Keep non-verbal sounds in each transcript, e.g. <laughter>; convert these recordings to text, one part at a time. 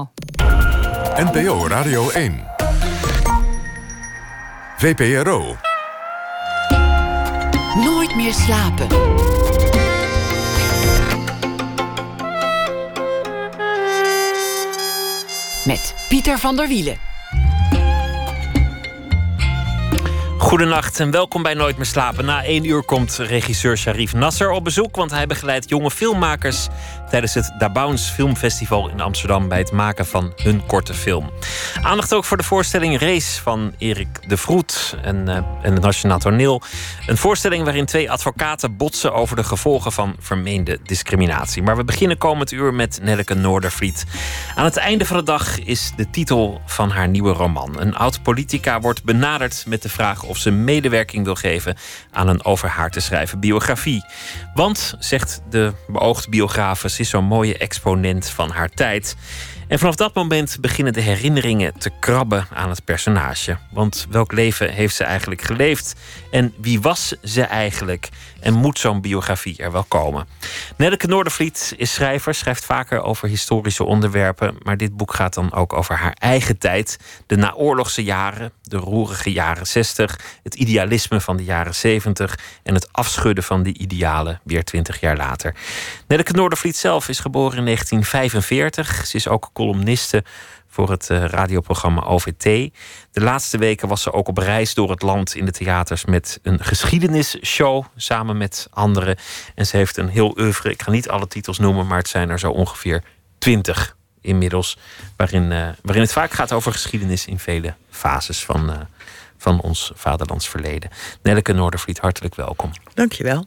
Journaal. NPO Radio 1. VPRO. Nooit meer slapen. Met Pieter van der Wielen. Goedenacht en welkom bij Nooit meer slapen. Na één uur komt regisseur Sharif Nasser op bezoek, want hij begeleidt jonge filmmakers tijdens het Dabounce Filmfestival in Amsterdam bij het maken van hun korte film. Aandacht ook voor de voorstelling Race van Erik de Vroet en, uh, het Nationaal Toneel. Een voorstelling waarin twee advocaten botsen over de gevolgen van vermeende discriminatie. Maar we beginnen komend uur met Nelleke Noordervliet. Aan het einde van de dag is de titel van haar nieuwe roman. Een oud politica wordt benaderd met de vraag of ze medewerking wil geven aan een over haar te schrijven biografie. Want, zegt de beoogd biograaf, is zo'n mooie exponent van haar tijd. En vanaf dat moment beginnen de herinneringen te krabben aan het personage. Want welk leven heeft ze eigenlijk geleefd? En wie was ze eigenlijk? En moet zo'n biografie er wel komen? Nelleke Noordervliet is schrijver, schrijft vaker over historische onderwerpen. Maar dit boek gaat dan ook over haar eigen tijd. De naoorlogse jaren, de roerige jaren 60, het idealisme van de jaren 70 en het afschudden van die idealen weer 20 jaar later. Nelleke Noordervliet zelf is geboren in 1945. Ze is ook columniste voor het eh, radioprogramma OVT. De laatste weken was ze ook op reis door het land in de theaters met een geschiedenisshow samen met anderen. En ze heeft een heel oeuvre. Ik ga niet alle titels noemen, maar het zijn er zo ongeveer twintig inmiddels. Waarin, uh, waarin het vaak gaat over geschiedenis in vele fases van, uh, van ons vaderlands verleden. Nelleke Noordervliet, hartelijk welkom. Dankjewel.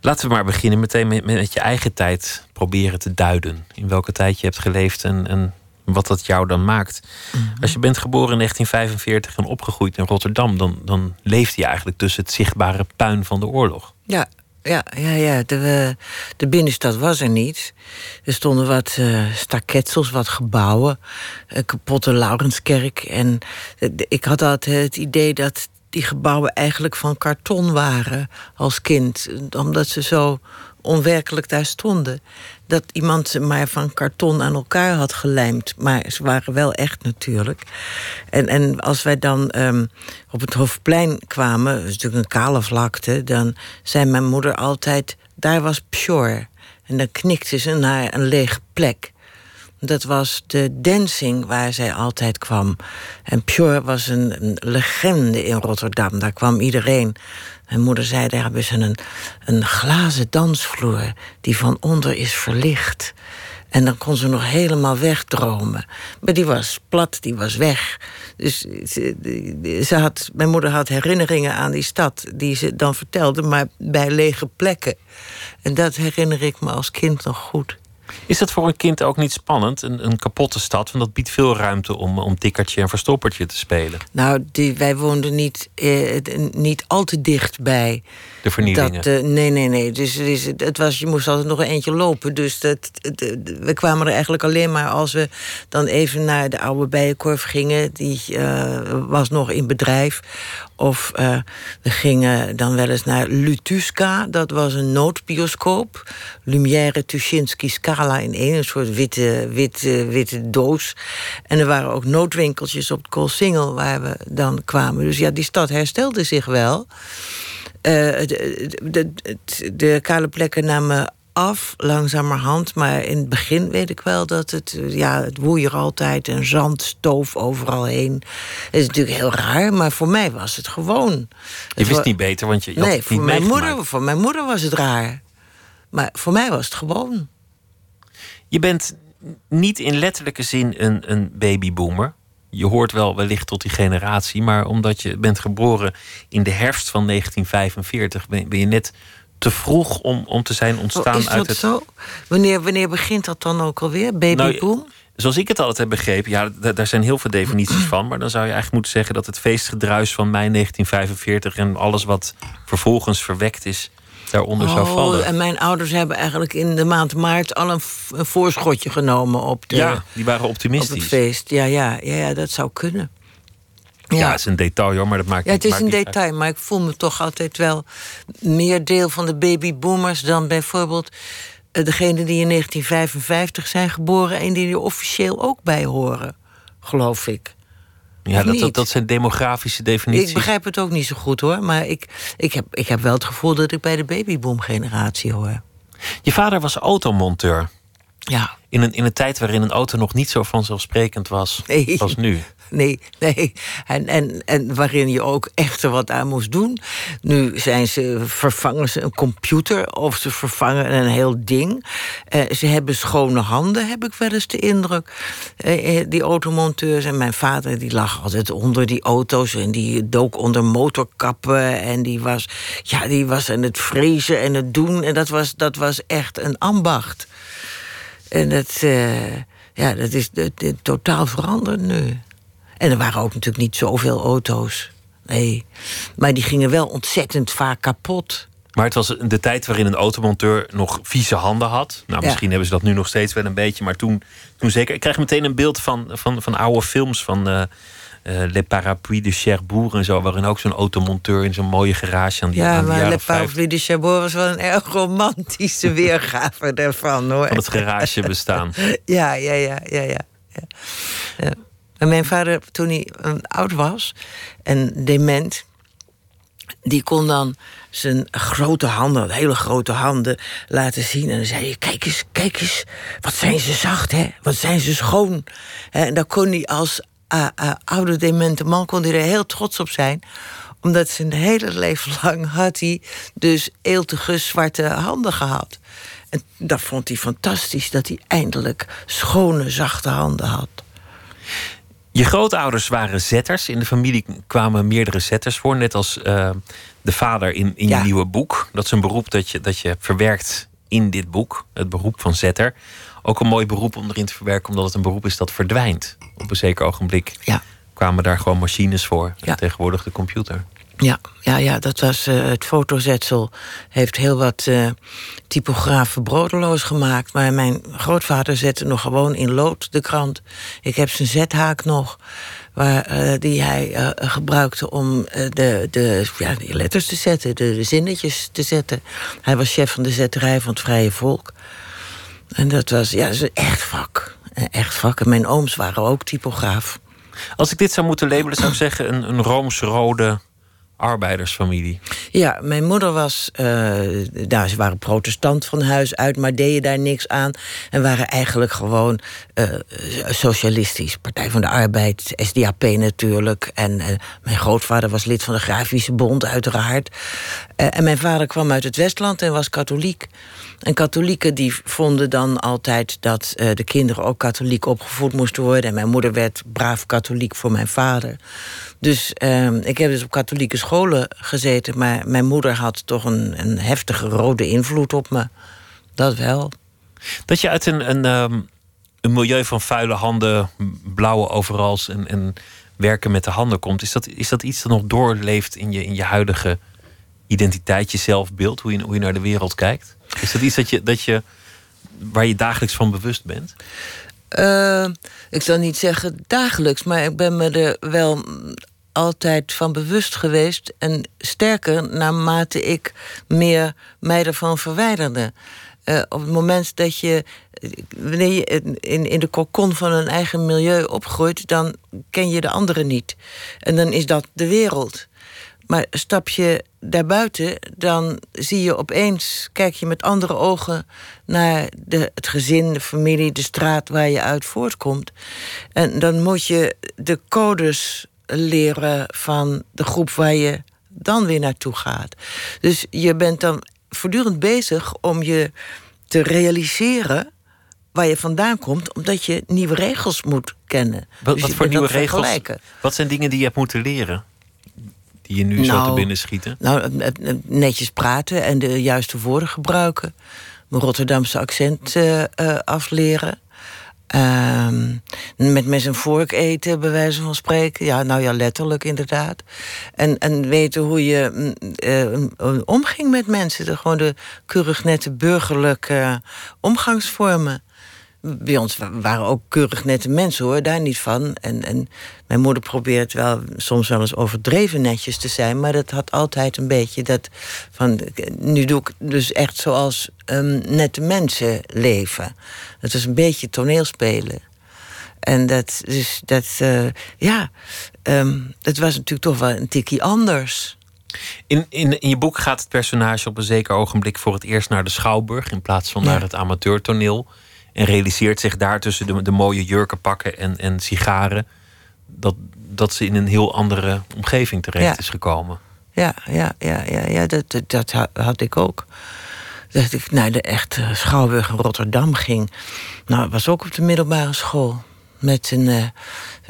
Laten we maar beginnen meteen met, met je eigen tijd proberen te duiden. In welke tijd je hebt geleefd en, en wat dat jou dan maakt. -hmm. Als je bent geboren in 1945 en opgegroeid in Rotterdam, dan, dan leeft je eigenlijk tussen het zichtbare puin van de oorlog. Ja, ja, ja, ja. De, de binnenstad was er niet. Er stonden wat uh, staketsels, wat gebouwen, een kapotte Laurenskerk. En ik had altijd het idee dat die gebouwen eigenlijk van karton waren als kind, omdat ze zo onwerkelijk daar stonden. Dat iemand ze maar van karton aan elkaar had gelijmd. Maar ze waren wel echt natuurlijk. En, en als wij dan um, op het Hoofdplein kwamen, dat is natuurlijk een kale vlakte, dan zei mijn moeder altijd: daar was Pjor. En dan knikte ze naar een lege plek. Dat was de dancing waar zij altijd kwam. En Pjor was een, een legende in Rotterdam. Daar kwam iedereen. Mijn moeder zei, daar hebben ze een, een glazen dansvloer... die van onder is verlicht. En dan kon ze nog helemaal wegdromen. Maar die was plat, die was weg. Dus ze, ze had, mijn moeder had herinneringen aan die stad... die ze dan vertelde, maar bij lege plekken. En dat herinner ik me als kind nog goed. Is dat voor een kind ook niet spannend, een, een kapotte stad? Want dat biedt veel ruimte om, om tikkertje en verstoppertje te spelen. Nou, die, wij woonden niet, eh, niet al te dicht bij. De vernielingen? Dat, uh, nee, nee, nee. Dus, dus, het was, je moest altijd nog een eentje lopen. Dus dat, we kwamen er eigenlijk alleen maar als we dan even naar de oude bijenkorf gingen. Die uh, was nog in bedrijf. Of uh, we gingen dan wel eens naar Lutuska. Dat was een noodbioscoop. Lumière, Tuschinski, Scala in één. Een soort witte, witte, witte doos. En er waren ook noodwinkeltjes op het Koolsingel waar we dan kwamen. Dus ja, die stad herstelde zich wel. De, de, de, de, kale plekken namen af, langzamerhand. Maar in het begin weet ik wel dat het... Ja, het woei er altijd en zand stoof overal heen. Het is natuurlijk heel raar, maar voor mij was het gewoon. Je het wist niet beter, want je, je nee, had het voor niet mijn, moeder, voor mijn moeder was het raar. Maar voor mij was het gewoon. Je bent niet in letterlijke zin een, een babyboomer. Je hoort wel wellicht tot die generatie, maar omdat je bent geboren in de herfst van 1945, ben, ben je net te vroeg om, om te zijn ontstaan oh, is dat uit het. zo? Wanneer, wanneer begint dat dan ook alweer? Babyboom? Nou, zoals ik het altijd heb begrepen, ja, daar zijn heel veel definities van. Maar dan zou je eigenlijk moeten zeggen dat het feestgedruis van mei 1945 en alles wat vervolgens verwekt is, daaronder zou Oh, vallen. en mijn ouders hebben eigenlijk in de maand maart al een, een voorschotje genomen op, de, Ja, die waren op het optimistisch. feest. Ja, ja, ja, ja, dat zou kunnen. Ja, het is een detail hoor, maar dat maakt Ja, het is een uit. detail, maar ik voel me toch altijd wel meer deel van de babyboomers dan bijvoorbeeld eh, degene die in 1955 zijn geboren en die er officieel ook bij horen, geloof ik. Ja, dat, dat, dat, zijn demografische definities. Ik begrijp het ook niet zo goed hoor, maar ik, ik, heb, ik heb wel het gevoel dat ik bij de babyboom-generatie hoor. Je vader was automonteur. Ja. In een, in een tijd waarin een auto nog niet zo vanzelfsprekend was nee. als nu. Nee, nee. En, en, en waarin je ook echt wat aan moest doen. Nu zijn ze, vervangen ze een computer of ze vervangen een heel ding. Eh, ze hebben schone handen, heb ik wel eens de indruk. Eh, eh die automonteurs. En mijn vader die lag altijd onder die auto's en die dook onder motorkappen. En die was, ja, die was aan het frezen en het doen. En dat was, dat was echt een ambacht. En dat, ja, dat is de, totaal veranderd nu. En er waren ook natuurlijk niet zoveel auto's. Nee. Maar die gingen wel ontzettend vaak kapot. Maar het was de tijd waarin een automonteur nog vieze handen had. Nou, misschien hebben ze dat nu nog steeds wel een beetje. Maar toen, toen zeker. Ik krijg meteen een beeld van, van, van oude films van. Uh, uh, Le Parapluie de Cherbourg en zo, waarin ook zo'n automonteur in zo'n mooie garage aan die Ja, aan maar Le Parapluie de Cherbourg was wel een erg romantische <laughs> weergave daarvan hoor. Van het garage bestaan. <laughs> ja, ja, ja, ja, ja. ja. En mijn vader, toen hij oud was en dement, die kon dan zijn grote handen, hele grote handen, laten zien. En dan zei hij: Kijk eens, kijk eens, wat zijn ze zacht, hè? Wat zijn ze schoon. En dan kon hij als uh, uh, oude demente man kon hij er heel trots op zijn omdat zijn hele leven lang had hij dus eeltige zwarte handen gehad. En dat vond hij fantastisch, dat hij eindelijk schone, zachte handen had. Je grootouders waren zetters. In de familie kwamen meerdere zetters voor. Net als uh, de vader in, in je nieuwe boek. Dat is een beroep dat je, dat je verwerkt in dit boek. Het beroep van zetter. Ook een mooi beroep om erin te verwerken, omdat het een beroep is dat verdwijnt. Op een zeker ogenblik ja. kwamen daar gewoon machines voor. Ja. Tegenwoordig de computer. Ja, ja, ja dat was uh, het fotozetsel. Heeft heel wat uh, typografen brodeloos gemaakt. Maar mijn grootvader zette nog gewoon in lood de krant. Ik heb zijn zethaak nog. Waar, uh, die hij gebruikte om de, de, ja, de letters te zetten, de, zinnetjes te zetten. Hij was chef van de zetterij van het Vrije Volk. En dat was, ja, echt vak. Echt vak. En mijn ooms waren ook typograaf. Als ik dit zou moeten labelen, zou ik zeggen een, een rooms-rode arbeidersfamilie. Ja, mijn moeder was, uh, ze waren protestant van huis uit, maar deden daar niks aan. En waren eigenlijk gewoon uh, socialistisch. Partij van de Arbeid, SDAP natuurlijk. En uh, mijn grootvader was lid van de Grafische Bond, uiteraard. en mijn vader kwam uit het Westland en was katholiek. En katholieken die vonden dan altijd dat de kinderen ook katholiek opgevoed moesten worden. En mijn moeder werd braaf katholiek voor mijn vader. Dus uh, ik heb dus op katholieke scholen gezeten. Maar mijn moeder had toch een, een heftige rode invloed op me. Dat wel. Dat je uit een, een, um, een milieu van vuile handen, blauwe overals en, en werken met de handen komt. Is dat, is dat iets dat nog doorleeft in je, in je huidige identiteit, je zelfbeeld, hoe je, hoe je naar de wereld kijkt? Is dat iets dat je, dat je, waar je dagelijks van bewust bent? Uh, ik zal niet zeggen dagelijks, maar ik ben me er wel altijd van bewust geweest. En sterker, naarmate ik meer mij ervan verwijderde. Uh, op het moment dat je, wanneer je in, in de kokon van een eigen milieu opgroeit, dan ken je de anderen niet. En dan is dat de wereld. Maar stap je daarbuiten, dan zie je opeens, kijk je met andere ogen naar de, het gezin, de familie, de straat waar je uit voortkomt. En dan moet je de codes leren van de groep waar je dan weer naartoe gaat. Dus je bent dan voortdurend bezig om je te realiseren waar je vandaan komt, omdat je nieuwe regels moet kennen. Wat, dus wat voor nieuwe regels? Wat zijn dingen die je hebt moeten leren? Die je nu nou, zo te nou, binnen schieten? Nou, netjes praten en de juiste woorden gebruiken. Mijn Rotterdamse accent uh, uh, afleren. Uh, met en vork eten, bij wijze van spreken. Ja, nou ja, letterlijk inderdaad. En, en weten hoe je uh, omging met mensen. De, gewoon de keurig nette burgerlijke omgangsvormen. Bij ons waren ook keurig nette mensen hoor, daar niet van. En, en mijn moeder probeert wel soms wel eens overdreven netjes te zijn, maar dat had altijd een beetje dat van. Nu doe ik dus echt zoals um, nette mensen leven. Het is een beetje toneelspelen. En dat, dus dat, uh, ja, um, dat was natuurlijk toch wel een tikkie anders. In, in, in je boek gaat het personage op een zeker ogenblik voor het eerst naar de schouwburg in plaats van naar het amateurtoneel. En realiseert zich daar tussen de, de mooie jurkenpakken en, en sigaren dat, dat ze in een heel andere omgeving terecht is gekomen. Ja, ja, ja, ja, ja dat, dat, had ik ook. Dat ik naar de echte Schouwburg in Rotterdam ging. Nou, was ook op de middelbare school. Met een uh,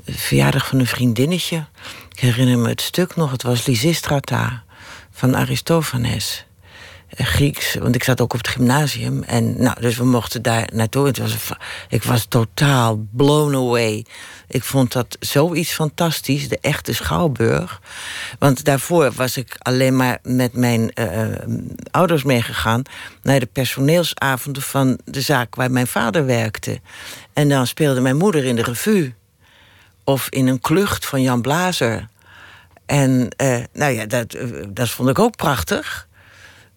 verjaardag van een vriendinnetje. Ik herinner me het stuk nog. Het was Lysistrata van Aristophanes. Eh, Grieks, want ik zat ook op het gymnasium. En nou, dus we mochten daar naartoe. Het was, ik was totaal blown away. Ik vond dat zoiets fantastisch, de echte Schouwburg. Want daarvoor was ik alleen maar met mijn uh, ouders meegegaan... naar de personeelsavonden van de zaak waar mijn vader werkte. En dan speelde mijn moeder in de revue. Of in een klucht van Jan Blazer. En nou ja, dat, dat vond ik ook prachtig...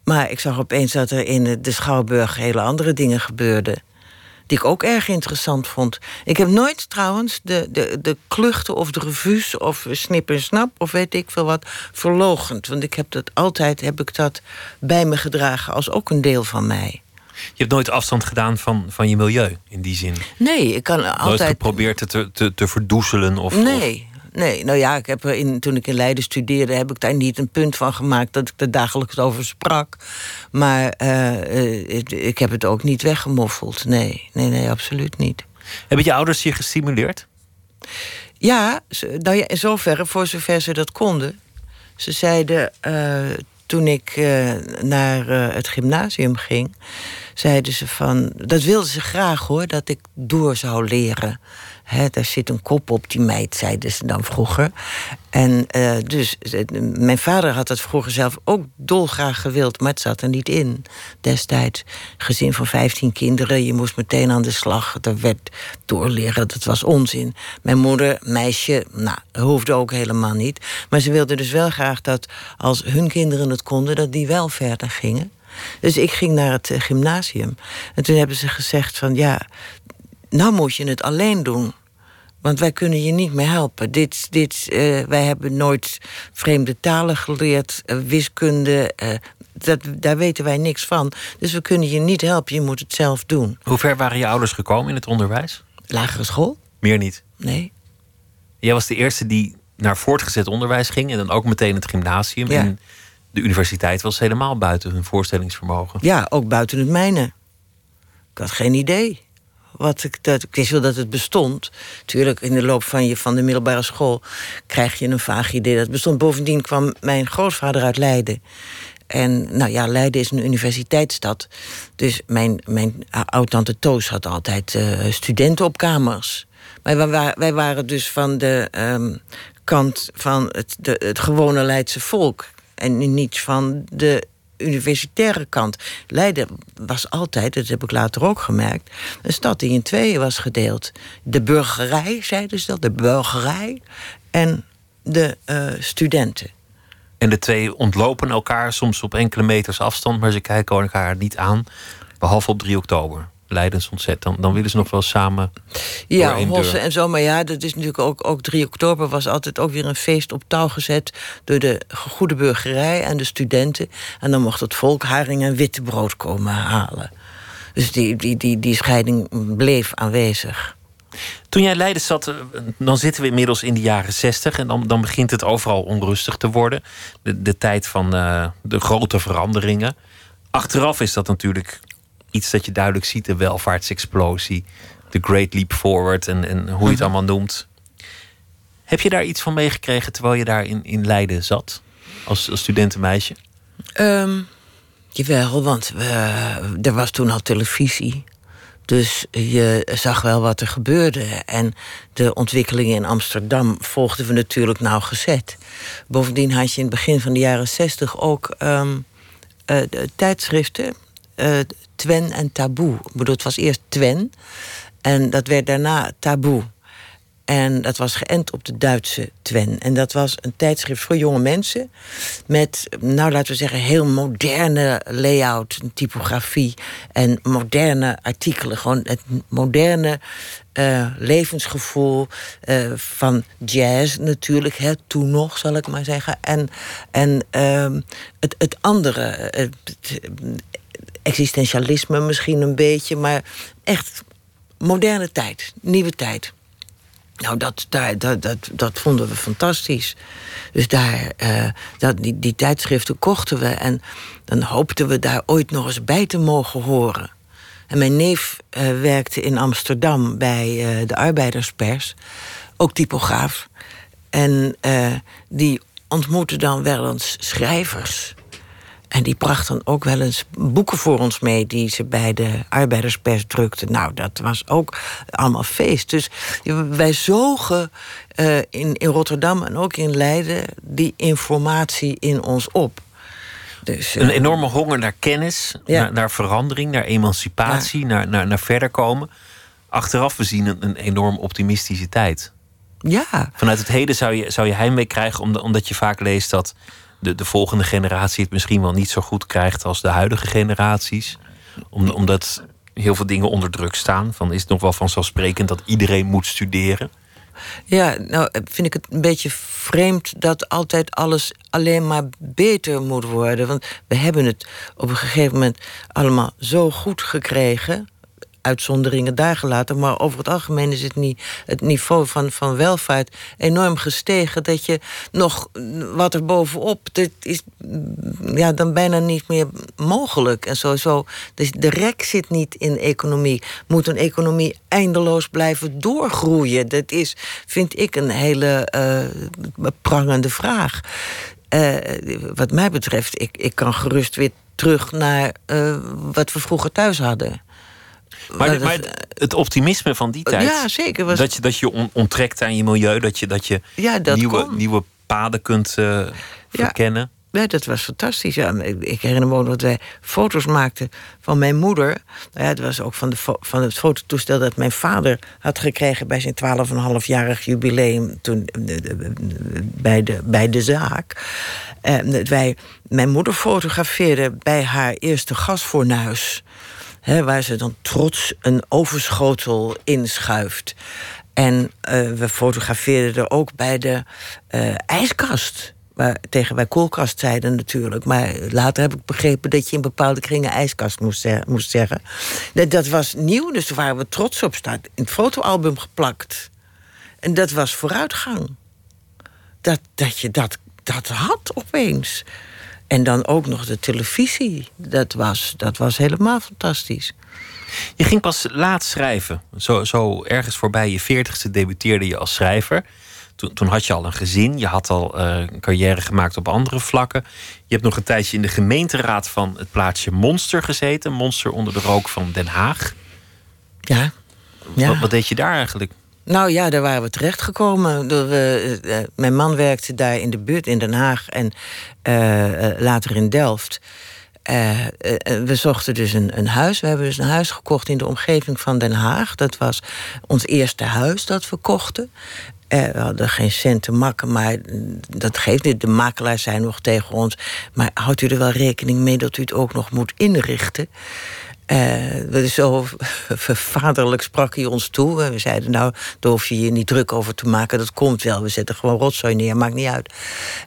Maar ik zag opeens dat er in de Schouwburg hele andere dingen gebeurden. Die ik ook erg interessant vond. Ik heb nooit trouwens de, de, de kluchten of de revues of snip en snap of weet ik veel wat verlogend. Want ik heb dat altijd heb ik dat bij me gedragen als ook een deel van mij. Je hebt nooit afstand gedaan van, van je milieu in die zin. Nee, ik kan altijd. Nooit geprobeerd het te, te, te verdoezelen of. Nee, Nee, nou ja, ik heb in, toen ik in Leiden studeerde, heb ik daar niet een punt van gemaakt dat ik er dagelijks over sprak. Maar uh, ik heb het ook niet weggemoffeld. Nee, nee, nee, absoluut niet. Hebben je ouders je gestimuleerd? Ja, nou ja, in zoverre, voor zover ze dat konden. Ze zeiden uh, toen ik uh, naar het gymnasium ging, zeiden ze van. Dat wilden ze graag hoor, dat ik door zou leren. Daar zit een kop op die meid, zeiden ze dan vroeger. En uh, dus, mijn vader had het vroeger zelf ook dolgraag gewild, maar het zat er niet in. Destijds, gezin van 15 kinderen, je moest meteen aan de slag. Er werd doorleren, dat was onzin. Mijn moeder, meisje, nou, hoefde ook helemaal niet. Maar ze wilde dus wel graag dat als hun kinderen het konden, dat die wel verder gingen. Dus ik ging naar het eh, gymnasium. En toen hebben ze gezegd van ja, nou moet je het alleen doen. Want wij kunnen je niet meer helpen. Dit, dit, uh, wij hebben nooit vreemde talen geleerd, uh, wiskunde. Uh, dat, daar weten wij niks van. Dus we kunnen je niet helpen, je moet het zelf doen. Hoe ver waren je ouders gekomen in het onderwijs? Lagere school. Meer niet? Nee. Jij was de eerste die naar voortgezet onderwijs ging... en dan ook meteen het gymnasium. Ja. En de universiteit was helemaal buiten hun voorstellingsvermogen. Ja, ook buiten het mijne. Ik had geen idee wat ik, dat, ik wist wel dat het bestond. Tuurlijk, in de loop van, je, van de middelbare school krijg je een vaag idee dat het bestond. Bovendien kwam mijn grootvader uit Leiden. En nou ja, Leiden is een universiteitsstad. Dus mijn, mijn oud-tante Toos had altijd uh, studenten op kamers. Maar wij, wij, waren dus van de um, kant van het, de, het gewone Leidse volk. En niet van de universitaire kant. Leiden was altijd, dat heb ik later ook gemerkt, een stad die in tweeën was gedeeld. De burgerij, zeiden ze dat, de burgerij en de uh, studenten. En de twee ontlopen elkaar soms op enkele meters afstand, maar ze kijken elkaar niet aan, behalve op 3 oktober. Leidens ontzet. Dan, dan willen ze nog wel samen. Ja, hossen en zo. Maar ja, dat is natuurlijk ook, ook 3 oktober was altijd ook weer een feest op touw gezet door de goede burgerij en de studenten. En dan mocht het volk haring en wittebrood komen halen. Dus die, die, die, die scheiding bleef aanwezig. Toen jij Leiden zat, eh, dan zitten we inmiddels in de jaren zestig. En dan, dan begint het overal onrustig te worden. De, de tijd van uh, de grote veranderingen. Achteraf is dat natuurlijk iets dat je duidelijk ziet: de welvaartsexplosie, de Great Leap Forward en, en hoe je het mhm. allemaal noemt. Heb je daar iets van meegekregen terwijl je daar in, in Leiden zat, als, als studentenmeisje? Um, jawel, want we, er was toen al televisie. Dus je zag wel wat er gebeurde. En de ontwikkelingen in Amsterdam volgden we natuurlijk nauwgezet. Bovendien had je in het begin van de jaren zestig ook um, uh, tijdschriften. Uh, Twen en Taboe. Ik bedoel, het was eerst Twen. En dat werd daarna taboe. En dat was geënt op de Duitse Twen. En dat was een tijdschrift voor jonge mensen. Met, nou laten we zeggen, heel moderne layout, typografie. En moderne artikelen. Gewoon het moderne uh, levensgevoel uh, van jazz natuurlijk. Hè, toen nog, zal ik maar zeggen. En, en uh, het, het andere, het, existentialisme misschien een beetje. Maar echt moderne tijd, nieuwe tijd. Nou, dat, dat, dat, dat vonden we fantastisch. Dus daar, uh, dat, die, die tijdschriften kochten we. En dan hoopten we daar ooit nog eens bij te mogen horen. En mijn neef uh, werkte in Amsterdam bij uh, de arbeiderspers. Ook typograaf. En die ontmoette dan wel eens schrijvers. En die bracht dan ook wel eens boeken voor ons mee die ze bij de arbeiderspers drukten. Nou, dat was ook allemaal feest. Dus wij zogen uh, in, in Rotterdam en ook in Leiden die informatie in ons op. Dus, uh, een enorme honger naar kennis, ja. naar, naar, verandering, naar emancipatie, ja. naar, naar, naar verder komen. Achteraf we zien een, een enorm optimistische tijd. Ja. Vanuit het heden zou je, zou je heimwee krijgen, omdat je vaak leest dat de, de volgende generatie het misschien wel niet zo goed krijgt als de huidige generaties. Om, omdat heel veel dingen onder druk staan. Van is het nog wel vanzelfsprekend dat iedereen moet studeren? Ja, nou vind ik het een beetje vreemd dat altijd alles alleen maar beter moet worden. Want we hebben het op een gegeven moment allemaal zo goed gekregen uitzonderingen daar gelaten. Maar over het algemeen is het, niet, het niveau van, van welvaart enorm gestegen. Dat je nog wat er bovenop. Dat is ja, dan bijna niet meer mogelijk. En sowieso. Dus de rek zit niet in economie. Moet een economie eindeloos blijven doorgroeien? Dat is, vind ik, een hele uh, prangende vraag. Uh, wat mij betreft, ik, ik kan gerust weer terug naar uh, wat we vroeger thuis hadden. Maar, maar, het optimisme van die tijd. Ja, zeker. Was... Dat je, dat je onttrekt aan je milieu, dat je, dat je ja, dat nieuwe, nieuwe paden kunt uh, verkennen. Ja, dat was fantastisch. Ja, ik herinner me ook dat wij foto's maakten van mijn moeder. Nou ja, het was ook van, de van het fototoestel dat mijn vader had gekregen bij zijn 12,5-jarig jubileum toen, bij, de, bij de zaak. En dat wij mijn moeder fotografeerden bij haar eerste gasfornuis waar ze dan trots een overschotel inschuift. En uh, we fotografeerden er ook bij de uh, ijskast. Waar, tegen wij koelkast zeiden natuurlijk. Maar later heb ik begrepen dat je in bepaalde kringen ijskast moest, moest zeggen. Dat, dat was nieuw, dus daar waren we trots op. Staat in het fotoalbum geplakt. En dat was vooruitgang. Dat, dat je dat, dat had opeens. En dan ook nog de televisie. Dat was, dat was helemaal fantastisch. Je ging pas laat schrijven. Zo, zo ergens voorbij je veertigste debuteerde je als schrijver. Toen, toen, had je al een gezin. Je had al uh, een carrière gemaakt op andere vlakken. Je hebt nog een tijdje in de gemeenteraad van het plaatsje Monster gezeten. Monster onder de rook van Den Haag. Ja. ja. Wat, wat deed je daar eigenlijk? Nou ja, daar waren we terechtgekomen. Uh, uh, mijn man werkte daar in de buurt in Den Haag en later in Delft. we zochten dus een, een, huis. We hebben dus een huis gekocht in de omgeving van Den Haag. Dat was ons eerste huis dat we kochten. we hadden geen cent te makken, maar dat geeft niet. De makelaars zijn nog tegen ons. Maar houdt u er wel rekening mee dat u het ook nog moet inrichten? Uh, zo <laughs> vaderlijk sprak hij ons toe. We zeiden, nou, daar hoef je je niet druk over te maken. Dat komt wel. We zetten gewoon rotzooi neer, maakt niet uit.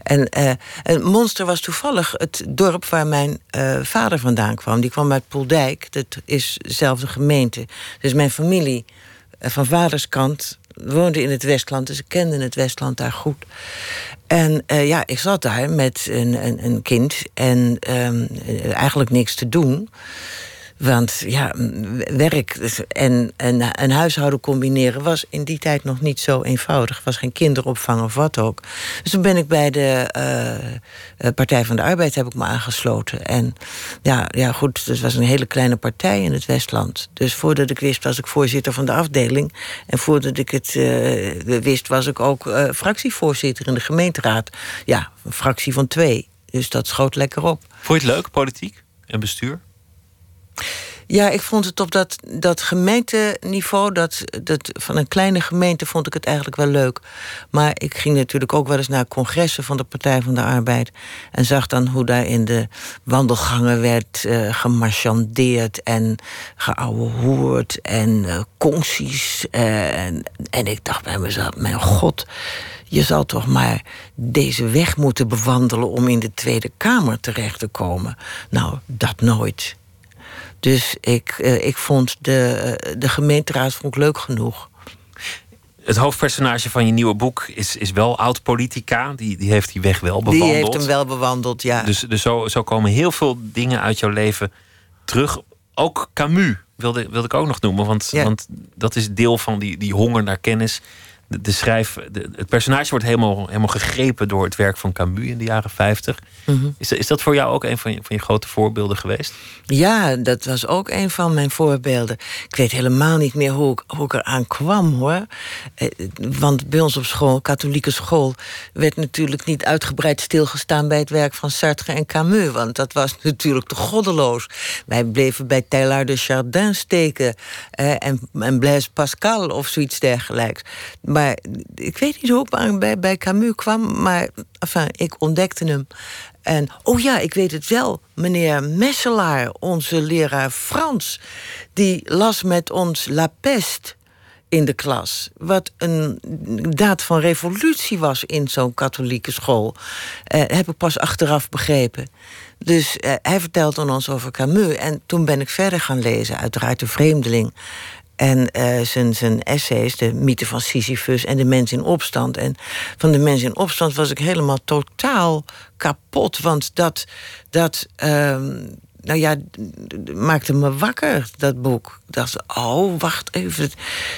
En uh, Monster was toevallig het dorp waar mijn uh, vader vandaan kwam. Die kwam uit Poeldijk. Dat is dezelfde gemeente. Dus mijn familie van vaderskant woonde in het Westland. Dus ik kende het Westland daar goed. En ja, ik zat daar met een, een, een kind en um, eigenlijk niks te doen. Want ja, werk en, en een huishouden combineren was in die tijd nog niet zo eenvoudig. Was geen kinderopvang of wat ook. Dus toen ben ik bij de uh, Partij van de Arbeid heb ik me aangesloten. En ja, ja, goed, het was een hele kleine partij in het Westland. Dus voordat ik wist, was ik voorzitter van de afdeling. En voordat ik het uh, wist, was ik ook fractievoorzitter in de gemeenteraad. Ja, een fractie van twee. Dus dat schoot lekker op. Vond je het leuk, politiek en bestuur? Ja, ik vond het op dat, dat gemeenteniveau, dat, dat, van een kleine gemeente, vond ik het eigenlijk wel leuk. Maar ik ging natuurlijk ook wel eens naar congressen van de Partij van de Arbeid. En zag dan hoe daar in de wandelgangen werd uh, gemarchandeerd en geouwehoerd en uh, en ik dacht bij mezelf, mijn god je zal toch maar deze weg moeten bewandelen om in de Tweede Kamer terecht te komen. Nou, dat nooit. Dus ik, uh, ik vond de, uh, de gemeenteraad vond ik leuk genoeg. Het hoofdpersonage van je nieuwe boek is, is wel oud-politica. Die, die heeft die weg wel bewandeld. Die heeft hem wel bewandeld, ja. Dus, dus zo, zo komen heel veel dingen uit jouw leven terug. Ook Camus wilde, wilde ik ook nog noemen. Want, ja. want dat is deel van die, die honger naar kennis de, de schrijf, de, het personage wordt helemaal, helemaal gegrepen door het werk van Camus in de jaren 50. Mhm. is, is dat voor jou ook een van je, van je grote voorbeelden geweest? Ja, dat was ook een van mijn voorbeelden. Ik weet helemaal niet meer hoe ik, hoe ik eraan kwam hoor. Eh, want bij ons op school, katholieke school, werd natuurlijk niet uitgebreid stilgestaan bij het werk van Sartre en Camus. Want dat was <laughs> natuurlijk te goddeloos. Wij bleven bij Teilhard de Chardin steken eh, en, en Blaise Pascal of zoiets dergelijks. Maar ik weet niet hoe ik bij, bij Camus kwam, maar enfin, ik ontdekte hem. En, oh ja, ik weet het wel. Meneer Messelaar, onze leraar Frans, die las met ons La Peste in de klas. Wat een daad van revolutie was in zo'n katholieke school. Uh, heb ik pas achteraf begrepen. Dus uh, hij vertelde ons over Camus. En toen ben ik verder gaan lezen, uiteraard De Vreemdeling. En uh, zijn, essays, de mythe van Sisyphus en de mens in opstand. En van de mens in opstand was ik helemaal totaal kapot. Want dat, dat uh, nou ja, maakte me wakker, dat boek. Ik dacht, oh, wacht even.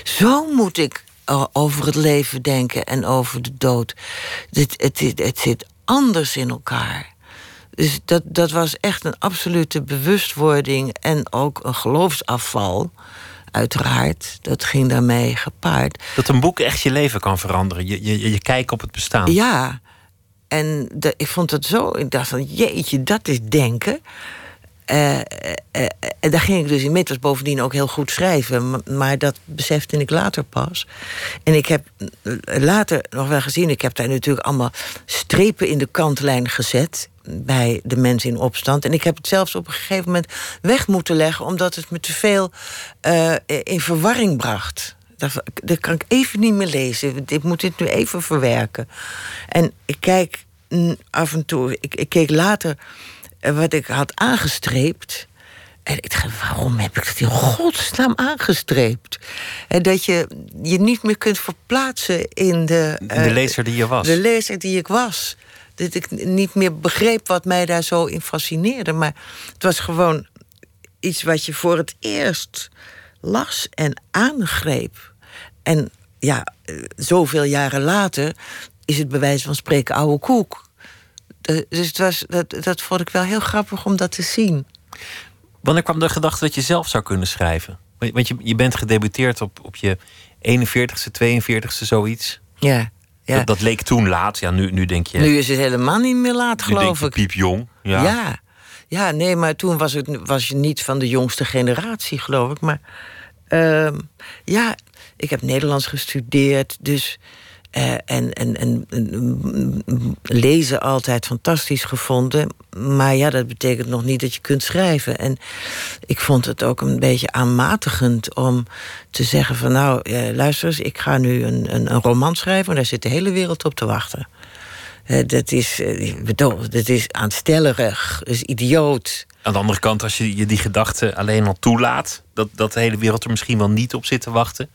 Zo moet ik over het leven denken en over de dood. Het, het, het, het zit anders in elkaar. Dus dat, dat was echt een absolute bewustwording en ook een geloofsafval uiteraard. Dat ging daarmee gepaard. Dat een boek echt je leven kan veranderen. Je, je, je kijk op het bestaan. Ja. En de, ik vond het zo. Ik dacht van jeetje, dat is denken. Uh, uh, daar ging ik dus in mee. was bovendien ook heel goed schrijven. Maar dat besefte ik later pas. En ik heb later nog wel gezien... ik heb daar natuurlijk allemaal strepen in de kantlijn gezet bij de mensen in opstand. En ik heb het zelfs op een gegeven moment weg moeten leggen, omdat het me te veel in verwarring bracht. Dat, dat, kan ik even niet meer lezen. Ik moet dit nu even verwerken. En ik kijk af en toe, ik, ik keek later wat ik had aangestreept. En ik dacht, waarom heb ik dat in godsnaam aangestreept? En dat je je niet meer kunt verplaatsen in de... Uh, de lezer die je was. De lezer die ik was dat ik niet meer begreep wat mij daar zo in fascineerde. Maar het was gewoon iets wat je voor het eerst las en aangreep. En ja, zoveel jaren later is het bij wijze van spreken oude koek. Dus het was, dat, dat vond ik wel heel grappig om dat te zien. Wanneer kwam de gedachte dat je zelf zou kunnen schrijven? Want je, je bent gedebuteerd op, op je 41ste, 42ste, zoiets. Ja. Ja. Dat, dat, leek toen laat. Ja, nu, nu denk je. Nu is het helemaal niet meer laat, geloof ik. Piepjong. Ja. ja. Ja, nee, maar toen was, het, was je niet van de jongste generatie, geloof ik. Maar uh, ja, ik heb Nederlands gestudeerd. Dus uh, en, en, en, en, lezen altijd fantastisch gevonden. Maar ja, dat betekent nog niet dat je kunt schrijven. En ik vond het ook een beetje aanmatigend om te zeggen van... nou, uh, luister eens, ik ga nu een, een, een roman schrijven... en daar zit de hele wereld op te wachten. Uh, dat, is, bedoel, dat is aanstellerig, is idioot. Aan de andere kant, als je je die gedachte alleen al toelaat... Dat, dat de hele wereld er misschien wel niet op zit te wachten...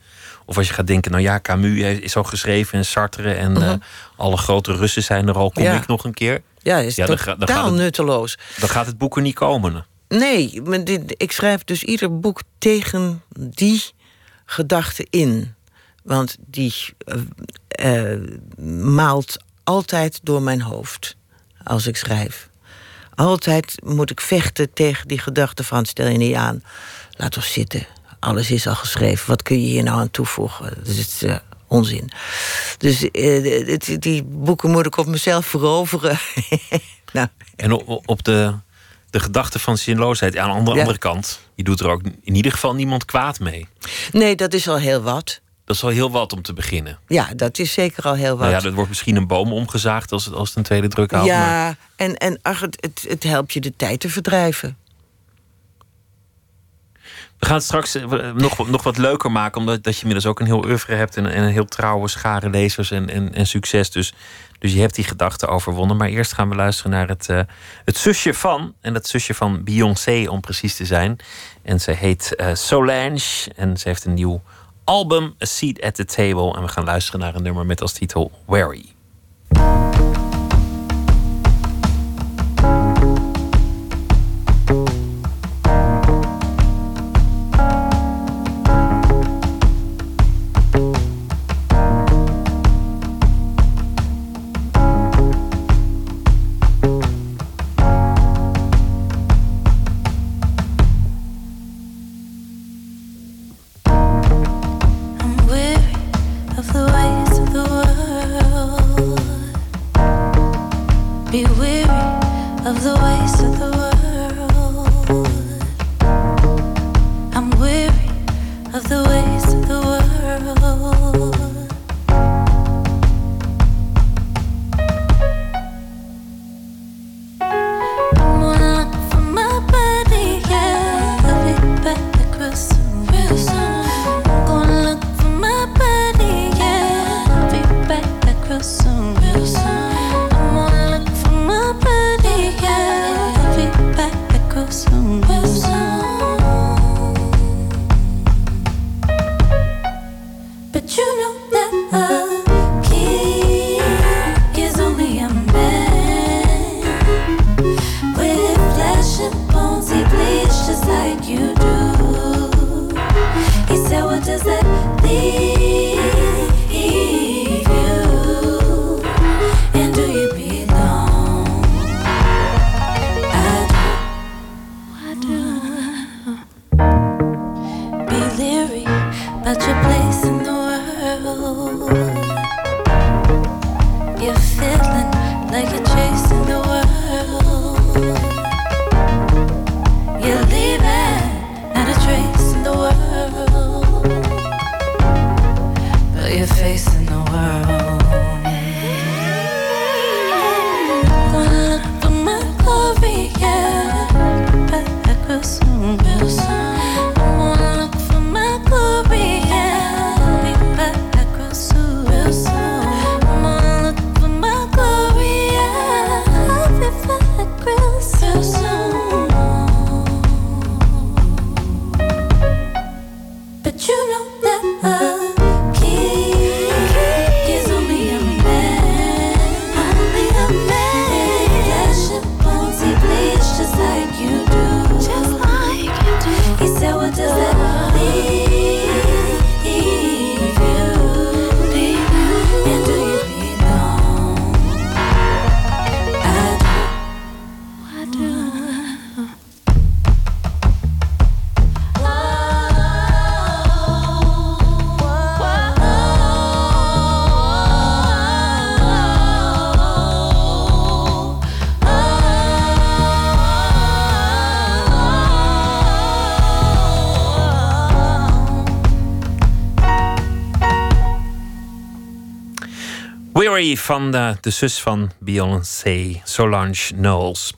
Of als je gaat denken, nou ja, Camus is al geschreven en Sartre en uh alle grote Russen zijn er al, kom ik nog een keer. Ja, is ja, totaal dan, het, nutteloos. Dan gaat het boek er niet komen. Nee, ik schrijf dus ieder boek tegen die gedachte in. Want die uh, uh, maalt altijd door mijn hoofd als ik schrijf. Altijd moet ik vechten tegen die gedachte van stel je niet aan. Laat ons zitten alles is al geschreven. Wat kun je hier nou aan toevoegen? Dat is uh, onzin. Dus uh, die boeken moet ik op mezelf veroveren. <laughs> nou. En op, op de de gedachte van zinloosheid. Aan de andere, Ja. andere kant, je doet er ook in ieder geval niemand kwaad mee. Nee, dat is al heel wat. Dat is al heel wat om te beginnen. Ja, dat is zeker al heel wat. Nou ja, er wordt misschien een boom omgezaagd als het, als het een tweede druk haalt. maar- Ja, en, en ach, het, het, het helpt je de tijd te verdrijven. We gaan het straks eh, nog, nog wat leuker maken, omdat dat je inmiddels ook een heel oeuvre hebt en, en een heel trouwe schare lezers en, en, succes. Dus, dus je hebt die gedachten overwonnen. Maar eerst gaan we luisteren naar het, eh, het zusje van, en dat zusje van Beyoncé om precies te zijn. En ze heet eh, Solange en ze heeft een nieuw album, A Seat at the Table. En we gaan luisteren naar een nummer met als titel Wary. Of the Van de, de zus van Beyoncé, Solange Knowles.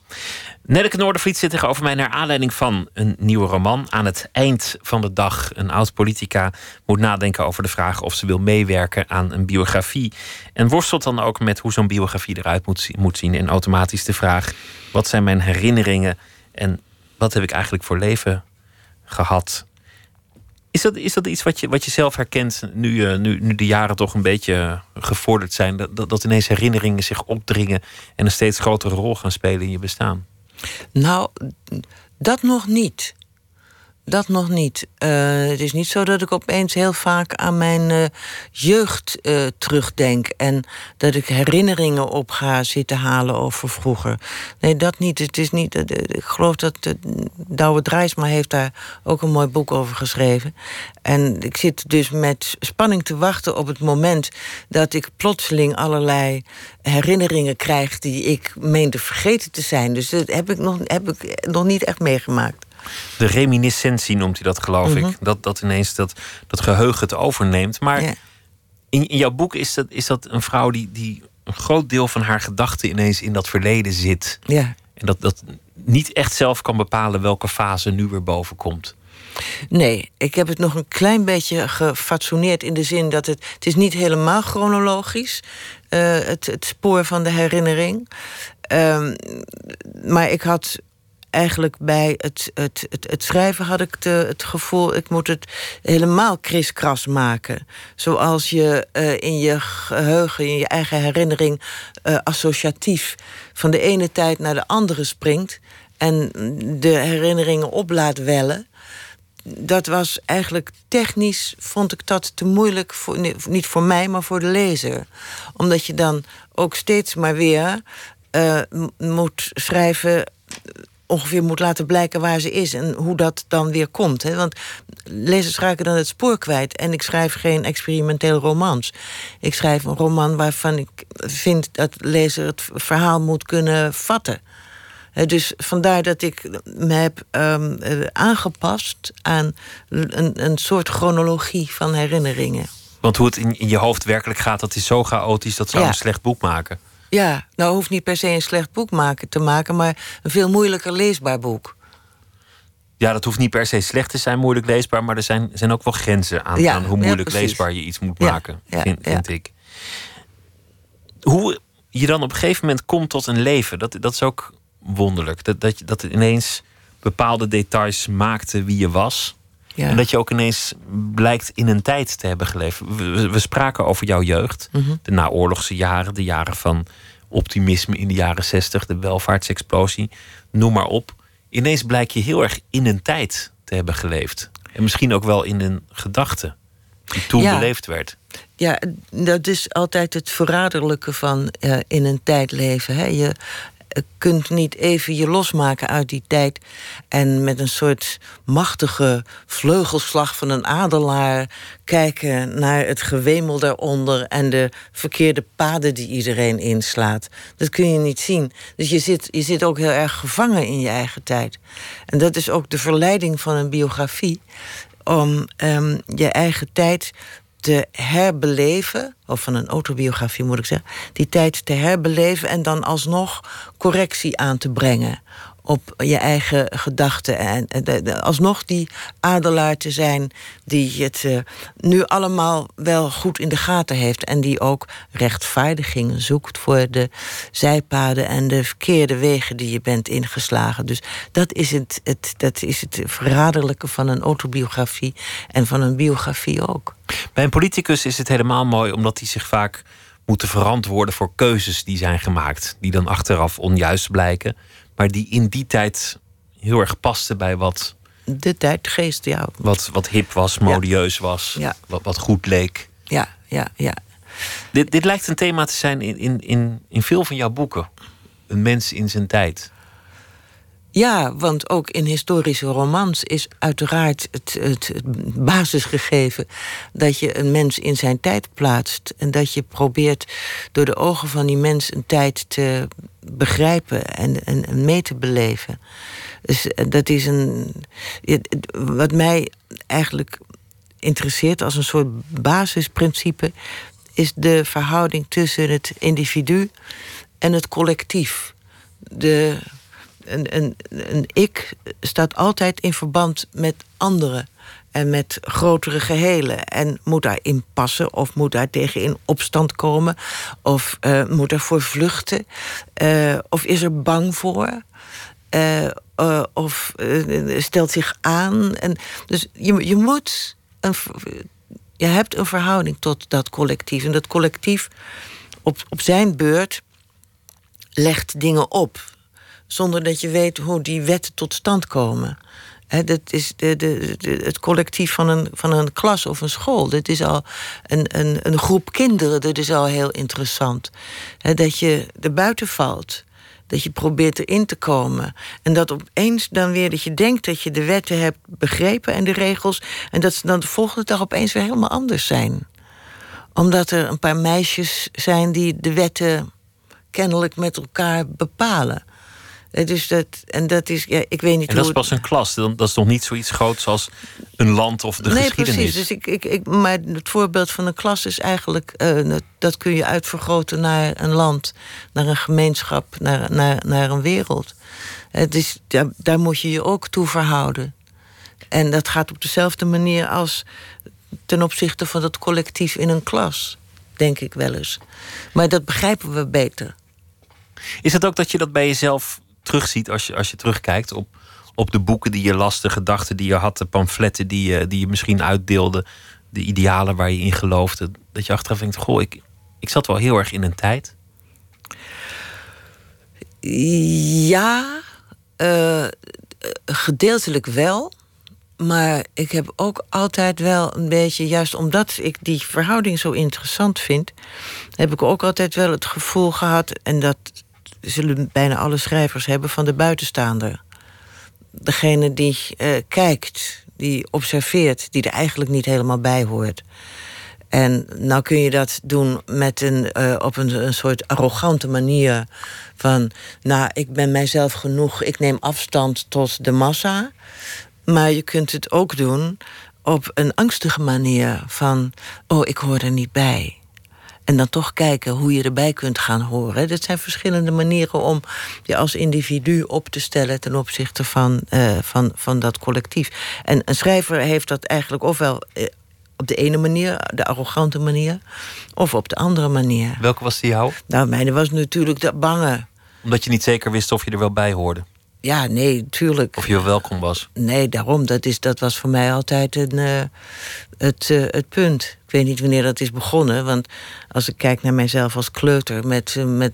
Nelleke Noordervliet zit tegenover mij naar aanleiding van een nieuwe roman. Aan het eind van de dag een oud-politica moet nadenken over de vraag of ze wil meewerken aan een biografie. En worstelt dan ook met hoe zo'n biografie eruit moet zien. En automatisch de vraag: wat zijn mijn herinneringen en wat heb ik eigenlijk voor leven gehad? Is dat, is iets wat je, wat je zelf herkent nu, eh, nu, nu de jaren toch een beetje eh, gevorderd zijn? Dat, dat ineens herinneringen zich opdringen en een steeds grotere rol gaan spelen in je bestaan? Nou, dat nog niet. Dat nog niet. Uh, het is niet zo dat ik opeens heel vaak aan mijn uh, jeugd uh, terugdenk. En dat ik herinneringen op ga zitten halen over vroeger. Nee, dat niet. Het is niet ik geloof dat Douwe Drijsma heeft daar ook een mooi boek over geschreven. En ik zit dus met spanning te wachten op het moment dat ik plotseling allerlei herinneringen krijg die ik meende vergeten te zijn. Dus dat heb ik nog, heb ik nog niet echt meegemaakt. De reminiscentie noemt hij dat, geloof ik. Mhm. Dat, dat ineens dat, dat geheugen het overneemt. Maar in, in jouw boek is dat, is dat een vrouw die, die een groot deel van haar gedachten ineens in dat verleden zit. Ja. En dat, dat niet echt zelf kan bepalen welke fase nu weer boven komt. Nee, ik heb het nog een klein beetje gefatsoeneerd in de zin dat het. Het is niet helemaal chronologisch, uh, het, het spoor van de herinnering. Um, maar ik had eigenlijk bij het, het, het, het schrijven had ik het gevoel... ik moet het helemaal kriskras maken. Zoals je uh, in je geheugen, in je eigen herinnering... Uh, associatief van de ene tijd naar de andere springt... en de herinneringen op laat wellen dat was eigenlijk technisch, vond ik dat te moeilijk, voor, niet voor mij, maar voor de lezer. Omdat je dan ook steeds maar weer uh, moet schrijven ongeveer moet laten blijken waar ze is en hoe dat dan weer komt. Hè? Want lezers raken dan het spoor kwijt. En ik schrijf geen experimenteel romans. Ik schrijf een roman waarvan ik vind dat lezer het verhaal moet kunnen vatten. Dus vandaar dat ik me heb um, aangepast aan een, een soort chronologie van herinneringen. Want hoe het in, in je hoofd werkelijk gaat, dat is zo chaotisch, dat zou een slecht boek maken. Ja, nou hoeft niet per se een slecht boek maken, te maken, maar een veel moeilijker leesbaar boek. Ja, dat hoeft niet per se slecht te zijn, moeilijk leesbaar, maar er zijn, zijn ook wel grenzen aan, aan hoe moeilijk leesbaar je iets moet maken, vind, vind ik. Hoe je dan op een gegeven moment komt tot een leven, dat, dat is ook wonderlijk. Dat, dat, dat ineens bepaalde details maakte wie je was. Ja. En dat je ook ineens blijkt in een tijd te hebben geleefd. We, we spraken over jouw jeugd, mhm. de naoorlogse jaren, de jaren van optimisme in de jaren zestig, de welvaartsexplosie, noem maar op. Ineens blijk je heel erg in een tijd te hebben geleefd. En misschien ook wel in een gedachte die toen beleefd werd. Ja, dat is altijd het verraderlijke van uh, in een tijd leven. Hè? Je, kunt niet even je losmaken uit die tijd en met een soort machtige vleugelslag van een adelaar kijken naar het gewemel daaronder en de verkeerde paden die iedereen inslaat. Dat kun je niet zien. Dus je zit, je zit ook heel erg gevangen in je eigen tijd. En dat is ook de verleiding van een biografie om um, je eigen tijd te herbeleven, of van een autobiografie moet ik zeggen, die tijd te herbeleven en dan alsnog correctie aan te brengen op je eigen gedachten. En, alsnog die adelaar te zijn die het uh, nu allemaal wel goed in de gaten heeft. En die ook rechtvaardiging zoekt voor de zijpaden en de verkeerde wegen die je bent ingeslagen. Dus dat is het, het, dat is het verraderlijke van een autobiografie en van een biografie ook. Bij een politicus is het helemaal mooi omdat hij zich vaak moet verantwoorden voor keuzes die zijn gemaakt, die dan achteraf onjuist blijken maar die in die tijd heel erg paste bij wat. De tijdgeest, ja. Wat, wat hip was, modieus was, ja. Wat, wat goed leek. Ja, ja, ja. Dit, dit lijkt een thema te zijn in, in, in, in veel van jouw boeken. Een mens in zijn tijd. Ja, want ook in historische romans is uiteraard het, het, basisgegeven dat je een mens in zijn tijd plaatst. En dat je probeert door de ogen van die mens een tijd te begrijpen en, en, mee te beleven. Dus eh, dat is een. Wat mij eigenlijk interesseert als een soort basisprincipe, is de verhouding tussen het individu en het collectief. De, een, een, een ik staat altijd in verband met anderen en met grotere gehelen. En moet daarin passen of moet daar tegen in opstand komen of uh, moet ervoor vluchten uh, of is er bang voor. Uh, of stelt zich aan. En dus je, je moet een, je hebt een verhouding tot dat collectief. En dat collectief op, op zijn beurt legt dingen op. Zonder dat je weet hoe die wetten tot stand komen. Hè, dat is de, de, het collectief van een, van een klas of een school. Dat is al een, een, een groep kinderen. Dat is al heel interessant. Hè, dat je er buiten valt. Dat je probeert erin te komen. En dat opeens dan weer dat je denkt dat je de wetten hebt begrepen en de regels. En dat ze dan de volgende dag opeens weer helemaal anders zijn. Omdat er een paar meisjes zijn die de wetten kennelijk met elkaar bepalen. Eh, Dus dat, en dat is, ja, ik weet niet En dat is hoe. pas een klas. Dat is nog niet zoiets groots als een land of de nee, geschiedenis. precies. Dus ik, ik, ik, maar het voorbeeld van een klas is eigenlijk. eh, dat, dat kun je uitvergroten naar een land, naar een gemeenschap, naar, naar, naar een wereld. Het is, daar, daar moet je je ook toe verhouden. En dat gaat op dezelfde manier als ten opzichte van het collectief in een klas, denk ik wel eens. Maar dat begrijpen we beter. Is het ook dat je dat bij jezelf terugziet als je, als je terugkijkt op, op de boeken die je las, de gedachten die je had, de pamfletten die je, die je misschien uitdeelde, de idealen waar je in geloofde? Dat je achteraf denkt: Goh, ik, ik zat wel heel erg in een tijd. Ja, eh, gedeeltelijk wel. Maar ik heb ook altijd wel een beetje, juist omdat ik die verhouding zo interessant vind, heb ik ook altijd wel het gevoel gehad, en dat zullen bijna alle schrijvers hebben, van de buitenstaander. Degene die eh, kijkt, die observeert, die er eigenlijk niet helemaal bij hoort. En nou kun je dat doen met een, eh, op een, een soort arrogante manier. Van, nou, ik ben mijzelf genoeg, ik neem afstand tot de massa. Maar je kunt het ook doen op een angstige manier. Van, oh, ik hoor er niet bij. En dan toch kijken hoe je erbij kunt gaan horen. Dat zijn verschillende manieren om je als individu op te stellen ten opzichte van, eh, van, van dat collectief. En een schrijver heeft dat eigenlijk ofwel eh, op de ene manier, de arrogante manier, of op de andere manier. Welke was die jou? Nou, mijne was natuurlijk de bange. Omdat je niet zeker wist of je er wel bij hoorde. Ja, nee, tuurlijk. Of je wel welkom was. Nee, daarom. Dat, is, dat was voor mij altijd een, eh, het, het punt. Ik weet niet wanneer dat is begonnen. Want als ik kijk naar mijzelf als kleuter... met, eh, met,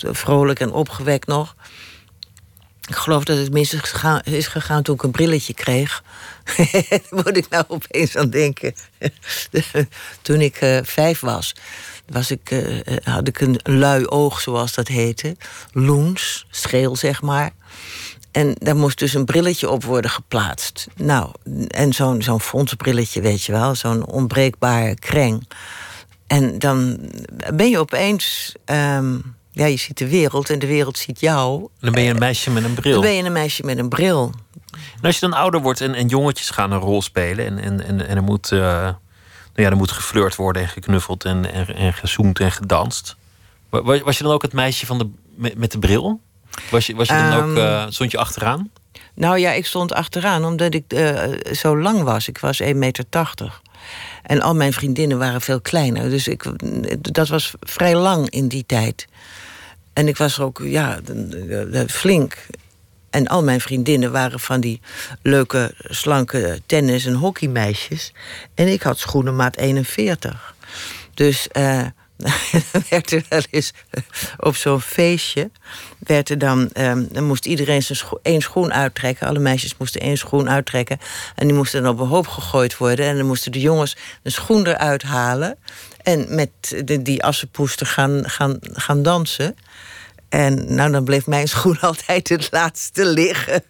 vrolijk en opgewekt nog... Ik geloof dat het mis is gegaan, toen ik een brilletje kreeg. <laughs> Moet ik nou opeens aan denken. <laughs> toen ik eh, vijf was, was ik, eh, had ik een lui oog, zoals dat heette. Loens, scheel zeg maar. En daar moest dus een brilletje op worden geplaatst. Nou, en zo'n zo'n fondsbrilletje, weet je wel, zo'n onbreekbare kreng. En dan ben je opeens, ehm, ja, je ziet de wereld en de wereld ziet jou. Dan ben je een meisje met een bril. Dan ben je een meisje met een bril. En als je dan ouder wordt en, en jongetjes gaan een rol spelen en, en, en, en er, moet, eh, nou ja, er moet geflirt worden en geknuffeld en, en, en gezoend en gedanst. Wa- wa- Was je dan ook het meisje van de, met, met de bril? Was je, was je dan ook, eh, stond je achteraan? Nou ja, ik stond achteraan omdat ik eh, zo lang was. Ik was 1,80 meter. En al mijn vriendinnen waren veel kleiner. Dus ik, dat was vrij lang in die tijd. En ik was ook, ja, flink. En al mijn vriendinnen waren van die leuke, slanke tennis- en hockeymeisjes. En ik had schoenenmaat 41. Dus eh, <laughs> dan werd er wel eens eh, op zo'n feestje... Werd er dan, ehm, dan moest iedereen zijn één schoen uittrekken. Alle meisjes moesten één schoen uittrekken. En die moesten dan op een hoop gegooid worden. En dan moesten de jongens een schoen eruit halen... en met de, die assenpoester gaan, gaan, gaan dansen... En nou, dan bleef mijn <laughs> schoen altijd het laatste liggen.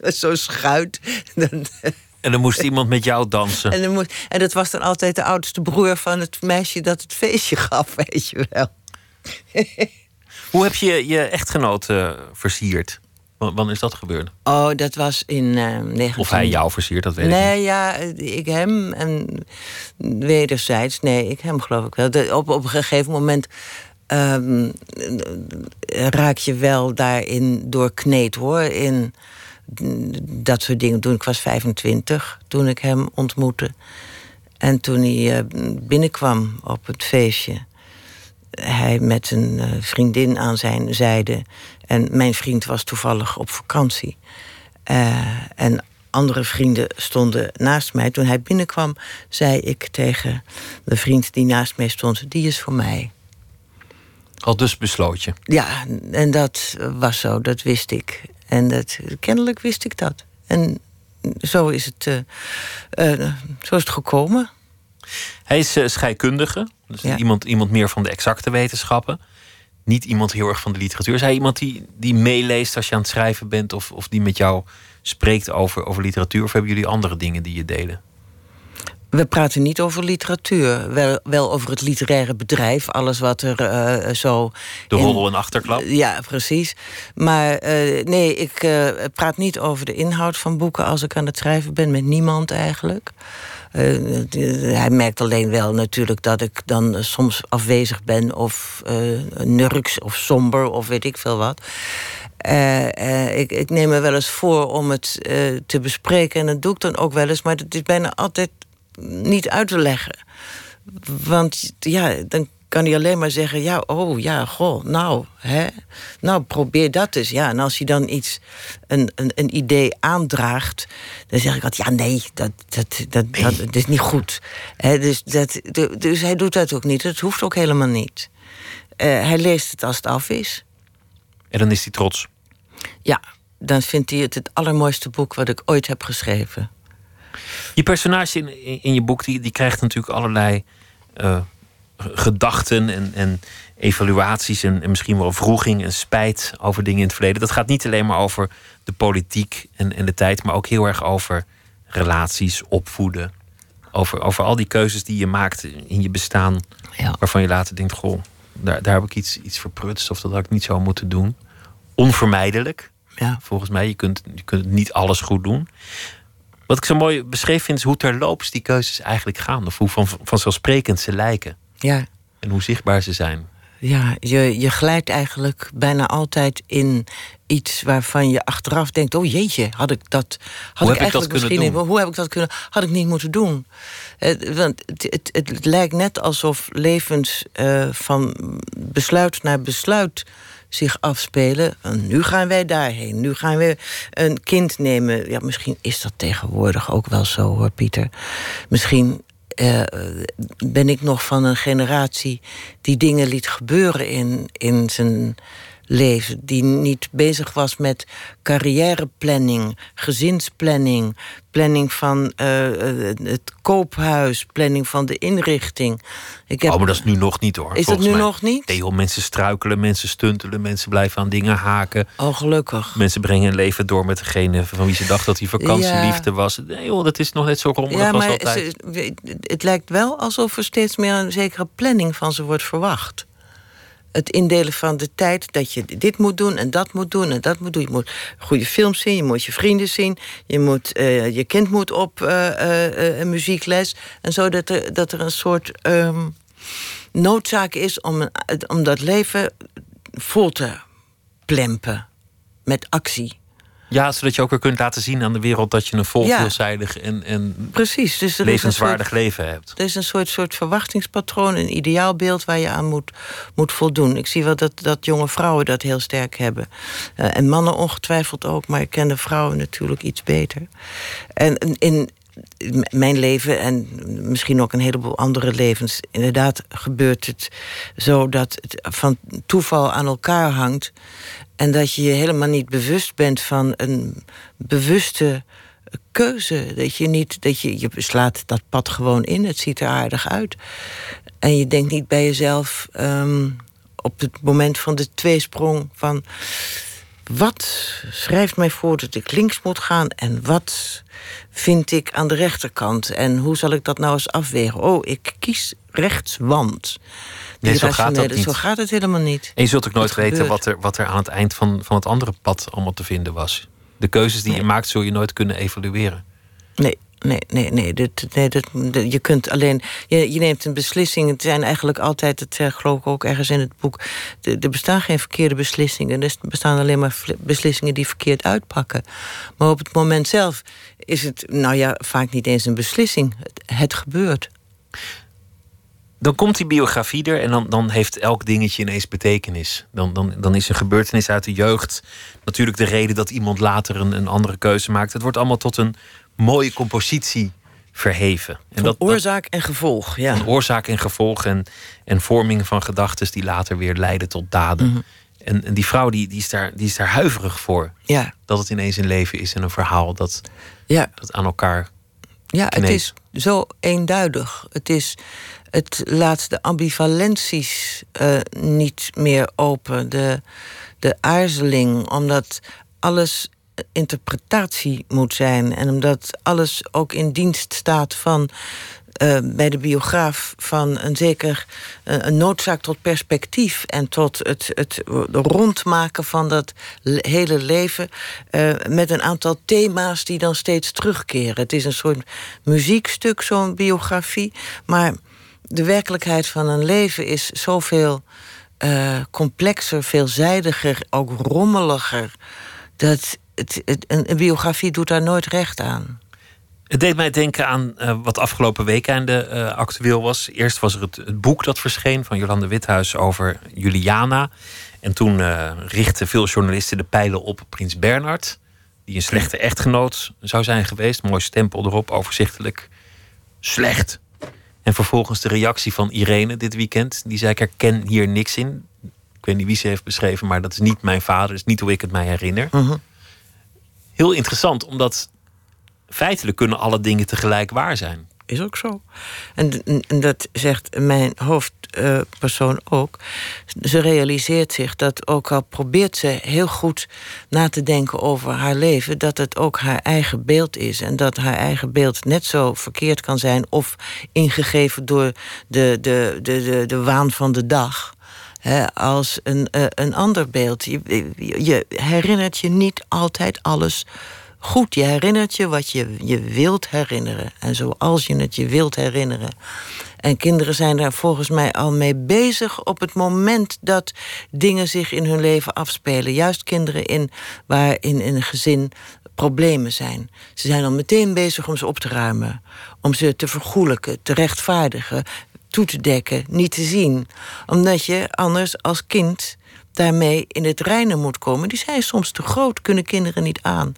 <laughs> Zo schuit. En dan moest <laughs> iemand met jou dansen. en, dan moest, en dat was dan altijd de oudste broer van het meisje dat het feestje <laughs> gaf, weet je wel. <laughs> Hoe heb je je echtgenoot versierd? W- Wanneer is dat gebeurd? Oh, dat was in 19... Of hij jou versierd, dat weet ik niet. Nee, ja, ik hem en wederzijds. Nee, ik hem geloof ik wel. De- op, op een gegeven moment ehm, raak je wel daarin doorkneed hoor. In dat soort dingen. Toen ik was 25, toen ik hem ontmoette. En toen hij eh, binnenkwam op het feestje. Hij met een eh, vriendin aan zijn zijde. En mijn vriend was toevallig op vakantie. Eh, en andere vrienden stonden naast mij. Toen hij binnenkwam, zei ik tegen de vriend die naast mij stond: Die is voor mij. Al dus besloot je. Ja, en dat was zo, dat wist ik. En dat, kennelijk wist ik dat. En zo is het, eh, eh, zo is het gekomen. Hij is eh, scheikundige, dus Ja. iemand, iemand meer van de exacte wetenschappen. Niet iemand heel erg van de literatuur. Is hij iemand die, die meeleest als je aan het schrijven bent, of, of die met jou spreekt over, over literatuur? Of hebben jullie andere dingen die je delen? We praten niet over literatuur, wel, wel over het literaire bedrijf, alles wat er eh, zo. De roddel en achterklap? Ja, precies. Maar eh, nee, ik eh, praat niet over de inhoud van boeken als ik aan het schrijven ben, met niemand eigenlijk. Hij merkt alleen wel natuurlijk dat ik dan soms afwezig ben of nurks of somber of weet ik veel wat. Ik, ik neem me wel eens voor om het te bespreken en dat doe ik dan ook wel eens, maar het is bijna altijd niet uit te leggen. Want ja, dan kan hij alleen maar zeggen: Ja, oh ja, goh, nou, hè, nou probeer dat eens. Ja, en als hij dan iets, een, een, een idee aandraagt, dan zeg ik altijd: Ja, nee, dat, dat, dat, dat, dat is niet goed. Hè, dus, dat, dus hij doet dat ook niet. Dat hoeft ook helemaal niet. Eh, hij leest het als het af is. En dan is hij trots. Ja, dan vindt hij het het allermooiste boek wat ik ooit heb geschreven. Je personage in, in, in je boek die, die krijgt natuurlijk allerlei eh, gedachten en, en evaluaties en, en misschien wel vroeging en spijt over dingen in het verleden. Dat gaat niet alleen maar over de politiek en, en de tijd, maar ook heel erg over relaties, opvoeden. Over, over al die keuzes die je maakt in je bestaan, Ja. waarvan je later denkt: Goh, daar, daar heb ik iets, iets verprutst of dat had ik niet zo moeten doen. Onvermijdelijk, Ja. volgens mij. Je kunt, je kunt niet alles goed doen. Wat ik zo mooi beschreven vind, is hoe terloops die keuzes eigenlijk gaan. Of hoe van, vanzelfsprekend ze lijken. Ja, En hoe zichtbaar ze zijn. Ja, je, je glijdt eigenlijk bijna altijd in iets waarvan je achteraf denkt: oh jeetje, had ik dat. Had Hoe ik heb ik dat eigenlijk kunnen misschien doen? Hoe heb ik dat kunnen? Had ik niet moeten doen. Eh, want het, het, het lijkt net alsof levens eh, van besluit naar besluit zich afspelen. En nu gaan wij daarheen. Nu gaan we een kind nemen. Ja, misschien is dat tegenwoordig ook wel zo hoor, Pieter. Misschien eh, ben ik nog van een generatie die dingen liet gebeuren in, in zijn leven. Die niet bezig was met carrièreplanning, gezinsplanning, planning van eh, eh, het koophuis, planning van de inrichting. Ik heb, Oh, maar dat is nu nog niet hoor. Is dat volgens nu mij. nog niet? Nee, joh, mensen struikelen, mensen stuntelen, mensen blijven aan dingen haken. Oh, gelukkig. Mensen brengen hun leven door met degene van wie ze dachten dat die vakantieliefde was. Nee joh, dat is nog net zo rommelig Ja, als maar altijd. ze- het lijkt wel alsof er steeds meer een zekere planning van ze wordt verwacht. Het indelen van de tijd dat je dit moet doen en dat moet doen en dat moet doen. Je moet goede films zien, je moet je vrienden zien, je, moet, eh, je kind moet op een muziekles. En zo dat er, dat er een soort ehm, noodzaak is om, om dat leven vol te plempen met actie. Ja, zodat je ook weer kunt laten zien aan de wereld dat je een vol Ja. veelzijdig en, en Precies. Dus soort- levenswaardig leven hebt. Er is een soort, soort verwachtingspatroon, een ideaalbeeld waar je aan moet, moet voldoen. Ik zie wel dat, dat jonge vrouwen dat heel sterk hebben. Eh, en mannen ongetwijfeld ook, maar ik ken de vrouwen natuurlijk iets beter. En in, in mijn leven en misschien ook een heleboel andere levens, inderdaad gebeurt het zo dat het van toeval aan elkaar hangt. En dat je je helemaal niet bewust bent van een bewuste keuze. Dat je niet, dat je, je slaat dat pad gewoon in, het ziet er aardig uit. En je denkt niet bij jezelf ehm, op het moment van de tweesprong van wat schrijft mij voor dat ik links moet gaan en wat vind ik aan de rechterkant en hoe zal ik dat nou eens afwegen? Oh, ik kies rechts, want. Nee, zo gaat dat niet. Zo gaat het helemaal niet. En je zult ook nooit weten gebeurt. wat er, wat er aan het eind van, van het andere pad allemaal te vinden was. De keuzes die je maakt, zul je nooit kunnen evalueren. Nee, nee, nee, nee. Dit, nee dit, je kunt alleen. Je, je neemt een beslissing. Het zijn eigenlijk altijd, het zeg, geloof ik ook ergens in het boek. Er bestaan geen verkeerde beslissingen. Er bestaan alleen maar beslissingen die verkeerd uitpakken. Maar op het moment zelf is het, nou ja, vaak niet eens een beslissing. Het, het gebeurt. Dan komt die biografie er en dan, dan heeft elk dingetje ineens betekenis. Dan, dan, dan is een gebeurtenis uit de jeugd natuurlijk de reden dat iemand later een, een andere keuze maakt. Het wordt allemaal tot een mooie compositie verheven. En Van dat, dat- oorzaak en gevolg, ja. van oorzaak en gevolg en, en vorming van gedachten die later weer leiden tot daden. Mhm. En, en die vrouw die, die, is daar, die is daar huiverig voor. Ja, Dat het ineens een leven is en een verhaal dat, ja. dat aan elkaar. Ja, het is zo eenduidig. Het, is, het laat de ambivalenties eh, niet meer open. De, de aarzeling, omdat alles interpretatie moet zijn. En omdat alles ook in dienst staat van. eh, bij de biograaf van een zeker eh, een noodzaak tot perspectief en tot het, het rondmaken van dat le- hele leven eh, met een aantal thema's die dan steeds terugkeren. Het is een soort muziekstuk, zo'n biografie, maar de werkelijkheid van een leven is zoveel complexer, veelzijdiger, ook rommeliger. Dat het, het- een, een biografie doet daar nooit recht aan. Het deed mij denken aan eh, wat afgelopen weekende eh actueel was. Eerst was er het, het boek dat verscheen van Jolande Withuis over Juliana. En toen eh, richtten veel journalisten de pijlen op prins Bernhard. Die een slechte echtgenoot zou zijn geweest. Mooi stempel erop, overzichtelijk. Slecht. En vervolgens de reactie van Irene dit weekend. Die zei: Ik herken hier niks in. Ik weet niet wie ze heeft beschreven, maar dat is niet mijn vader. Dat is niet hoe ik het mij herinner. Mhm. Heel interessant, omdat feitelijk kunnen alle dingen tegelijk waar zijn. Is ook zo. En, en dat zegt mijn hoofdpersoon ook. Ze realiseert zich dat ook al probeert ze heel goed na te denken over haar leven, dat het ook haar eigen beeld is. En dat haar eigen beeld net zo verkeerd kan zijn of ingegeven door de, de, de, de, de waan van de dag. Als een, eh, een ander beeld. Je, je herinnert je niet altijd alles goed. Je herinnert je wat je je wilt herinneren. En zoals je het je wilt herinneren. En kinderen zijn daar volgens mij al mee bezig op het moment dat dingen zich in hun leven afspelen. Juist kinderen in, waar in, in een gezin problemen zijn. Ze zijn al meteen bezig om ze op te ruimen. Om ze te vergoelijken, te rechtvaardigen, toe te dekken, niet te zien. Omdat je anders als kind daarmee in het reinen moet komen. Die zijn soms te groot, kunnen kinderen niet aan.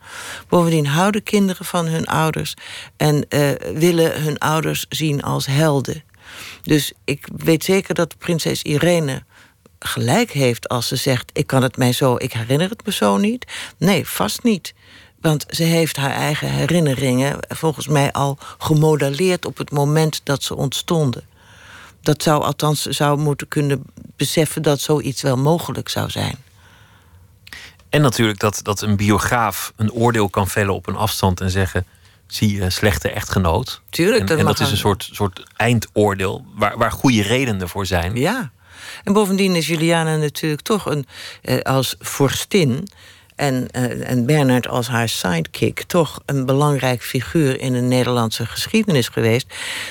Bovendien houden kinderen van hun ouders en eh, willen hun ouders zien als helden. Dus ik weet zeker dat prinses Irene gelijk heeft als ze zegt: Ik kan het mij zo, ik herinner het me zo niet. Nee, vast niet. Want ze heeft haar eigen herinneringen volgens mij al gemodelleerd op het moment dat ze ontstonden. Dat zou althans zou moeten kunnen beseffen dat zoiets wel mogelijk zou zijn. En natuurlijk dat, dat een biograaf een oordeel kan vellen op een afstand en zeggen: zie je, slechte echtgenoot. Tuurlijk, en dat en dat is een soort, soort eindoordeel waar, waar goede redenen voor zijn. Ja. En bovendien is Juliana natuurlijk toch een, eh, als vorstin. En, eh, en Bernard als haar sidekick toch een belangrijk figuur in de Nederlandse geschiedenis geweest.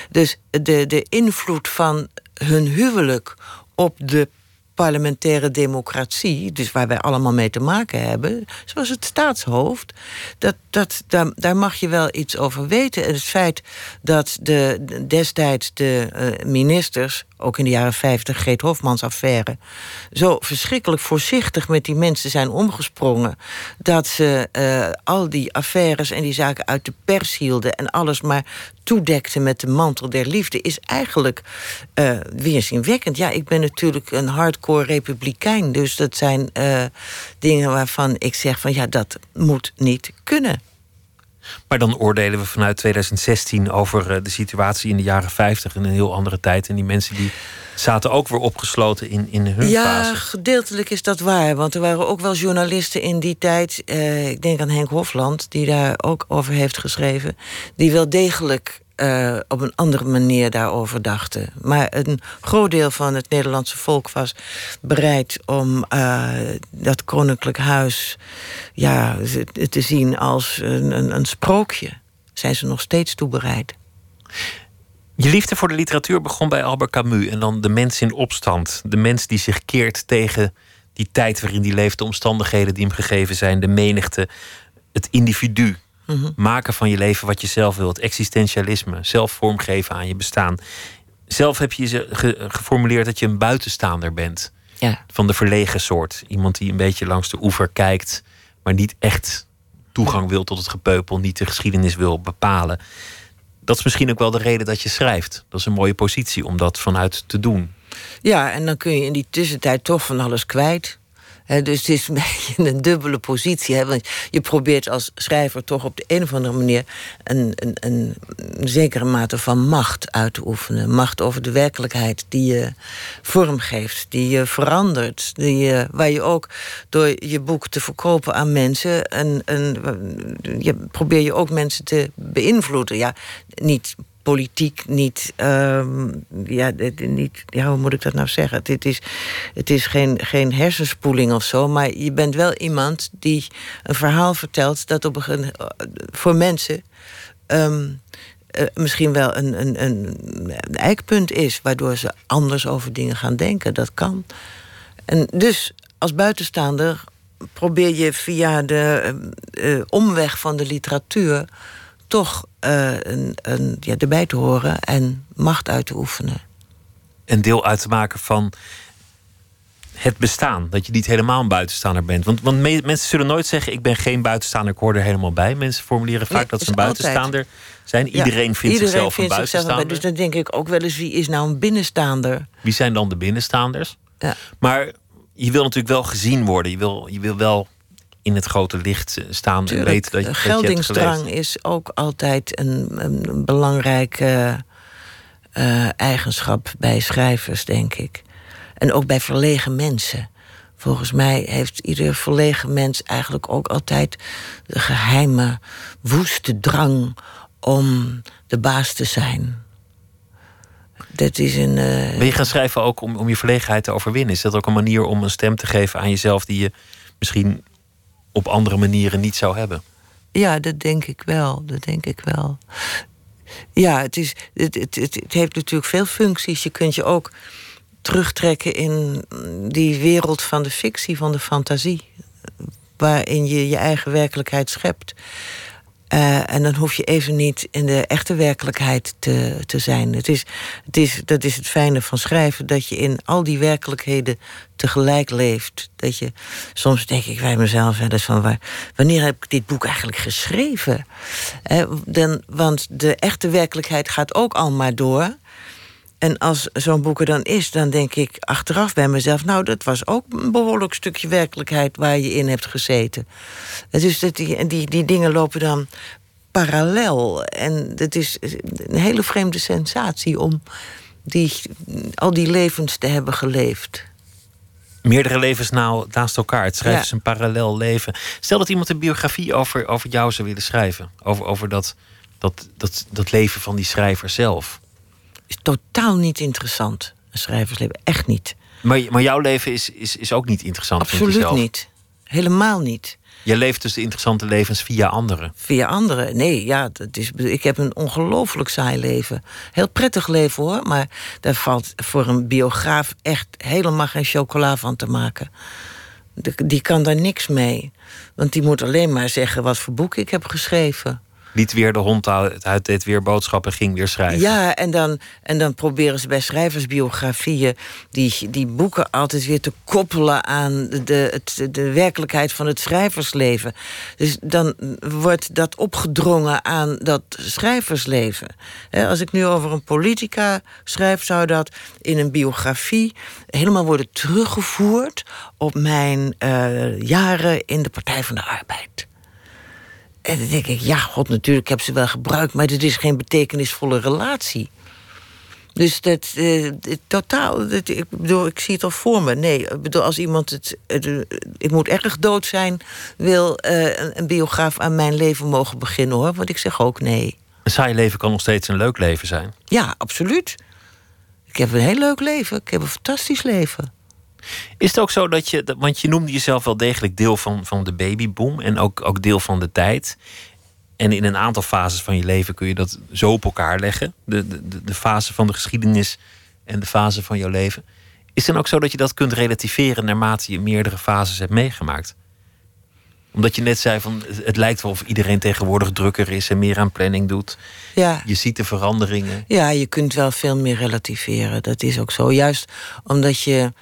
Dus de, de invloed van hun huwelijk op de parlementaire democratie, dus waar wij allemaal mee te maken hebben, zoals het staatshoofd, dat, dat, daar, daar mag je wel iets over weten. En het feit dat de, de- destijds de eh, ministers, ook in de jaren 50, Greet Hofmans affaire, zo verschrikkelijk voorzichtig met die mensen zijn omgesprongen, dat ze eh, al die affaires en die zaken uit de pers hielden en alles maar toedekten met de mantel der liefde, is eigenlijk eh weerzinwekkend. Ja, ik ben natuurlijk een hardcore republikein, dus dat zijn eh, dingen waarvan ik zeg van ja, dat moet niet kunnen. Maar dan oordelen we vanuit 2016 over eh, de situatie in de jaren 50 in een heel andere tijd. En die mensen die zaten ook weer opgesloten in, in hun ja, fase. gedeeltelijk is dat waar. Want er waren ook wel journalisten in die tijd. eh, ik denk aan Henk Hofland, die daar ook over heeft geschreven. Die wel degelijk eh, op een andere manier daarover dachten. Maar een groot deel van het Nederlandse volk was bereid om eh, dat koninklijk huis ja, te- zien als een, een, een sprookje. Zijn ze nog steeds toe bereid? Je liefde voor de literatuur begon bij Albert Camus. En dan de mens in opstand. De mens die zich keert tegen die tijd waarin die leeft, de omstandigheden die hem gegeven zijn, de menigte, het individu. Maken van je leven wat je zelf wilt. Existentialisme. Zelf vormgeven aan je bestaan. Zelf heb je ge- geformuleerd dat je een buitenstaander bent. Ja. Van de verlegen soort. Iemand die een beetje langs de oever kijkt, maar niet echt toegang wil tot het gepeupel, niet de geschiedenis wil bepalen. Dat is misschien ook wel de reden dat je schrijft. Dat is een mooie positie om dat vanuit te doen. Ja, en dan kun je in die tussentijd toch van alles kwijt. Dus het is een <laughs> beetje een dubbele positie. Hè? Want je probeert als schrijver toch op de een of andere manier een, een, een, zekere mate van macht uit te oefenen. Macht over de werkelijkheid die je vormgeeft, die je verandert. Die je, waar je ook door je boek te verkopen aan mensen. En, en, je probeer je ook mensen te beïnvloeden. Ja, niet politiek niet, ehm, ja, niet. Ja, hoe moet ik dat nou zeggen? Het is, het is geen, geen hersenspoeling of zo, maar je bent wel iemand die een verhaal vertelt dat op een, voor mensen. Ehm, eh, misschien wel een, een, een, eikpunt is, waardoor ze anders over dingen gaan denken. Dat kan. En dus als buitenstaander probeer je via de uh, omweg van de literatuur toch uh, een, een, ja, erbij te horen en macht uit te oefenen. Een deel uit te maken van het bestaan. Dat je niet helemaal een buitenstaander bent. Want, want mensen zullen nooit zeggen: Ik ben geen buitenstaander, ik hoor er helemaal bij. Mensen formuleren vaak dat ze een buitenstaander zijn. Iedereen vindt zichzelf een buitenstaander. dus dan denk ik ook wel eens: wie is nou een binnenstaander? Wie zijn dan de binnenstaanders? Ja. Maar je wil natuurlijk wel gezien worden. Je wil, je wil wel in het grote licht staan en weten dat je. Geldingsdrang is ook altijd een, een belangrijke uh, eigenschap bij schrijvers, denk ik. En ook bij verlegen mensen. Volgens mij heeft ieder verlegen mens eigenlijk ook altijd de geheime, woeste drang om de baas te zijn. Dat is een. Uh... Ben je gaan schrijven ook om, om je verlegenheid te overwinnen? Is dat ook een manier om een stem te geven aan jezelf die je misschien op andere manieren niet zou hebben. Ja, dat denk ik wel. Dat denk ik wel. Ja, het, is, het, het, het, heeft natuurlijk veel functies. Je kunt je ook terugtrekken in die wereld van de fictie, van de fantasie. Waarin je je eigen werkelijkheid schept. Uh, en dan hoef je even niet in de echte werkelijkheid te, te zijn. Het is, het is, dat is het fijne van schrijven, dat je in al die werkelijkheden tegelijk leeft. Dat je, soms denk ik bij mezelf wel eens van... Wanneer heb ik dit boek eigenlijk geschreven? Eh, dan, want de echte werkelijkheid gaat ook al maar door... En als zo'n boek er dan is, dan denk ik achteraf bij mezelf... nou, dat was ook een behoorlijk stukje werkelijkheid waar je in hebt gezeten. Dus dat die, die, die dingen lopen dan parallel. En het is een hele vreemde sensatie om die, al die levens te hebben geleefd. Meerdere levens nou naast elkaar. Het schrijven is een parallel leven. Stel dat iemand een biografie over, over jou zou willen schrijven. Over, over dat, dat, dat, dat leven van die schrijver zelf is totaal niet interessant. Een schrijversleven, echt niet. Maar, maar jouw leven is, is, is ook niet interessant, Absoluut niet. Helemaal niet. Je leeft dus de interessante levens via anderen. Via anderen? Nee, ja, dat is, ik heb een ongelooflijk saai leven. Heel prettig leven hoor, maar daar valt voor een biograaf echt helemaal geen chocola van te maken. Die kan daar niks mee. Want die moet alleen maar zeggen wat voor boek ik heb geschreven liet weer de hond uit, deed weer boodschappen, ging weer schrijven. Ja, en dan, en dan proberen ze bij schrijversbiografieën die, die boeken altijd weer te koppelen aan de, het, de werkelijkheid van het schrijversleven. Dus dan wordt dat opgedrongen aan dat schrijversleven. Als ik nu over een politica schrijf, zou dat in een biografie helemaal worden teruggevoerd op mijn uh, jaren in de Partij van de Arbeid. En dan denk ik, ja, god, natuurlijk heb ze wel gebruikt... maar dit is geen betekenisvolle relatie. Dus dat, uh, totaal, dat, ik bedoel, ik zie het al voor me. Nee, ik bedoel, als iemand het, ik moet erg dood zijn, wil een, een, biograaf aan mijn leven mogen beginnen hoor. Want ik zeg ook nee. Een saai leven kan nog steeds een leuk leven zijn. Ja, absoluut. Ik heb een heel leuk leven. Ik heb een fantastisch leven. Is het ook zo dat je, want je noemde jezelf wel degelijk deel van, van de babyboom en ook, ook deel van de tijd. En in een aantal fases van je leven kun je dat zo op elkaar leggen. De, de, de fase van de geschiedenis en de fase van jouw leven. Is het dan ook zo dat je dat kunt relativeren naarmate je meerdere fases hebt meegemaakt? Omdat je net zei van het lijkt wel of iedereen tegenwoordig drukker is en meer aan planning doet. Ja. Je ziet de veranderingen. Ja, je kunt wel veel meer relativeren. Dat is ook zo. Juist omdat je,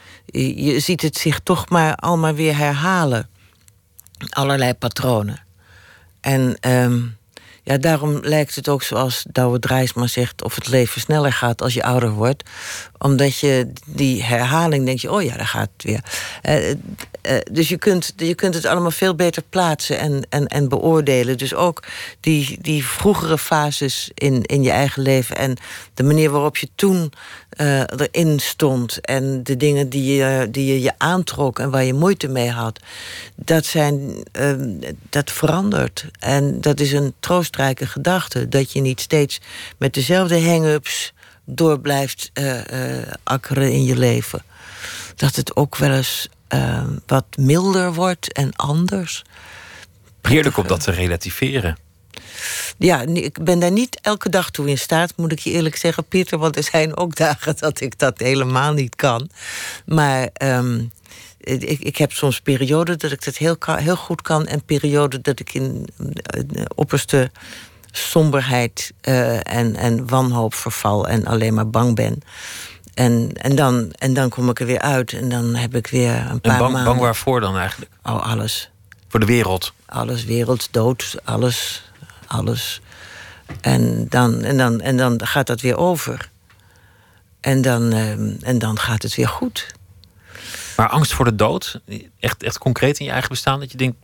je ziet het zich toch maar allemaal weer herhalen. Allerlei patronen. En um, ja, daarom lijkt het ook zoals Douwe Drijsma zegt... of het leven sneller gaat als je ouder wordt. Omdat je die herhaling denk je, oh ja, daar gaat het weer. Eh, eh, dus je kunt, je kunt het allemaal veel beter plaatsen en, en, en beoordelen. Dus ook die, die vroegere fases in, in je eigen leven... en de manier waarop je toen uh, erin stond... en de dingen die je, die je je aantrok en waar je moeite mee had... dat, zijn, uh, dat verandert. En dat is een troostrijke gedachte. Dat je niet steeds met dezelfde hang-ups door blijft uh, akkeren in je leven. Dat het ook wel eens wat milder wordt en anders. Heerlijk om dat te relativeren ja, ik ben daar niet elke dag toe in staat, moet ik je eerlijk zeggen, Pieter. Want er zijn ook <laughs> dagen dat ik dat helemaal niet kan. Maar um, ik, ik heb soms perioden dat ik dat heel, heel goed kan. En perioden dat ik in de opperste somberheid uh, en, en wanhoop verval en alleen maar bang ben. En, en, dan, en dan kom ik er weer uit en dan heb ik weer een paar en bang, maanden... bang waarvoor dan eigenlijk? Oh, alles. Voor de wereld? Alles, wereld, dood, alles alles. En dan, en dan, en dan gaat dat weer over. En dan, ehm, en dan gaat het weer goed. Maar angst voor de dood? Echt, echt concreet in je eigen bestaan? Dat je denkt,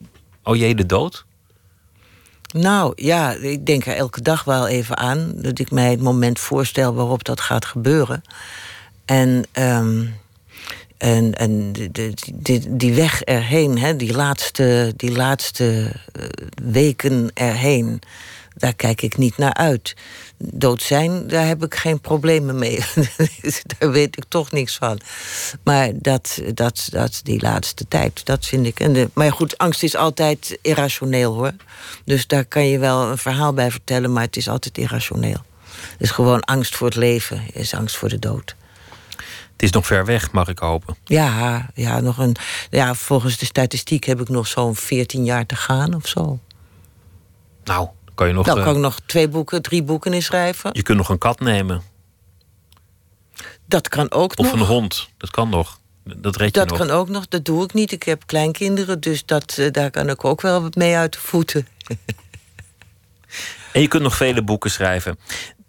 oh jee, de dood? Nou ja, ik denk er elke dag wel even aan. Dat ik mij het moment voorstel waarop dat gaat gebeuren. En, um, en, en die weg erheen, hè, die laatste, die laatste uh, weken erheen, daar kijk ik niet naar uit. Dood zijn, daar heb ik geen problemen mee. <laughs> daar weet ik toch niks van. Maar dat, dat, dat, die laatste tijd, dat vind ik. En maar goed, angst is altijd irrationeel hoor. Dus daar kan je wel een verhaal bij vertellen, maar het is altijd irrationeel. Dus gewoon angst voor het leven is angst voor de dood. Het is nog ver weg, mag ik hopen. Ja, ja, nog een, ja volgens de statistiek heb ik nog zo'n 14 jaar te gaan of zo. Nou, kan je nog. Nou, kan ik nog twee boeken, drie boeken inschrijven. Je kunt nog een kat nemen. Dat kan ook of nog. Of een hond, dat kan nog. Dat red je dat nog. kan ook nog, dat doe ik niet. Ik heb kleinkinderen, dus dat, uh, daar kan ik ook wel mee uit de voeten. <laughs> en je kunt nog vele boeken schrijven.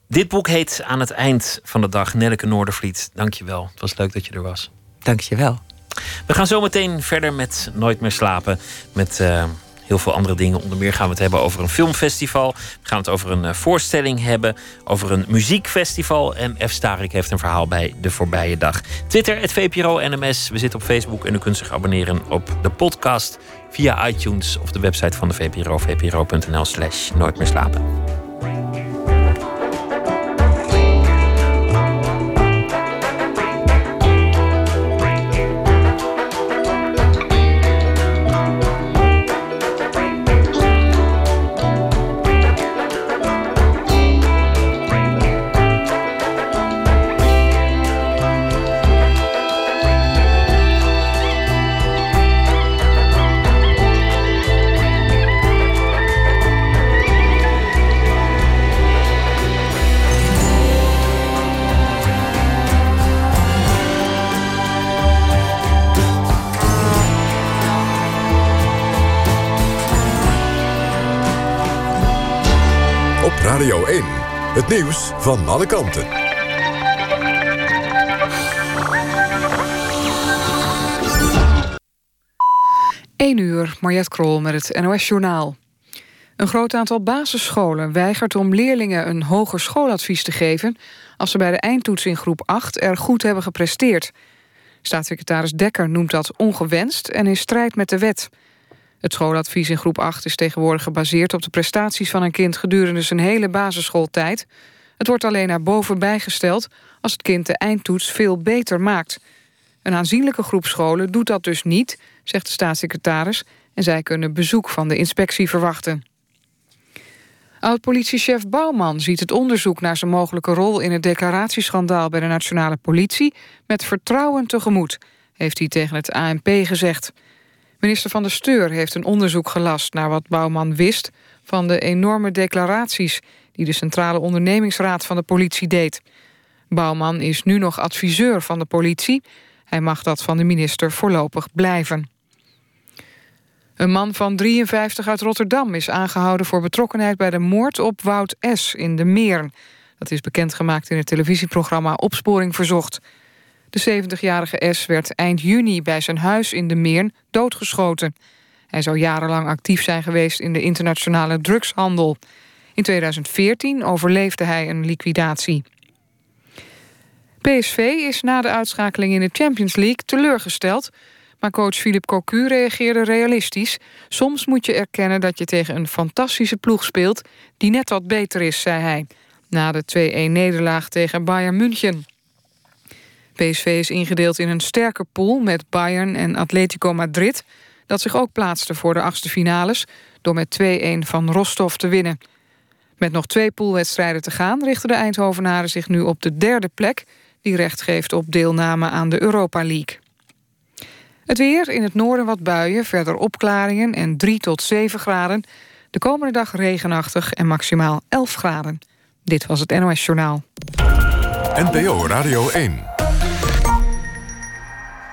Dit boek heet Aan het eind van de dag. Nelleke Noordervliet, dank je wel. Het was leuk dat je er was. Dank je wel. We gaan zo meteen verder met Nooit meer slapen. Met uh, heel veel andere dingen. Onder meer gaan we het hebben over een filmfestival. We gaan het over een uh, voorstelling hebben. Over een muziekfestival. En F. Starik heeft een verhaal bij de voorbije dag. Twitter, het VPRO NMS. We zitten op Facebook en u kunt zich abonneren op de podcast via iTunes of de website van de VPRO. vpro.nl slash nooit meer slapen. Het nieuws van alle kanten. 1 uur, Mariette Krol met het NOS Journaal. Een groot aantal basisscholen weigert om leerlingen een hoger schooladvies te geven... als ze bij de eindtoets in groep 8 er goed hebben gepresteerd. Staatssecretaris Dekker noemt dat ongewenst en in strijd met de wet... Het schooladvies in groep 8 is tegenwoordig gebaseerd op de prestaties van een kind gedurende zijn hele basisschooltijd. Het wordt alleen naar boven bijgesteld als het kind de eindtoets veel beter maakt. Een aanzienlijke groep scholen doet dat dus niet, zegt de staatssecretaris, en zij kunnen bezoek van de inspectie verwachten. Oud-politiechef Bouwman ziet het onderzoek naar zijn mogelijke rol in het declaratieschandaal bij de nationale politie met vertrouwen tegemoet, heeft hij tegen het ANP gezegd. Minister van de Steur heeft een onderzoek gelast naar wat Bouwman wist van de enorme declaraties die de Centrale Ondernemingsraad van de politie deed. Bouwman is nu nog adviseur van de politie. Hij mag dat van de minister voorlopig blijven. Een man van 53 uit Rotterdam is aangehouden voor betrokkenheid bij de moord op Wout S. in de Meern. Dat is bekendgemaakt in het televisieprogramma Opsporing Verzocht. De 70-jarige S werd eind juni bij zijn huis in de Meern doodgeschoten. Hij zou jarenlang actief zijn geweest in de internationale drugshandel. In 2014 overleefde hij een liquidatie. PSV is na de uitschakeling in de Champions League teleurgesteld... maar coach Philippe Cocu reageerde realistisch. Soms moet je erkennen dat je tegen een fantastische ploeg speelt... die net wat beter is, zei hij. Na de 2-1-nederlaag tegen Bayern München. PSV is ingedeeld in een sterke pool met Bayern en Atletico Madrid... dat zich ook plaatste voor de achtste finales... door met 2-1 van Rostov te winnen. Met nog twee poolwedstrijden te gaan... richten de Eindhovenaren zich nu op de derde plek... die recht geeft op deelname aan de Europa League. Het weer, in het noorden wat buien, verder opklaringen... en 3 tot 7 graden. De komende dag regenachtig en maximaal 11 graden. Dit was het NOS Journaal. NPO Radio 1.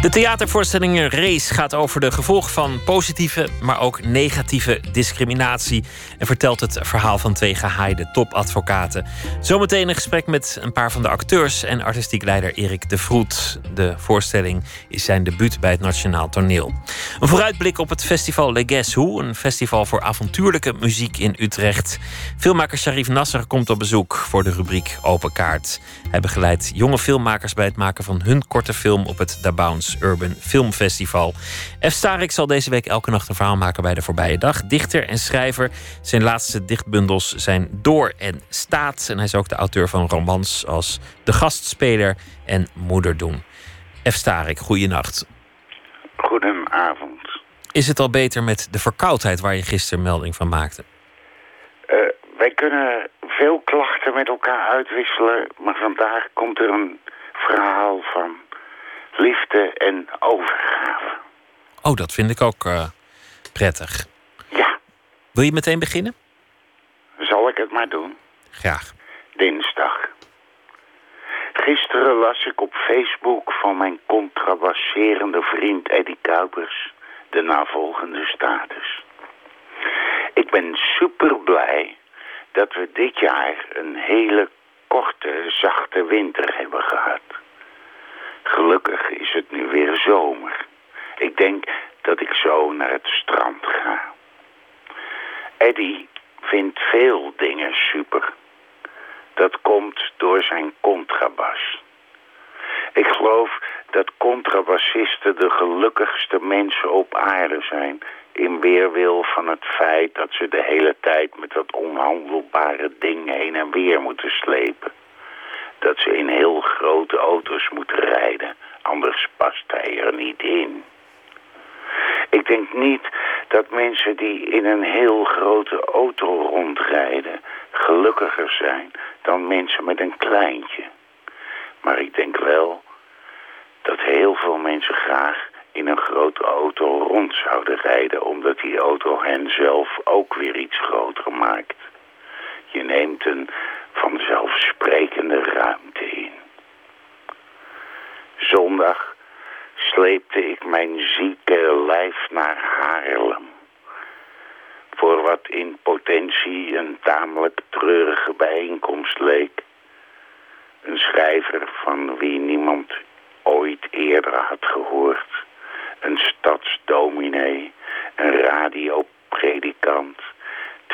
De theatervoorstelling Race gaat over de gevolgen van positieve, maar ook negatieve discriminatie. En vertelt het verhaal van twee gehaaide topadvocaten. Zometeen een gesprek met een paar van de acteurs en artistiek leider Erik de Vroet. De voorstelling is zijn debuut bij het Nationaal Toneel. Een vooruitblik op het festival Le Guess een festival voor avontuurlijke muziek in Utrecht. Filmmaker Sharif Nasser komt op bezoek voor de rubriek Open Kaart. Hij begeleidt jonge filmmakers bij het maken van hun korte film op het Da Urban Film Festival. F. Starik zal deze week elke nacht een verhaal maken bij de voorbije dag. Dichter en schrijver. Zijn laatste dichtbundels zijn Door en Staat. En hij is ook de auteur van romans als De Gastspeler en Moeder Doen. F. Starik, goeienacht. Goedenavond. Is het al beter met de verkoudheid waar je gisteren melding van maakte? Uh, wij kunnen veel klachten met elkaar uitwisselen, maar vandaag komt er een verhaal van liefde en overgave. Oh, dat vind ik ook uh, prettig. Ja. Wil je meteen beginnen? Zal ik het maar doen? Graag. Dinsdag. Gisteren las ik op Facebook van mijn contrabasserende vriend Eddie Kuipers de navolgende status. Ik ben super blij dat we dit jaar een hele korte, zachte winter hebben gehad. Gelukkig is het nu weer zomer. Ik denk dat ik zo naar het strand ga. Eddie vindt veel dingen super. Dat komt door zijn contrabas. Ik geloof dat contrabassisten de gelukkigste mensen op aarde zijn... in weerwil van het feit dat ze de hele tijd met dat onhandelbare ding heen en weer moeten slepen dat ze in heel grote auto's moeten rijden. Anders past hij er niet in. Ik denk niet dat mensen die in een heel grote auto rondrijden gelukkiger zijn dan mensen met een kleintje. Maar ik denk wel dat heel veel mensen graag in een grote auto rond zouden rijden... omdat die auto hen zelf ook weer iets groter maakt. Je neemt een vanzelfsprekende ruimte in. Zondag sleepte ik mijn zieke lijf naar Haarlem. Voor wat in potentie een tamelijk treurige bijeenkomst leek. Een schrijver van wie niemand ooit eerder had gehoord. Een stadsdominee, een radiopredikant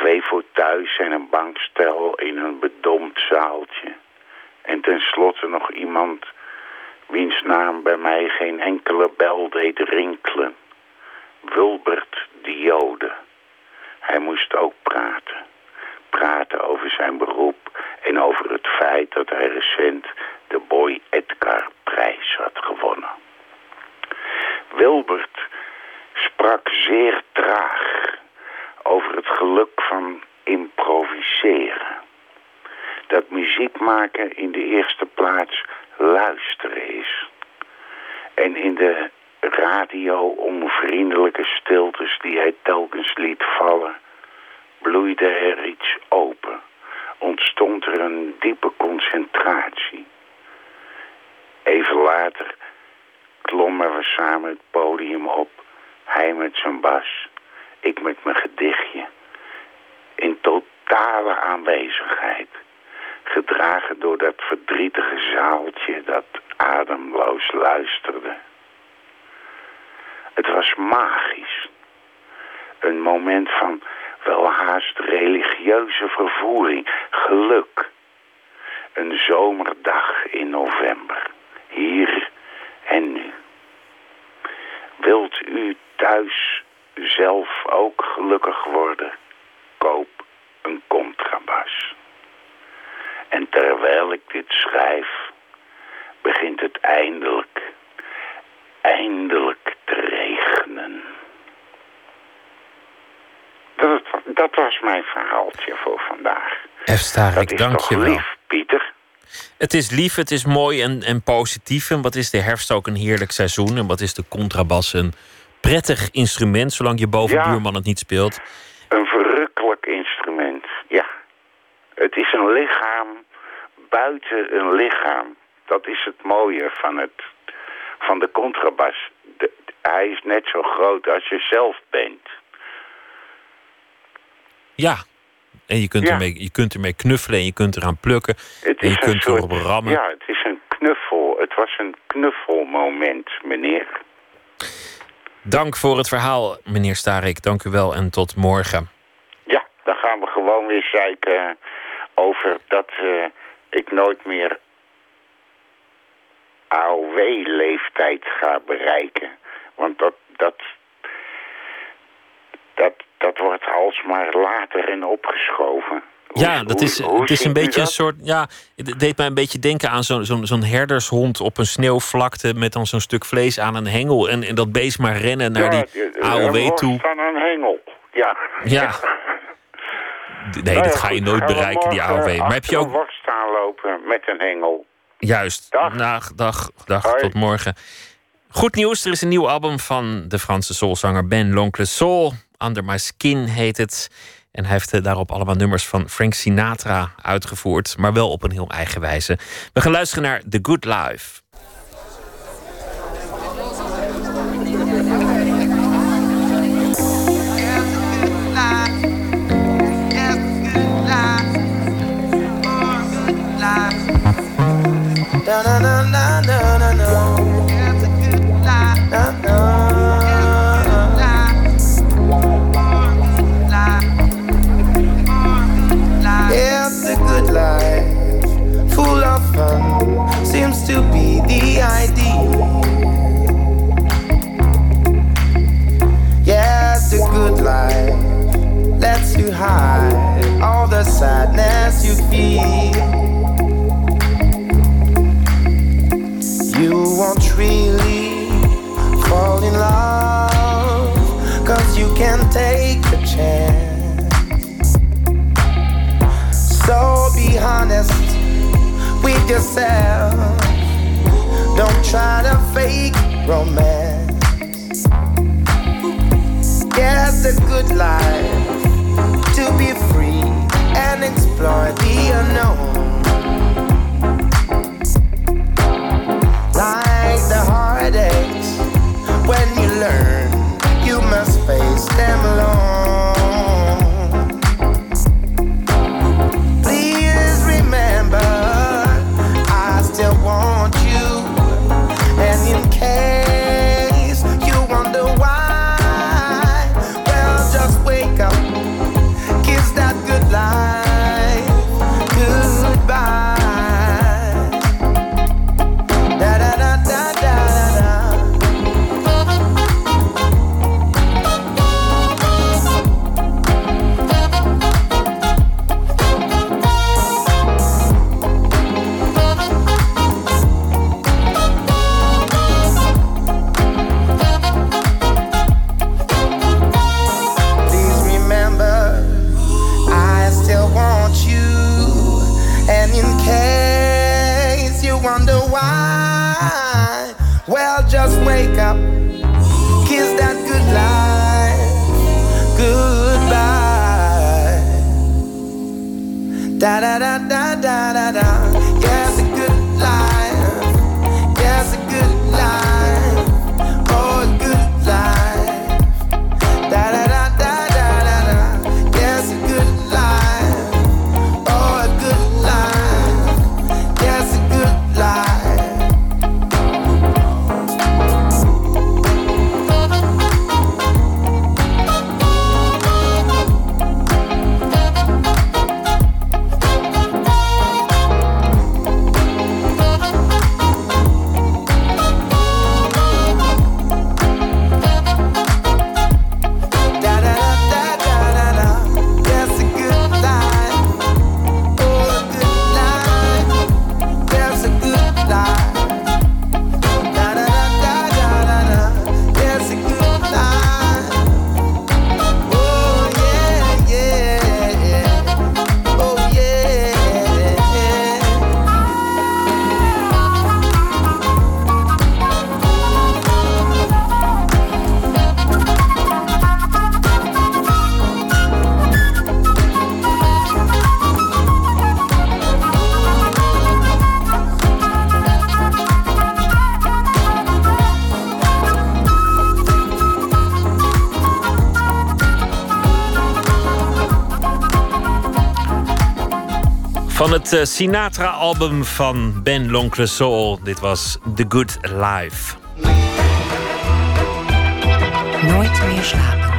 Twee fauteuils en een bankstel in een bedompt zaaltje. En tenslotte nog iemand wiens naam bij mij geen enkele bel deed rinkelen. Wilbert de Jode. Hij moest ook praten. Praten over zijn beroep en over het feit dat hij recent de Boy Edgar prijs had gewonnen. Wilbert sprak zeer traag over het geluk van improviseren. Dat muziek maken in de eerste plaats luisteren is. En in de radio onvriendelijke stiltes die hij telkens liet vallen, bloeide er iets open. Ontstond er een diepe concentratie. Even later klommen we samen het podium op. Hij met zijn bas, ik met mijn gedichtje. In totale aanwezigheid. Gedragen door dat verdrietige zaaltje dat ademloos luisterde. Het was magisch. Een moment van welhaast religieuze vervoering, geluk. Een zomerdag in november, hier en nu. Wilt u thuis zelf ook gelukkig worden? Koop een contrabas. En terwijl ik dit schrijf, begint het eindelijk, eindelijk te regenen. Dat, dat was mijn verhaaltje voor vandaag. F. Dat Starik, is dank toch je wel. lief, Pieter? Het is lief, het is mooi en, en positief. En wat is de herfst ook een heerlijk seizoen? En wat is de contrabas een prettig instrument, zolang je bovenbuurman het niet speelt? Een verrukkelijk instrument, ja. Het is een lichaam buiten een lichaam. Dat is het mooie van, het, van de contrabas. De- hij is net zo groot als je zelf bent. Ja. En je kunt, Ja. ermee, je kunt ermee knuffelen en je kunt eraan plukken. Het en je kunt soort, erop rammen. Ja, het is een knuffel. Het was een knuffelmoment, meneer. Dank voor het verhaal, meneer Starik. Dank u wel en tot morgen. Ja, dan gaan we gewoon weer zeiken over dat eh, ik nooit meer AOW-leeftijd ga bereiken. Want dat, dat, dat, dat wordt alsmaar later en opgeschoven. Hoe- Ja, dat is, hoe het is een beetje een soort. Ja, het deed mij een beetje denken aan zo'n zo'n zo'n herdershond op een sneeuwvlakte. met dan zo'n stuk vlees aan een hengel. En, en dat beest maar rennen naar Ja, die AOW toe. van een hengel. Ja. Ja. <laughs> Nee, Nou dat ga je nooit bereiken, die AOW. Maar heb je ook. worst staan lopen met een hengel. Juist. Dag. Dag, dag, dag. Tot morgen. Goed nieuws, er is een nieuw album van de Franse soulzanger Ben L'Oncle Soul. Under My Skin heet het. En hij heeft eh, daarop allemaal nummers van Frank Sinatra uitgevoerd. Maar wel op een heel eigen wijze. We gaan luisteren naar The Good Life. You won't really fall in love, cause you can't take a chance. So be honest with yourself. Don't try to fake romance. Get the good life to be and explore the unknown. like the heartaches when you learn het eh, Sinatra-album van Ben L'Oncle Soul. Dit was The Good Life. Nooit meer slapen.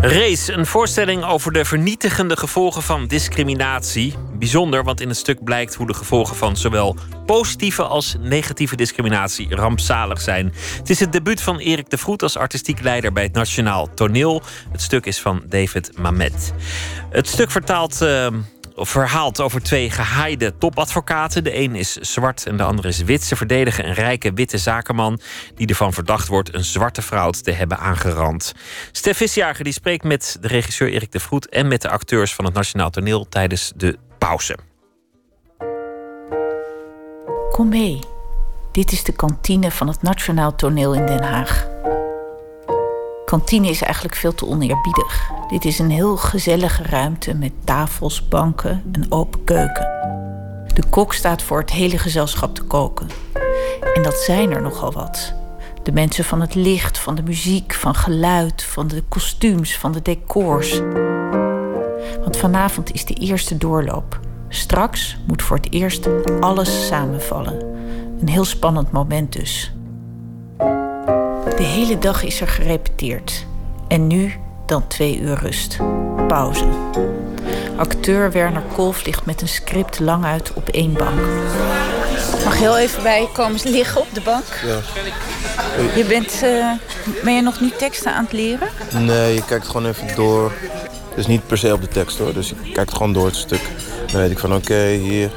Race, een voorstelling over de vernietigende gevolgen van discriminatie. Bijzonder, want in het stuk blijkt hoe de gevolgen van zowel positieve als negatieve discriminatie rampzalig zijn. Het is het debuut van Erik de Vroet als artistiek leider bij het Nationaal Toneel. Het stuk is van David Mamet. Het stuk vertaalt. eh, verhaalt over twee gehaaide topadvocaten. De een is zwart en de andere is wit. Ze verdedigen een rijke witte zakenman die ervan verdacht wordt een zwarte vrouw te hebben aangerand. Stef Visjager die spreekt met de regisseur Erik de Vroet en met de acteurs van het Nationaal Toneel tijdens de pauze. Kom mee. Dit is de kantine van het Nationaal Toneel in Den Haag. Kantine is eigenlijk veel te oneerbiedig. Dit is een heel gezellige ruimte met tafels, banken, een open keuken. De kok staat voor het hele gezelschap te koken. En dat zijn er nogal wat. De mensen van het licht, van de muziek, van geluid, van de kostuums, van de decors. Want vanavond is de eerste doorloop. Straks moet voor het eerst alles samenvallen. Een heel spannend moment dus. De hele dag is er gerepeteerd. En nu dan twee uur rust. Pauze. Acteur Werner Kolf ligt met een script lang uit op één bank. Mag heel even bij je komen liggen op de bank? Ja. Je bent, eh, ben je nog niet teksten aan het leren? Nee, je kijkt gewoon even door. Dus niet per se op de tekst hoor. Dus ik kijk gewoon door het stuk. Dan weet ik van oké, hier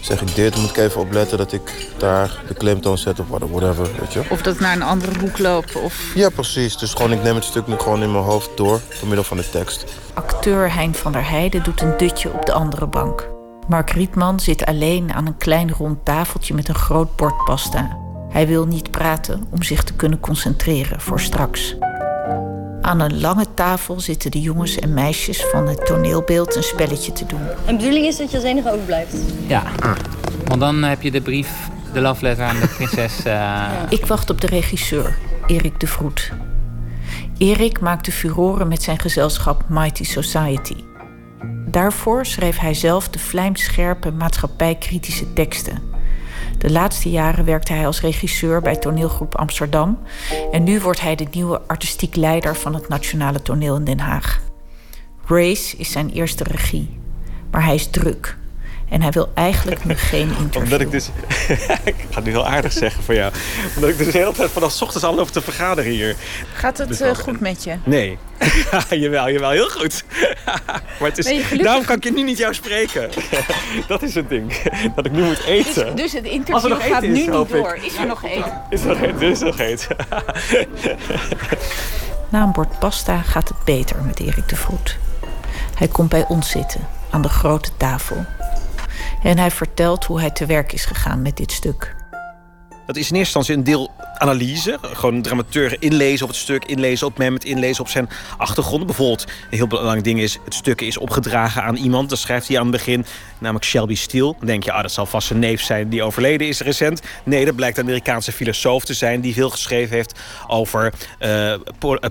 zeg ik dit. Dan moet ik even opletten dat ik daar de klemtoon zet of whatever, weet je. Of dat het naar een andere hoek loopt? Of... Ja, precies. Dus gewoon, ik neem het stuk nu gewoon in mijn hoofd door. Door middel van de tekst. Acteur Hein van der Heijden doet een dutje op de andere bank. Mark Rietman zit alleen aan een klein rond tafeltje met een groot bord pasta. Hij wil niet praten om zich te kunnen concentreren voor straks. Aan een lange tafel zitten de jongens en meisjes van het toneelbeeld een spelletje te doen. En de bedoeling is dat je als enige overblijft. Ja, want dan heb je de brief, de love letter aan de prinses. <laughs> eh, Ik wacht op de regisseur, Erik de Vroet. Erik maakte furoren met zijn gezelschap Mighty Society. Daarvoor schreef hij zelf de vlijmscherpe maatschappijkritische teksten. De laatste jaren werkte hij als regisseur bij toneelgroep Amsterdam en nu wordt hij de nieuwe artistiek leider van het Nationale Toneel in Den Haag. Race is zijn eerste regie, maar hij is druk en hij wil eigenlijk nog geen <laughs> interview. Omdat ik dus... <laughs> ik ga het nu heel aardig zeggen voor jou. Omdat ik dus de hele tijd vanaf 's ochtends al loop te vergaderen hier. Gaat het Dus eh, goed met je? Nee. Ja, <laughs> jawel, jawel, heel goed. maar het is, daarom kan ik je nu niet jou spreken. dat is het ding. Dat ik nu moet eten. Dus het Als er interview nog gaat eten is, nu niet ik. door. Is er nog eten? Is nog heet, is nog heet. Na een bord pasta gaat het beter met Erik de Vroet. Hij komt bij ons zitten, aan de grote tafel. En hij vertelt hoe hij te werk is gegaan met dit stuk. Dat is in eerste instantie een deel analyse. Gewoon een dramaturg inlezen op het stuk, inlezen op Mehmet, inlezen op zijn achtergrond. Bijvoorbeeld, een heel belangrijk ding is... het stuk is opgedragen aan iemand. Dat schrijft hij aan het begin, namelijk Shelby Steele. Dan denk je, ah, dat zal vast een neef zijn die overleden is recent. Nee, dat blijkt een Amerikaanse filosoof te zijn... die veel geschreven heeft over uh,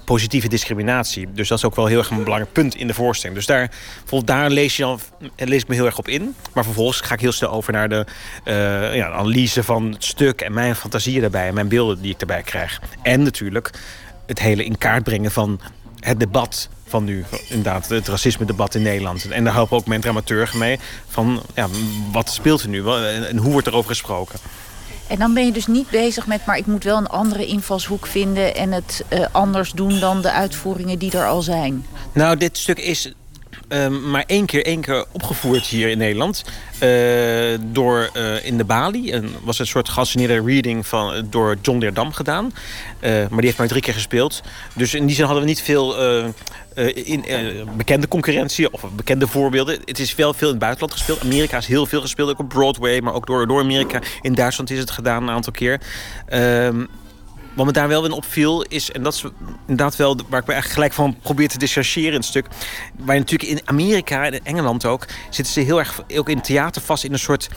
positieve discriminatie. Dus dat is ook wel heel erg een belangrijk punt in de voorstelling. Dus daar, daar lees, je dan, lees ik me heel erg op in. Maar vervolgens ga ik heel snel over naar de, uh, ja, analyse van het stuk... en mijn fantasieën daarbij en mijn beelden die ik erbij krijg. En natuurlijk het hele in kaart brengen van het debat van nu. Inderdaad, het racisme-debat in Nederland. En daar helpen ook mijn dramaturg mee. Van ja, wat speelt er nu en hoe wordt erover gesproken? En dan ben je dus niet bezig met, maar ik moet wel een andere invalshoek vinden en het uh, anders doen dan de uitvoeringen die er al zijn. Nou, dit stuk is Ehm, maar één keer, één keer opgevoerd hier in Nederland. Uh, door uh, in de Bali. En was een soort geassigneerde reading van, door John Leerdam gedaan. Maar die heeft maar drie keer gespeeld. Dus in die zin hadden we niet veel in, bekende concurrentie of bekende voorbeelden. Het is wel veel in het buitenland gespeeld. Amerika is heel veel gespeeld, ook op Broadway, maar ook door, door Amerika. In Duitsland is het gedaan een aantal keer. Wat me daar wel in opviel is, en dat is inderdaad wel waar ik me eigenlijk gelijk van probeer te distancieren in stuk. Waar natuurlijk in Amerika en in Engeland ook zitten ze heel erg ook in theater vast in een soort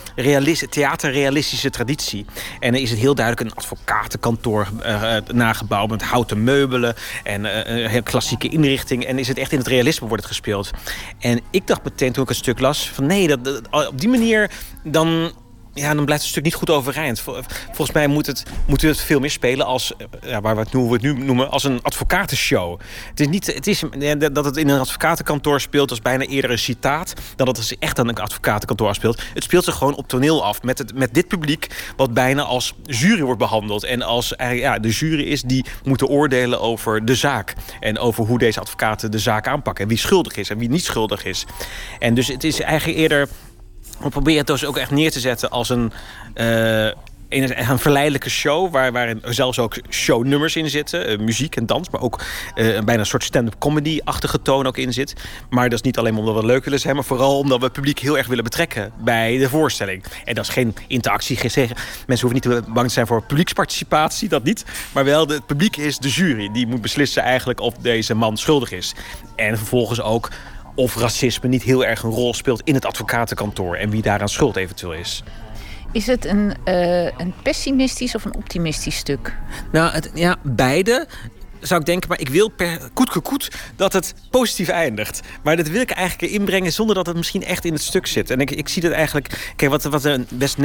theaterrealistische traditie. En dan is het heel duidelijk een advocatenkantoor uh, nagebouwd met houten meubelen en uh, een heel klassieke inrichting. En is het echt in het realisme wordt het gespeeld. En ik dacht meteen toen ik het stuk las van nee, dat op die manier dan ja, dan blijft het stuk niet goed overeind. Volgens mij moet het, moeten we het veel meer spelen als, eh, ja, waar we het, we het nu noemen, als een advocatenshow. Het is niet, het is, dat het in een advocatenkantoor speelt, als bijna eerder een citaat, dan dat het echt aan een advocatenkantoor speelt. Het speelt zich gewoon op toneel af met, het, met dit publiek, wat bijna als jury wordt behandeld. En als ja, de jury is die moeten oordelen over de zaak. En over hoe deze advocaten de zaak aanpakken. En wie schuldig is en wie niet schuldig is. En dus het is eigenlijk eerder we proberen het dus ook echt neer te zetten als een, uh, een, verleidelijke show. Waar, waarin zelfs ook shownummers in zitten. Uh, muziek en dans. Maar ook uh, bijna een soort stand-up comedy-achtige toon ook in zit. Maar dat is niet alleen omdat we leuk willen zijn. Maar vooral omdat we het publiek heel erg willen betrekken bij de voorstelling. En dat is geen interactie. Geen, mensen hoeven niet bang te zijn voor publieksparticipatie. Dat niet. Maar wel het publiek is de jury. Die moet beslissen eigenlijk of deze man schuldig is. En vervolgens ook of racisme niet heel erg een rol speelt in het advocatenkantoor en wie daaraan schuld eventueel is. Is het een, uh, een pessimistisch of een optimistisch stuk? Nou, het, ja, beide zou ik denken, maar ik wil per koet koet dat het positief eindigt. Maar dat wil ik eigenlijk inbrengen zonder dat het misschien echt in het stuk zit. En ik, ik zie dat eigenlijk. Kijk, wat, wat er best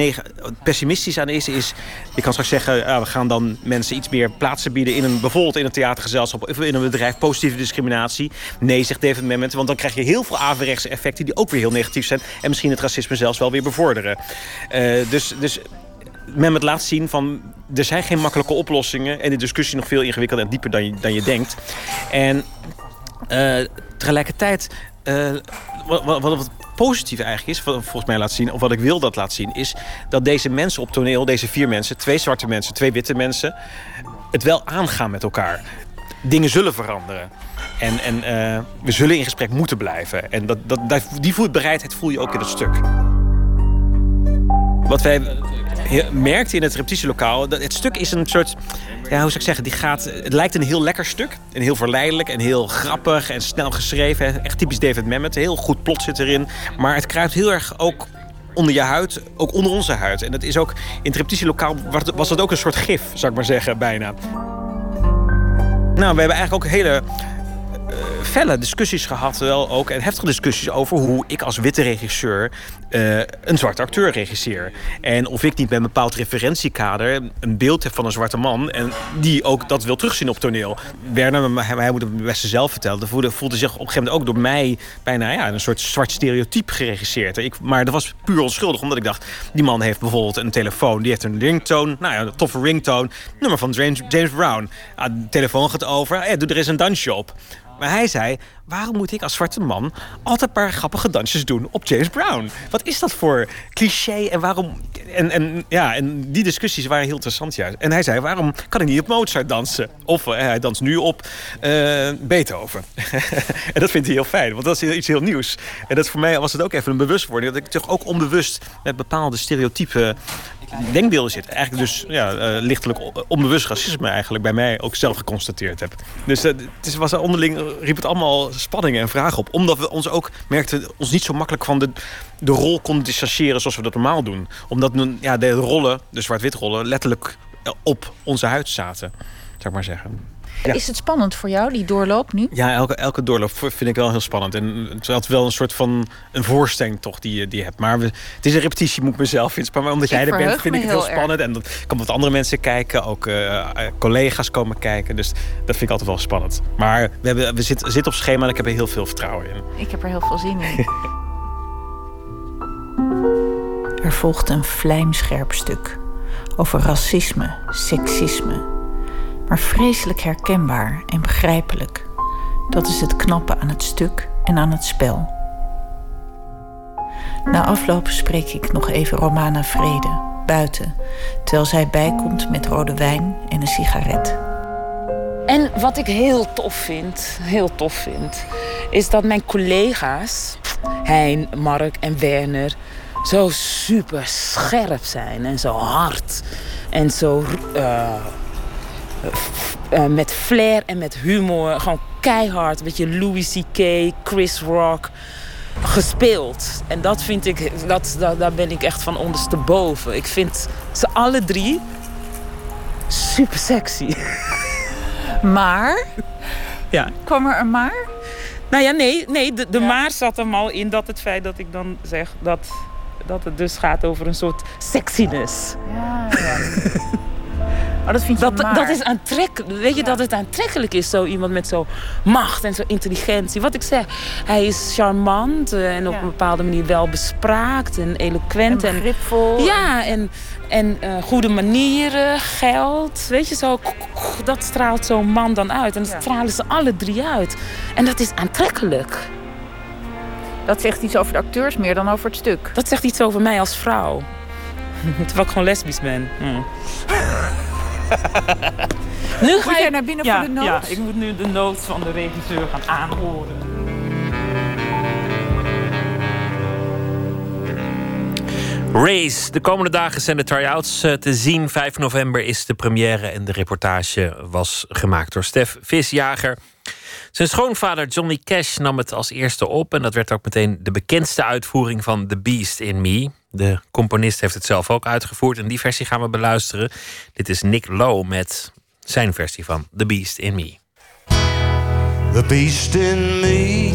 pessimistisch aan is, is. Je kan straks zeggen, ja, we gaan dan mensen iets meer plaatsen bieden in een bijvoorbeeld in een theatergezelschap of in een bedrijf. Positieve discriminatie. Nee, zegt David Mamet. Want dan krijg je heel veel averechtse effecten die ook weer heel negatief zijn. En misschien het racisme zelfs wel weer bevorderen. Uh, dus, dus men het laat zien van er zijn geen makkelijke oplossingen en de discussie nog veel ingewikkelder en dieper dan je, dan je denkt. En uh, tegelijkertijd, uh, wat, wat, wat, positief eigenlijk is, volgens mij laat zien, of wat ik wil dat laat zien, is dat deze mensen op toneel, deze vier mensen, twee zwarte mensen, twee witte mensen, het wel aangaan met elkaar. Dingen zullen veranderen. En, en uh, we zullen in gesprek moeten blijven. En dat, dat, die bereidheid voel je ook in het stuk. Wat wij merkte in het repetitielokaal... Dat het stuk is een soort... Ja, hoe zou ik zeggen? Die gaat, het lijkt een heel lekker stuk. En heel verleidelijk en heel grappig en snel geschreven. Echt typisch David Mamet. Heel goed plot zit erin. Maar het kruipt heel erg ook onder je huid, ook onder onze huid. En dat is ook in het repetitielokaal was dat ook een soort gif, zou ik maar zeggen, bijna. Nou, we hebben eigenlijk ook hele felle discussies gehad, wel ook, en heftige discussies over hoe ik als witte regisseur uh, een zwarte acteur regisseer. En of ik niet met een bepaald referentiekader een beeld heb van een zwarte man en die ook dat wil terugzien op toneel. Werner, hij moet het beste zelf vertellen, voelde, voelde zich op een gegeven moment ook door mij bijna ja, een soort zwart stereotype geregisseerd. Ik, maar dat was puur onschuldig, omdat ik dacht, die man heeft bijvoorbeeld een telefoon, die heeft een ringtone, nou ja, een toffe ringtone, nummer van James, James Brown. Ah, de telefoon gaat over, ja, doe er eens een dansje op. Maar hij zei, waarom moet ik als zwarte man altijd maar grappige dansjes doen op James Brown? Wat is dat voor cliché en waarom... En, en, ja, en die discussies waren heel interessant juist. En hij zei, waarom kan ik niet op Mozart dansen? Of eh, hij danst nu op eh, Beethoven. <laughs> en dat vindt hij heel fijn, want dat is iets heel nieuws. En dat voor mij was het ook even een bewustwording... dat ik toch ook onbewust met bepaalde stereotypen denkbeelden zit. Eigenlijk dus ja, eh, lichtelijk onbewust racisme eigenlijk bij mij ook zelf geconstateerd heb. Dus eh, het was onderling eh, riep het allemaal spanningen en vragen op. Omdat we ons ook merkten ons niet zo makkelijk van de, de rol konden distancieren zoals we dat normaal doen. Omdat ja, de rollen, de zwart-wit rollen, letterlijk op onze huid zaten. Zou ik maar zeggen. Ja. Is het spannend voor jou, die doorloop nu? Ja, elke, elke doorloop vind ik wel heel spannend. En het is wel een soort van een voorstelling toch die, je- die je hebt. Maar we, het is een repetitie, moet ik mezelf inspannen. Maar omdat Ik jij er bent, vind ik het heel heel spannend. En dan komen wat andere mensen kijken. Ook eh, collega's komen kijken. Dus dat vind ik altijd wel spannend. Maar we, hebben, we zitten zitten op schema en ik heb er heel veel vertrouwen in. Ik heb er heel veel zin in. <laughs> er volgt een vlijmscherp stuk over racisme, seksisme. Maar vreselijk herkenbaar en begrijpelijk. Dat is het knappe aan het stuk en aan het spel. Na afloop spreek ik nog even Romana Vrede, buiten, terwijl zij bijkomt met rode wijn en een sigaret. En wat ik heel tof vind, heel tof vind, is dat mijn collega's, Hein, Mark en Werner, zo super scherp zijn en zo hard. En zo eh, f- eh, met flair en met humor, gewoon keihard. Weet je, Louis C.K., Chris Rock gespeeld. En dat vind ik, dat, dat, daar ben ik echt van ondersteboven. Ik vind ze alle drie super sexy. <laughs> Maar? Ja. Kwam er een maar? Nou ja, nee, nee de, de maar zat hem al in dat het feit dat ik dan zeg dat, dat het dus gaat over een soort sexiness. Ja, ja. <laughs> Oh, dat vind je Dat, is aantrekkelijk. Weet je dat het aantrekkelijk is, zo iemand met zo macht en zo intelligentie. Wat ik zeg, hij is charmant eh, en op een bepaalde manier wel bespraakt en eloquent. En begripvol. Ja, en, en eh, goede manieren, geld. Weet je zo, dat straalt zo'n man dan uit. En dat stralen ze alle drie uit. En dat is aantrekkelijk. Dat zegt iets over de acteurs meer dan over het stuk. Dat zegt iets over mij als vrouw. <laughs> Terwijl ik gewoon lesbisch ben. <laughs> Nu ga ik naar binnen ja, voor de noot? Ja, ik moet nu de noot van de regisseur gaan aanhoren. Race. De komende dagen zijn de try-outs eh, te zien. 5 november is de première en de reportage was gemaakt door Stef Visjager. Zijn schoonvader Johnny Cash nam het als eerste op. En dat werd ook meteen de bekendste uitvoering van The Beast in Me. De componist heeft het zelf ook uitgevoerd. En die versie gaan we beluisteren. Dit is Nick Lowe met zijn versie van The Beast in Me. The beast in me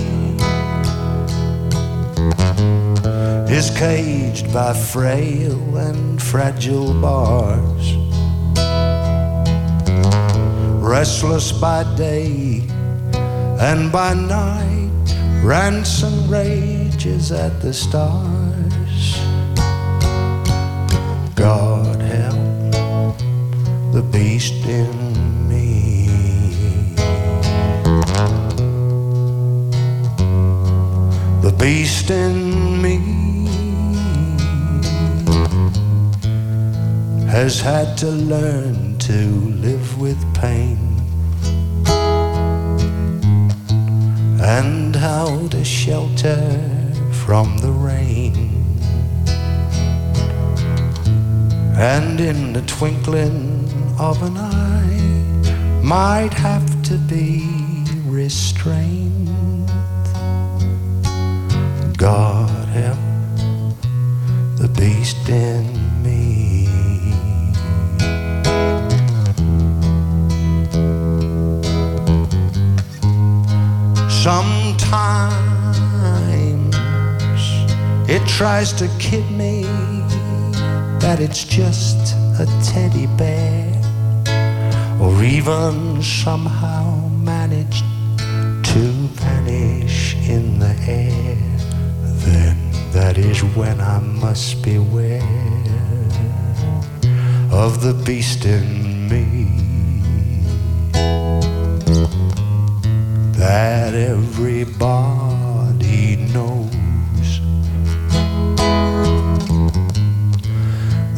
is caged by frail and fragile bars. Restless by day and by night, ransom rages at the stars. God help the beast in me. The beast in me has had to learn to live with pain and how to shelter from the rain. And in the twinkling of an eye, might have to be restrained. God help the beast in Sometimes it tries to kid me that it's just a teddy bear, or even somehow managed to vanish in the air. Then that is when I must beware of the beast in That everybody knows.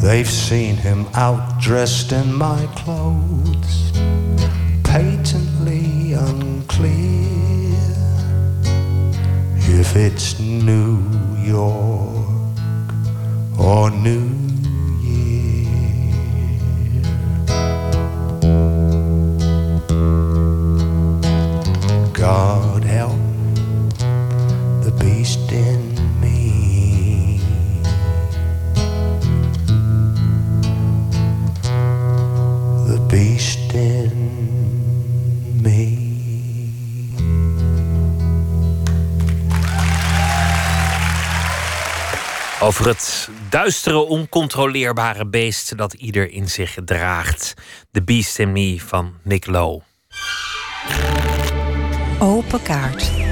They've seen him out dressed in my clothes, patently unclear if it's New York or New Het duistere, oncontroleerbare beest dat ieder in zich draagt. The Beast van Nick Lowe. Open kaart.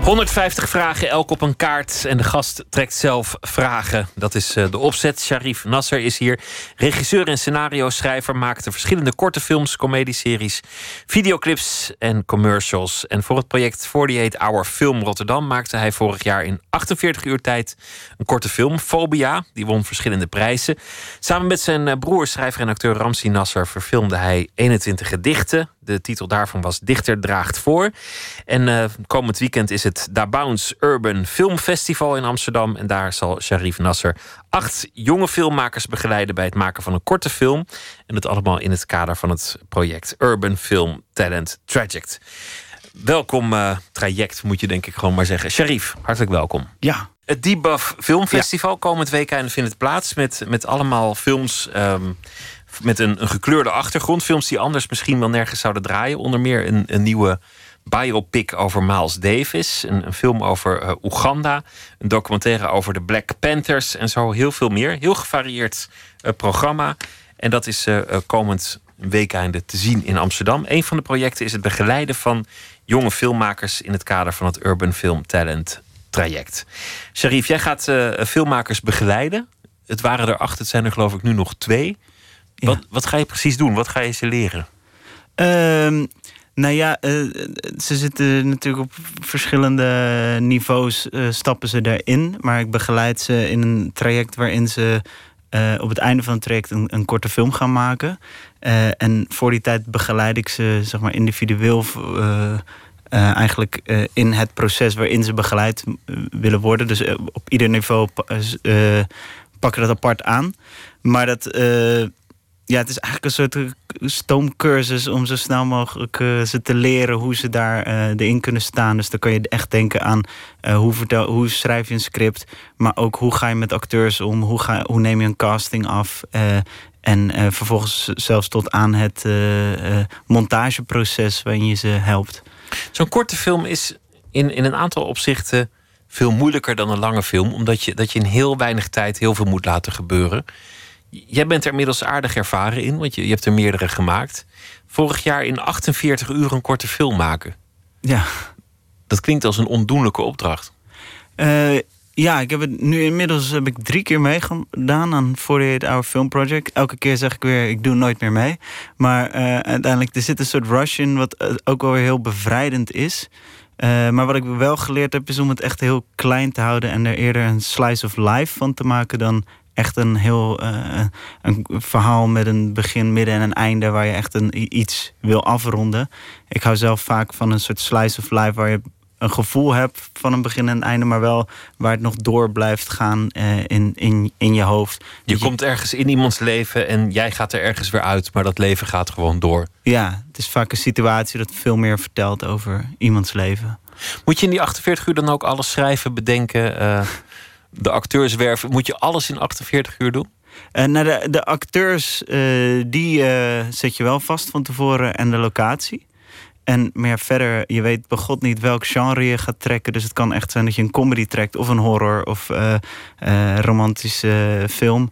150 vragen, elk op een kaart. En de gast trekt zelf vragen. Dat is eh, de opzet. Sharif Nasser is hier. Regisseur en scenario-schrijver. Maakte verschillende korte films, comedieseries, videoclips en commercials. En voor het project 48 Hour Film Rotterdam maakte hij vorig jaar in 48 uur tijd een korte film, Phobia. Die won verschillende prijzen. Samen met zijn eh, broer, schrijver en acteur Ramsi Nasser verfilmde hij 21 gedichten. De titel daarvan was Dichter draagt voor. En uh, komend weekend is het Da Bounce Urban Film Festival in Amsterdam. En daar zal Sharif Nasser acht jonge filmmakers begeleiden bij het maken van een korte film. En dat allemaal in het kader van het project Urban Film Talent Traject. Welkom uh, traject, moet je denk ik gewoon maar zeggen. Sharif, hartelijk welkom. Ja. Het Debuff Filmfestival ja. komend weekend vindt plaats met, met allemaal films. Um, met een, gekleurde achtergrond. Films die anders misschien wel nergens zouden draaien. Onder meer een, een nieuwe biopic over Miles Davis. Een, film over uh, Oeganda. Een documentaire over de Black Panthers. En zo heel veel meer. Heel gevarieerd uh, programma. En dat is uh, komend weekende te zien in Amsterdam. Een van de projecten is het begeleiden van jonge filmmakers... in het kader van het Urban Film Talent traject. Sharif, jij gaat filmmakers begeleiden. Het waren er acht, het zijn er geloof ik nu nog twee... Ja. Wat, wat, ga je precies doen? Wat ga je ze leren? Uh, nou ja, uh, ze zitten natuurlijk op verschillende niveaus, uh, stappen ze daarin. Maar ik begeleid ze in een traject waarin ze uh, op het einde van het traject een, een korte film gaan maken. en voor die tijd begeleid ik ze zeg maar, individueel. eigenlijk in het proces waarin ze begeleid willen worden. Dus op ieder niveau pakken dat apart aan. Maar dat ja, het is eigenlijk een soort stoomcursus om zo snel mogelijk uh, ze te leren hoe ze daar uh, erin kunnen staan. Dus dan kan je echt denken aan hoe, hoe schrijf je een script, maar ook hoe ga je met acteurs om, hoe, ga, hoe neem je een casting af. en vervolgens zelfs tot aan het montageproces waarin je ze helpt. Zo'n korte film is in, in een aantal opzichten veel moeilijker dan een lange film, omdat je, dat je in heel weinig tijd heel veel moet laten gebeuren. Jij bent er inmiddels aardig ervaren in, want je, je hebt er meerdere gemaakt. Vorig jaar in 48 uur een korte film maken. Ja. Dat klinkt als een ondoenlijke opdracht. Uh, ja, ik heb het nu inmiddels heb ik drie keer meegedaan aan 48 Hour Film Project. Elke keer zeg ik weer, ik doe nooit meer mee. Maar uh, uiteindelijk, er zit een soort rush in, wat ook wel weer heel bevrijdend is. Uh, maar wat ik wel geleerd heb, is om het echt heel klein te houden en er eerder een slice of life van te maken dan echt een heel uh, een verhaal met een begin, midden en een einde waar je echt een, iets wil afronden. Ik hou zelf vaak van een soort slice of life waar je een gevoel hebt van een begin en een einde, maar wel waar het nog door blijft gaan uh, in, in, in je hoofd. Je, je komt ergens in iemands leven en jij gaat er ergens weer uit, maar dat leven gaat gewoon door. Ja, het is vaak een situatie dat veel meer vertelt over iemands leven. Moet je in die 48 uur dan ook alles schrijven, bedenken? Uh <laughs> de acteurs werven. Moet je alles in 48 uur doen? Uh, de, de acteurs, uh, die uh, zet je wel vast van tevoren en de locatie. En meer verder, je weet bij god niet welk genre je gaat trekken. Dus het kan echt zijn dat je een comedy trekt of een horror of romantische film.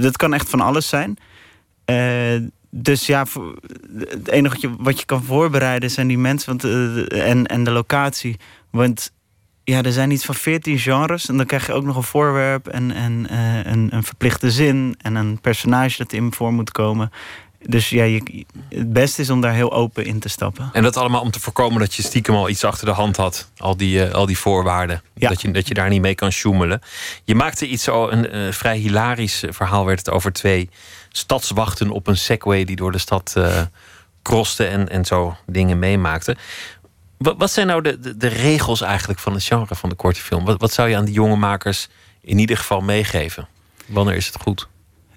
dat kan echt van alles zijn. dus ja, het enige wat je, wat je kan voorbereiden zijn die mensen want, en, en de locatie. Want ja, er zijn iets van 14 genres. En dan krijg je ook nog een voorwerp en, en uh, een, een verplichte zin en een personage dat in voor moet komen. dus ja, je, het beste is om daar heel open in te stappen. En dat allemaal om te voorkomen dat je stiekem al iets achter de hand had. Al die, eh, al die voorwaarden. Dat, je, dat je daar niet mee kan sjoemelen. Je maakte iets, zo, een eh, vrij hilarisch verhaal werd het over twee stadswachten op een segway die door de stad eh crosten en, en zo dingen meemaakten. Wat, wat zijn nou de, de, de regels eigenlijk van het genre van de korte film? Wat, wat zou je aan die jonge makers in ieder geval meegeven? Wanneer is het goed?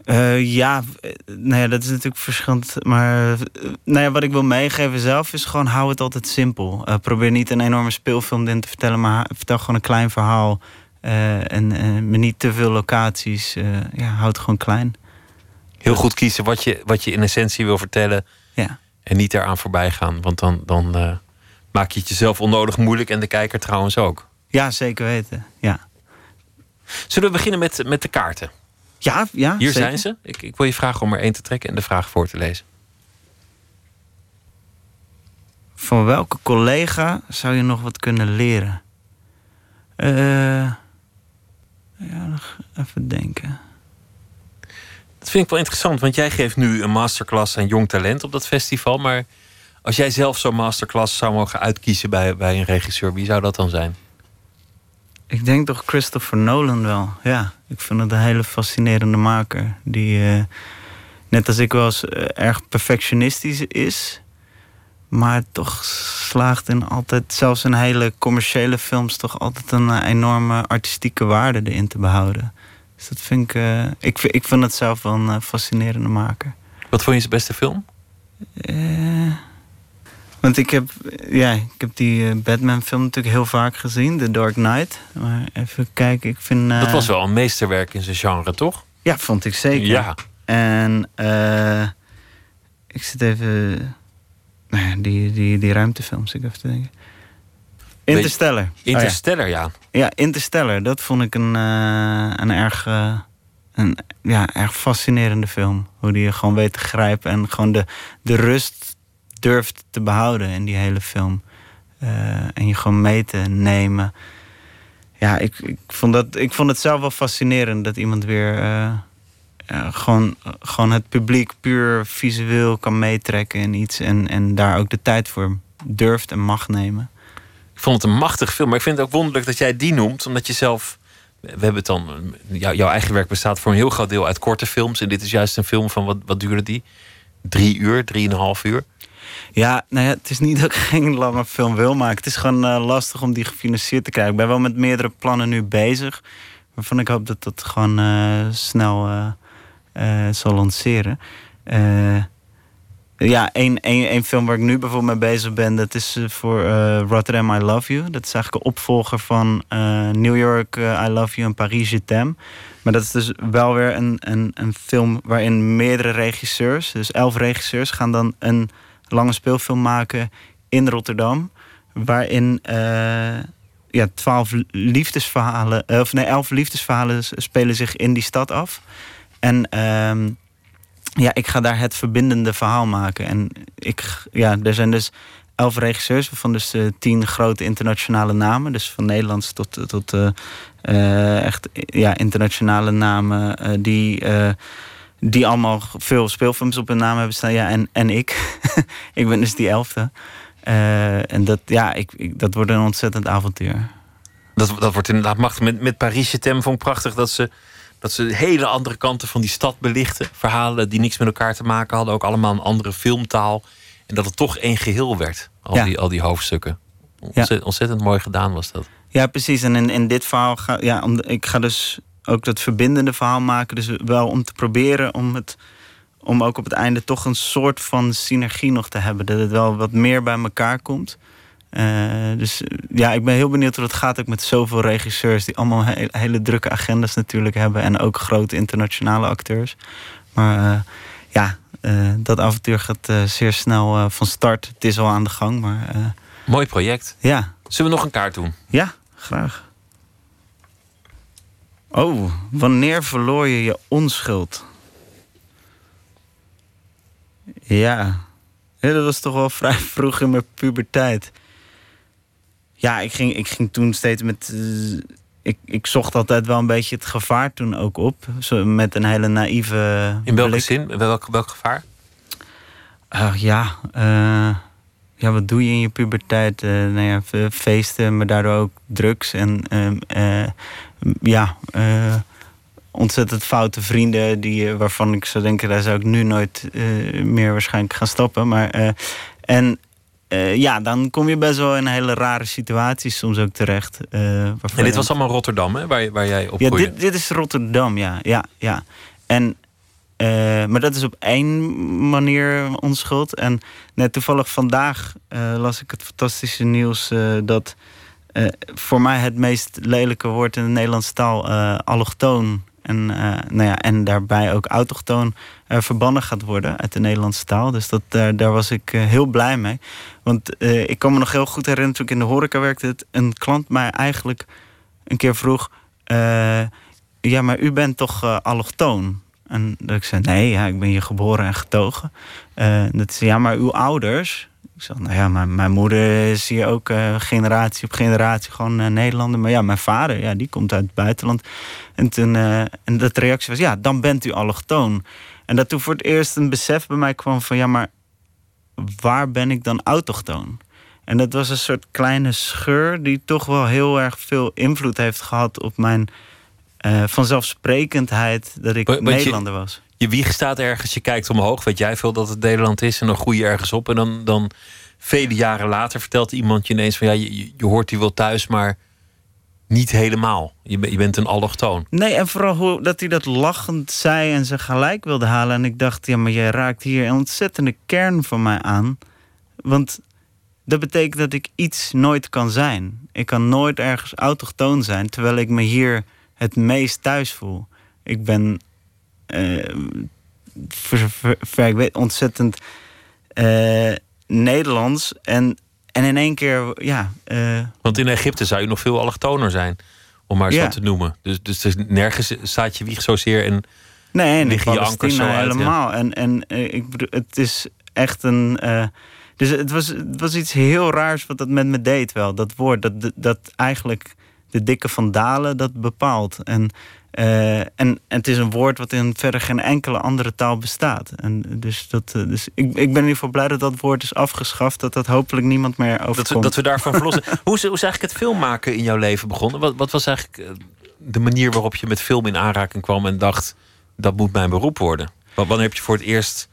Eh, ja, eh, nou ja, dat is natuurlijk verschillend. Maar eh, nou ja, wat ik wil meegeven zelf is gewoon hou het altijd simpel. Probeer niet een enorme speelfilm in te vertellen, maar vertel gewoon een klein verhaal. En met niet te veel locaties. Ja, houd het gewoon klein. Heel goed kiezen wat je, wat je in essentie wil vertellen. Ja. En niet eraan voorbij gaan. Want dan, dan maak je het jezelf onnodig moeilijk. En de kijker trouwens ook. Ja, zeker weten. Ja, Zullen we beginnen met, met de kaarten? ja, ja Hier zeker. zijn ze. Ik, ik wil je vragen om er één te trekken en de vraag voor te lezen. Van welke collega zou je nog wat kunnen leren? Eh, ja, nog even denken. Dat vind ik wel interessant, want jij geeft nu een masterclass aan jong talent op dat festival. Maar als jij zelf zo'n masterclass zou mogen uitkiezen bij, bij een regisseur, wie zou dat dan zijn? Ik denk toch Christopher Nolan wel. Ja, ik vind het een hele fascinerende maker. Die, eh, net als ik wel eens eh, erg perfectionistisch is. Maar toch slaagt in altijd, zelfs in hele commerciële films, toch altijd een eh, enorme artistieke waarde erin te behouden. Dus dat vind ik, ik, vind- ik vind het zelf wel een fascinerende maker. Wat vond je zijn beste film? Want ik heb, ja, ik heb die eh, Batman-film natuurlijk heel vaak gezien, The Dark Knight. Maar even kijken, ik vind. eh, Dat was wel een meesterwerk in zijn genre, toch? Ja, vond ik zeker. Ja. En eh, ik zit even. Nou ja, die, die, die ruimtefilms, ik even te denken. Interstellar. Oh ja. Interstellar, ja. Ja, Interstellar, dat vond ik een, een erg. een ja, erg fascinerende film. Hoe die je gewoon weet te grijpen en gewoon de, de rust durft te behouden in die hele film. Eh, en je gewoon mee te nemen. Ja, ik, ik, vond dat, ik vond het zelf wel fascinerend dat iemand weer eh, ja, gewoon, gewoon het publiek puur visueel kan meetrekken in iets. En, en daar ook de tijd voor durft en mag nemen. Ik vond het een machtig film, maar ik vind het ook wonderlijk dat jij die noemt, omdat je zelf. We hebben het dan. jou- jouw eigen werk bestaat voor een heel groot deel uit korte films. En dit is juist een film van wat, wat duurde die? Drie uur, drieënhalf uur. Ja, nou ja, het is niet <laughs> dat ik geen lange film wil maken. Het is gewoon eh, lastig om die gefinancierd te krijgen. Ik ben wel met meerdere plannen nu bezig. Waarvan ik hoop dat dat gewoon eh, snel eh, zal lanceren. Ja, één, één, één film waar ik nu bijvoorbeeld mee bezig ben... dat is voor Rotterdam I Love You. Dat is eigenlijk een opvolger van New York I Love You en Paris Je T'aime. Maar dat is dus wel weer een, een, een film waarin meerdere regisseurs... dus elf regisseurs gaan dan een lange speelfilm maken in Rotterdam. Waarin eh, ja, twaalf liefdesverhalen, eh, of nee, elf liefdesverhalen spelen zich in die stad af. En ehm, ja, ik ga daar het verbindende verhaal maken. En ik, ja, er zijn dus elf regisseurs, waarvan dus eh, tien grote internationale namen. Dus van Nederlands tot, tot echt ja, internationale namen die. Die allemaal veel speelfilms op hun naam hebben staan. Ja, en, en ik. <laughs> ik ben dus die elfde. Eh, en dat, ja, ik, ik- dat wordt een ontzettend avontuur. Dat, dat wordt inderdaad machtig. Met, met Paris Tem vond ik prachtig dat ze, dat ze hele andere kanten van die stad belichten. Verhalen die niks met elkaar te maken hadden. Ook allemaal een andere filmtaal. En dat het toch één geheel werd. Al, Ja. die, al die hoofdstukken. Ontzettend, ontzettend mooi gedaan was dat. Ja, precies. En in, in dit verhaal ga ja, om, ik ga dus ook dat verbindende verhaal maken. Dus wel om te proberen om het. Om ook op het einde toch een soort van synergie nog te hebben. Dat het wel wat meer bij elkaar komt. Eh, dus ja, ik ben heel benieuwd hoe het gaat ook met zoveel regisseurs. Die allemaal he- hele drukke agendas natuurlijk hebben. En ook grote internationale acteurs. Maar eh, ja, eh, dat avontuur gaat zeer snel van start. Het is al aan de gang, maar Mooi project. ja. Zullen we nog een kaart doen? Ja, graag. Oh, wanneer verloor je je onschuld? Ja. ja, dat was toch wel <laughs> vrij vroeg in mijn puberteit. Ja, ik ging, ik ging toen steeds met. eh, ik, ik zocht altijd wel een beetje het gevaar toen ook op. Zo, met een hele naïeve. In welke blik. zin? Welk, welk gevaar? Ah, ja, eh, ja, wat doe je in je puberteit? Eh nou ja, fe- feesten, maar daardoor ook drugs. En ehm, eh, ja, eh, ontzettend foute vrienden die, waarvan ik zou denken, daar zou ik nu nooit meer waarschijnlijk gaan stappen. Maar, en ja, dan kom je best wel in hele rare situaties soms ook terecht. En dit was allemaal Rotterdam, hè, waar, waar jij op ja, dit, dit is Rotterdam, ja. ja, ja. En, eh, maar dat is op één manier onschuld. En net toevallig vandaag eh, las ik het fantastische nieuws eh, dat voor mij het meest lelijke woord in de Nederlandse taal allochtoon en, nou ja, en daarbij ook autochtoon verbannen gaat worden uit de Nederlandse taal. Dus dat, daar, was ik heel blij mee. Want ik kan me nog heel goed herinneren toen ik in de horeca werkte, een klant mij eigenlijk een keer vroeg: Ja, maar u bent toch allochtoon? En dat ik zei: Nee, ja, ik ben hier geboren en getogen. Eh, dat zei: Ja, maar uw ouders. Ik zeg: Nou ja, mijn, mijn moeder is hier ook eh, generatie op generatie gewoon eh, Nederlander. Maar ja, mijn vader, ja, die komt uit het buitenland. En, toen, en dat reactie was: Ja, dan bent u allochtoon. En dat toen voor het eerst een besef bij mij kwam van: Ja, maar waar ben ik dan autochtoon? En dat was een soort kleine scheur die toch wel heel erg veel invloed heeft gehad op mijn eh, vanzelfsprekendheid dat ik Want je- Nederlander was. Je wieg staat ergens, je kijkt omhoog, weet jij veel dat het Nederland is en dan groei je ergens op. En dan, dan vele jaren later vertelt iemand je ineens van ja, je, je- hoort hier wel thuis, maar niet helemaal. Je, je bent een allochtoon. Nee, en vooral hoe, dat hij dat lachend zei en ze gelijk wilde halen. En ik dacht, ja, maar jij raakt hier een ontzettende kern van mij aan. Want dat betekent dat ik iets nooit kan zijn. Ik kan nooit ergens autochtoon zijn, terwijl ik me hier het meest thuis voel. Ik ben eh, ver, ver- ver- ik weet, ontzettend eh, Nederlands. En, en in één keer, ja. eh, Want in Egypte zou je nog veel allochtoner zijn, om maar wat te noemen. Dus, dus er nergens staat je wieg zozeer en Nee, en in liggen je ankers zo uit. ja. helemaal. En, en ik bedoel, het is echt een. dus het was, het was iets heel raars wat dat met me deed wel. Dat woord, dat, dat, dat eigenlijk de dikke van Dalen dat bepaalt. En, eh, en, en het is een woord wat in verder geen enkele andere taal bestaat. En dus dat, eh, dus ik, ik ben in ieder geval blij dat dat woord is afgeschaft. Dat dat hopelijk niemand meer overkomt. Dat we, dat we daarvan verlossen. <laughs> hoe, is, hoe is eigenlijk het filmmaken in jouw leven begonnen? Wat, wat was eigenlijk eh, de manier waarop je met film in aanraking kwam en dacht: dat moet mijn beroep worden? Wa- Wanneer heb je voor het eerst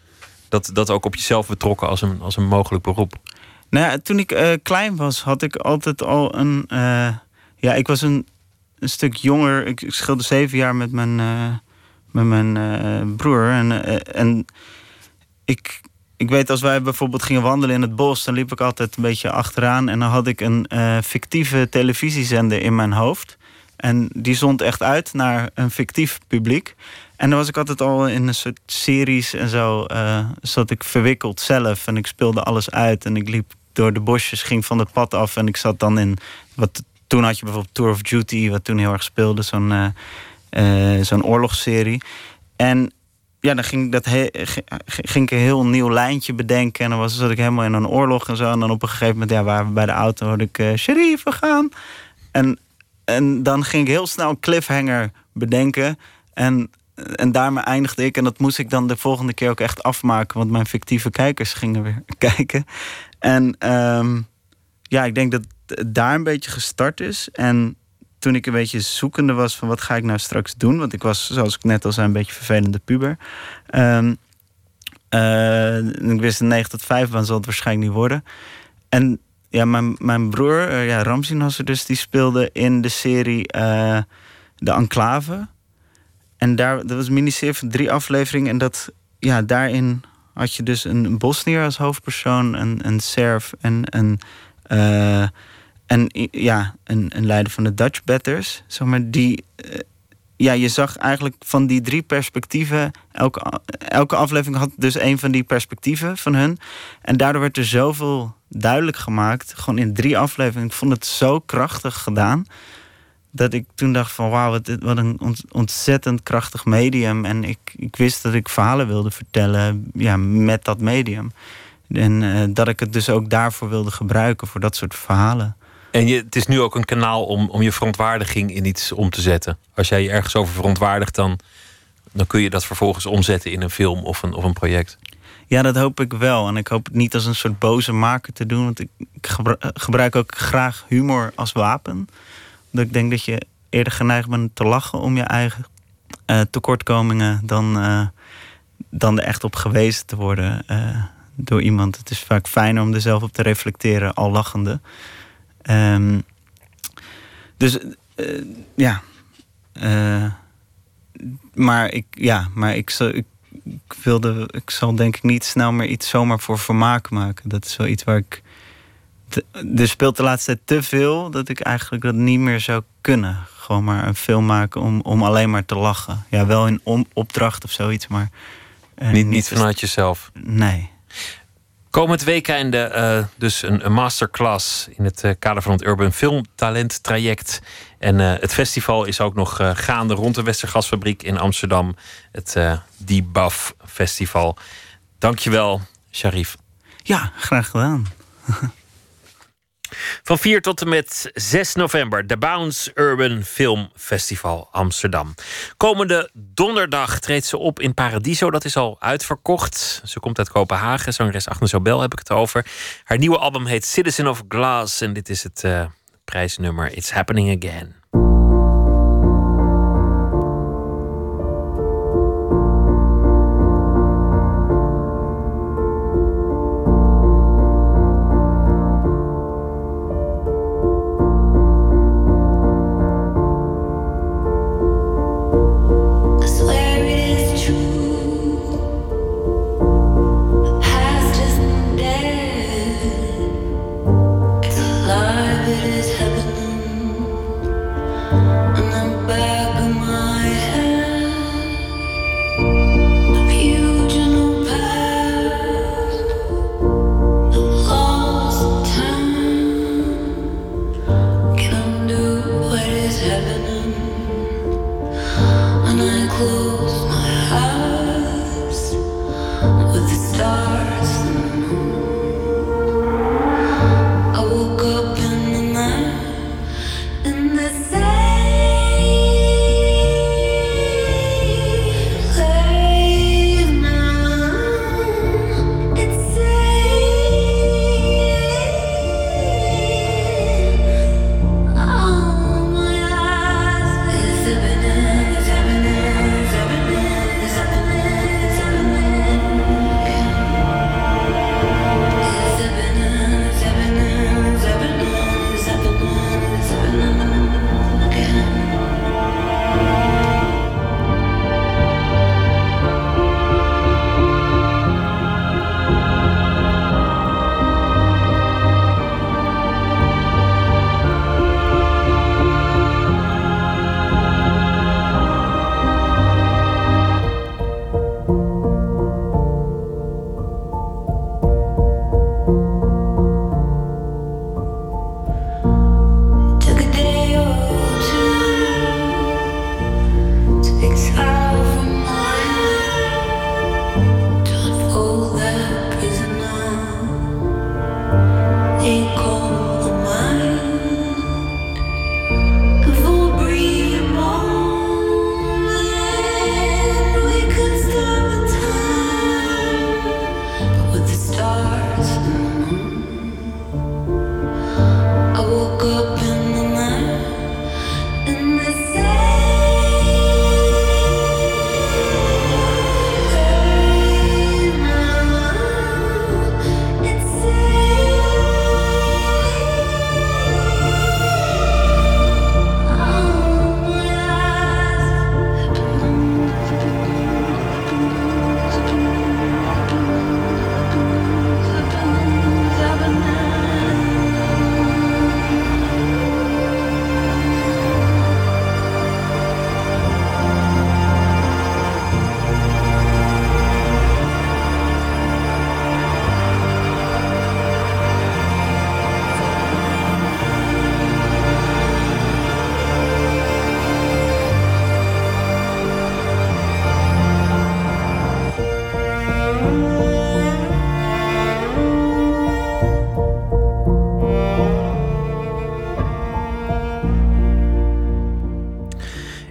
dat, dat ook op jezelf betrokken als een, als een mogelijk beroep? Nou ja, toen ik klein was, had ik altijd al een. Ja, ik was een, een stuk jonger. Ik, ik scheelde zeven jaar met mijn, eh, met mijn eh, broer. En, eh, en ik, ik weet, als wij bijvoorbeeld gingen wandelen in het bos, dan liep ik altijd een beetje achteraan. En dan had ik een fictieve televisiezender in mijn hoofd. En die zond echt uit naar een fictief publiek. En dan was ik altijd al in een soort series en zo. zat ik verwikkeld zelf. En ik speelde alles uit. En ik liep door de bosjes, ging van het pad af. En ik zat dan in. Wat, toen had je bijvoorbeeld Tour of Duty, wat toen heel erg speelde. Zo'n eh, eh, zo'n oorlogsserie. En ja, dan ging, dat ging, ik een heel nieuw lijntje bedenken. En dan was, zat ik helemaal in een oorlog en zo. En dan op een gegeven moment, ja, waren we bij de auto, hoorde ik... Sherif, we gaan. En, en dan ging ik heel snel een cliffhanger bedenken. En, en daarmee eindigde ik. En dat moest ik dan de volgende keer ook echt afmaken. Want mijn fictieve kijkers gingen weer <laughs> kijken. En ehm, ja, ik denk dat daar een beetje gestart is. En toen ik een beetje zoekende was van wat ga ik nou straks doen. Want ik was, zoals ik net al zei, een beetje vervelende puber. Eh, ik wist een 9 tot 5 baan zal het waarschijnlijk niet worden. En ja, mijn, mijn broer, eh, ja, Ramzin Nasser dus, die speelde in de serie eh, De Enclave. En daar, dat was een miniserie van drie afleveringen. En dat, ja, daarin had je dus een Bosnier als hoofdpersoon, een, een Serf en een, en ja, een, een leider van de Dutch Batters. Zeg maar, die, eh, ja, je zag eigenlijk van die drie perspectieven. Elke, elke aflevering had dus een van die perspectieven van hun. En daardoor werd er zoveel duidelijk gemaakt. Gewoon in drie afleveringen. Ik vond het zo krachtig gedaan. Dat ik toen dacht van wauw, wat, wat een ont- ontzettend krachtig medium. En ik, ik wist dat ik verhalen wilde vertellen ja, met dat medium. En eh, dat ik het dus ook daarvoor wilde gebruiken, voor dat soort verhalen. En het is nu ook een kanaal om, om je verontwaardiging in iets om te zetten. Als jij je ergens over verontwaardigt, dan, dan kun je dat vervolgens omzetten in een film of een, of een project. Ja, dat hoop ik wel. En ik hoop het niet als een soort boze maker te doen. Want ik, gebru- gebruik ook graag humor als wapen. Omdat ik denk dat je eerder geneigd bent te lachen om je eigen eh, tekortkomingen dan, eh, dan er echt op gewezen te worden eh, door iemand. Het is vaak fijner om er zelf op te reflecteren, al lachende. Ehm, dus eh, ja. Eh, maar ik, ja, maar ik, zal, ik, ik wilde, ik zal denk ik niet snel meer iets zomaar voor vermaak maken. Dat is wel iets waar ik. te- er speelt de laatste tijd te veel dat ik eigenlijk dat niet meer zou kunnen. Gewoon maar een film maken om, om alleen maar te lachen. Ja, wel in om, opdracht of zoiets, maar. eh, niet, niet vanuit jezelf. Nee. Komend weekend eh, dus een, masterclass in het eh, kader van het Urban Film Talent Traject. En eh, het festival is ook nog gaande rond de Westergasfabriek in Amsterdam. Het Debuff Festival. Dankjewel, Sharif. Ja, graag gedaan. <laughs> Van 4 tot en met 6 november, de Bounce Urban Film Festival Amsterdam. Komende donderdag treedt ze op in Paradiso. Dat is al uitverkocht. Ze komt uit Kopenhagen. Zangeres Agnes Obel heb ik het over. Haar nieuwe album heet Citizen of Glass. En dit is het eh, prijsnummer It's Happening Again.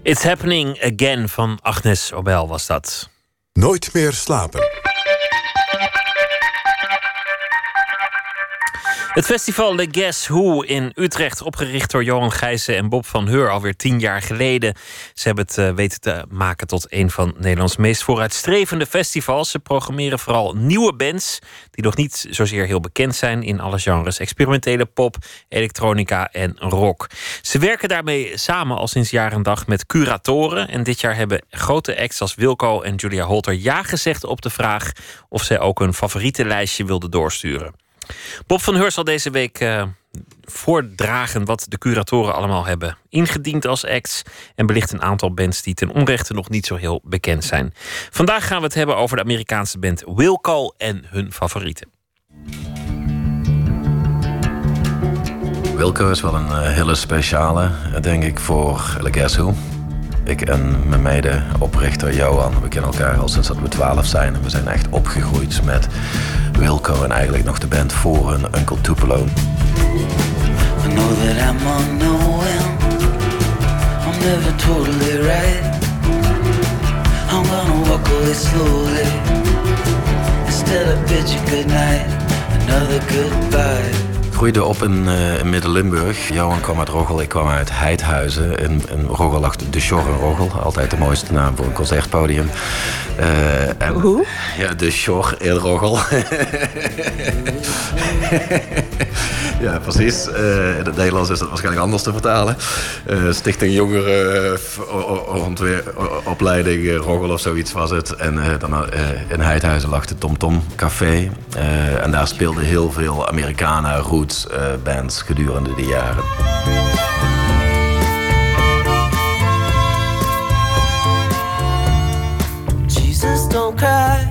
It's Happening Again van Agnes Obel was dat. Nooit meer slapen. Het festival The Guess Who in Utrecht, opgericht door Johan Gijssen en Bob van Heur alweer tien jaar geleden. Ze hebben het eh, weten te maken tot een van Nederlands meest vooruitstrevende festivals. Ze programmeren vooral nieuwe bands die nog niet zozeer heel bekend zijn in alle genres: experimentele pop, elektronica en rock. Ze werken daarmee samen al sinds jaar en dag met curatoren. En dit jaar hebben grote acts als Wilco en Julia Holter ja gezegd op de vraag of zij ook een favoriete lijstje wilden doorsturen. Bob van Heur zal deze week eh, voordragen wat de curatoren allemaal hebben ingediend als acts. En belicht een aantal bands die ten onrechte nog niet zo heel bekend zijn. Vandaag gaan we het hebben over de Amerikaanse band Wilco en hun favorieten. Wilco is wel een eh, hele speciale, eh, denk ik, voor Who. Ik en mijn mede-oprichter Johan, we kennen elkaar al sinds dat we 12 zijn. En we zijn echt opgegroeid met Wilco en eigenlijk nog de band voor hun Uncle Tupelo. I know that I'm on no. I'm never totally right. I'm gonna walk away slowly. Instead of bidding good night, another goodbye. Ik groeide op in, eh, in Midden-Limburg. Johan kwam uit Roggel, ik kwam uit Heidhuizen. In, in Roggel lag de Shore in Roggel. Altijd de mooiste naam voor een concertpodium. Eh, en, Hoe? Ja, de Shore in Roggel. <laughs> ja, precies. Eh, in het Nederlands is dat waarschijnlijk anders te vertalen. Stichting Jongeren o- o- ontwe- o- Opleiding eh, Roggel of zoiets was het. En dan, in Heidhuizen lag de Tom Tom Café. En daar speelden heel veel Americana roots eh, bands gedurende de jaren. Jesus, don't cry.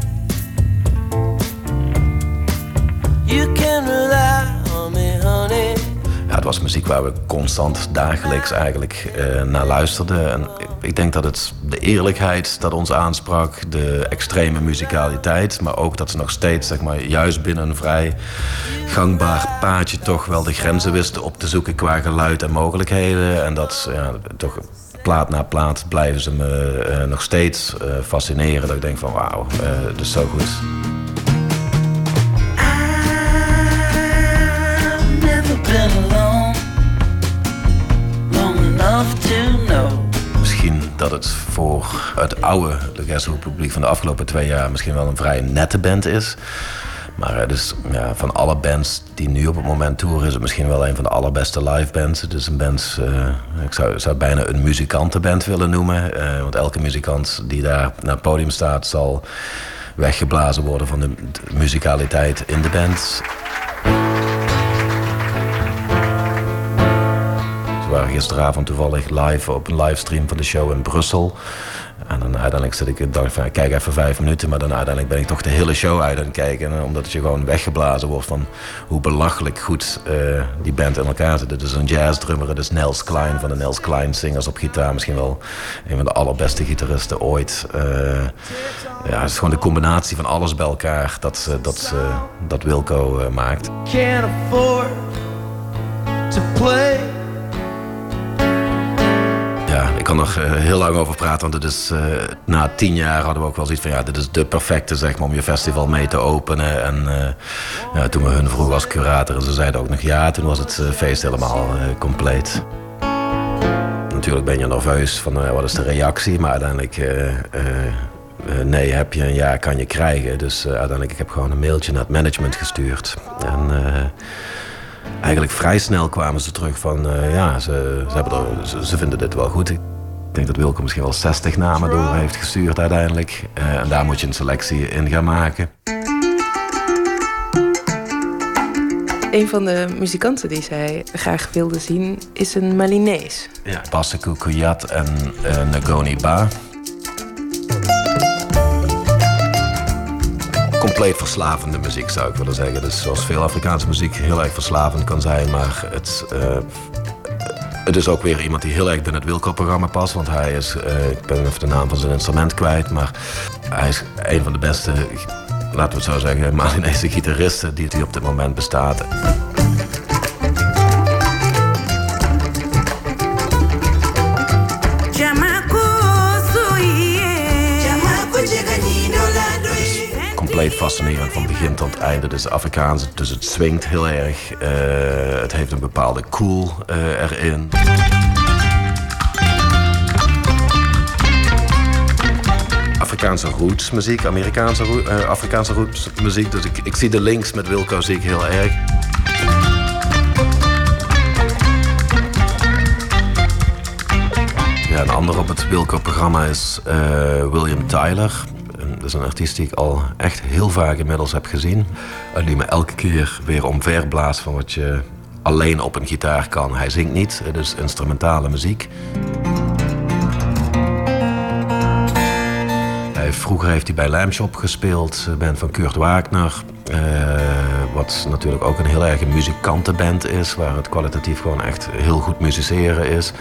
You can rely on me, honey. Ja, het was muziek waar we constant dagelijks eigenlijk eh, naar luisterden. En ik, denk dat het de eerlijkheid dat ons aansprak, de extreme muzikaliteit, maar ook dat ze nog steeds, zeg maar, juist binnen een vrij gangbaar paadje toch wel de grenzen wisten op te zoeken qua geluid en mogelijkheden. En dat ja, toch plaat na plaat blijven ze me eh, nog steeds eh, fascineren. Dat ik denk van wauw, eh dat zo goed. I've never been long enough dat het voor het oude Who publiek van de afgelopen twee jaar misschien wel een vrij nette band is. Maar eh, dus, ja, van alle bands die nu op het moment toeren, is het misschien wel een van de allerbeste live bands. Is een band, eh, ik zou, zou bijna een muzikantenband willen noemen. eh, want elke muzikant die daar naar het podium staat, zal weggeblazen worden van de, de muzikaliteit in de band. Waren gisteravond toevallig live op een livestream van de show in Brussel. En dan uiteindelijk zit ik en dacht van, kijk even vijf minuten. Maar dan uiteindelijk ben ik toch de hele show uit aan het kijken. En omdat je gewoon weggeblazen wordt van hoe belachelijk goed eh, die band in elkaar zit. Het is een jazzdrummer, het is Nels Klein van de Nels Klein Singers op gitaar. Misschien wel een van de allerbeste gitaristen ooit. Eh, ja, het is gewoon de combinatie van alles bij elkaar dat, eh, dat, dat Wilco maakt. Afford to play. Ja, ik kan er eh, heel lang over praten, want het is, eh, na tien jaar hadden we ook wel zoiets van... ja, dit is de perfecte zeg maar, om je festival mee te openen. En eh, ja, toen we hun vroegen als curator en ze zeiden ook nog ja... toen was het feest helemaal compleet. Natuurlijk ben je nerveus van wat is de reactie, maar uiteindelijk... nee, heb je een ja, kan je krijgen. Dus uiteindelijk ik heb gewoon een mailtje naar het management gestuurd. En... eigenlijk vrij snel kwamen ze terug van eh, ja, ze, ze, hebben er, ze, ze vinden dit wel goed. Ik denk dat Wilco misschien wel 60 namen door heeft gestuurd uiteindelijk. Eh, en daar moet je een selectie in gaan maken. Een van de muzikanten die zij graag wilde zien is een Malinees. Ja. Baseku Kuyat en eh Ngoni Ba. Compleet verslavende muziek zou ik willen zeggen. Dus zoals veel Afrikaanse muziek heel erg verslavend kan zijn, maar het, eh, het is ook weer iemand die heel erg binnen het Wilco-programma past. Want hij is, eh, ik ben even de naam van zijn instrument kwijt, maar hij is een van de beste, laten we het zo zeggen, <laughs> Malinese gitaristen die, die op dit moment bestaat. Compleet fascinerend van begin tot einde. Dus Afrikaans, dus het swingt heel erg. Eh, het heeft een bepaalde cool eh, erin. Afrikaanse rootsmuziek, Amerikaanse eh, Afrikaanse rootsmuziek. Dus ik, ik zie de links met Wilco zie ik heel erg. Ja, een ander op het Wilco-programma is William Tyler. Dat is een artiest die ik al echt heel vaak inmiddels heb gezien. En die me elke keer weer omver blaast van wat je alleen op een gitaar kan. Hij zingt niet, het is instrumentale muziek. Vroeger heeft hij bij Lamshop gespeeld, een band van Kurt Wagner. eh, wat natuurlijk ook een heel erg muzikantenband is, waar het kwalitatief gewoon echt heel goed musiceren is.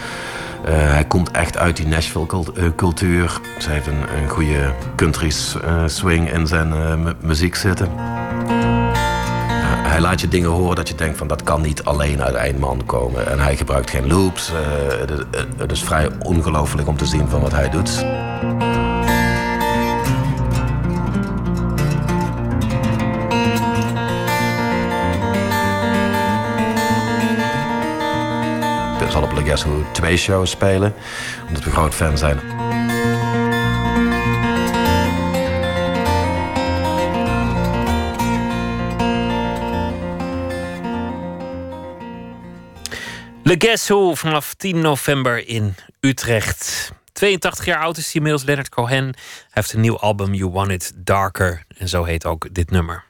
Eh, hij komt echt uit die Nashville-cultuur. Ze heeft een, een goede country eh, swing in zijn eh, mu- muziek zitten. Hij laat je dingen horen dat je denkt van dat kan niet alleen uit Eindman komen. En hij gebruikt geen loops. Eh, het is vrij ongelooflijk om te zien van wat hij doet. Zal op Le Guess twee shows spelen, omdat we groot fan zijn. Le Guess vanaf 10 november in Utrecht. 82 jaar oud is hij inmiddels, Leonard Cohen. Hij heeft een nieuw album, You Want It Darker. En zo heet ook dit nummer.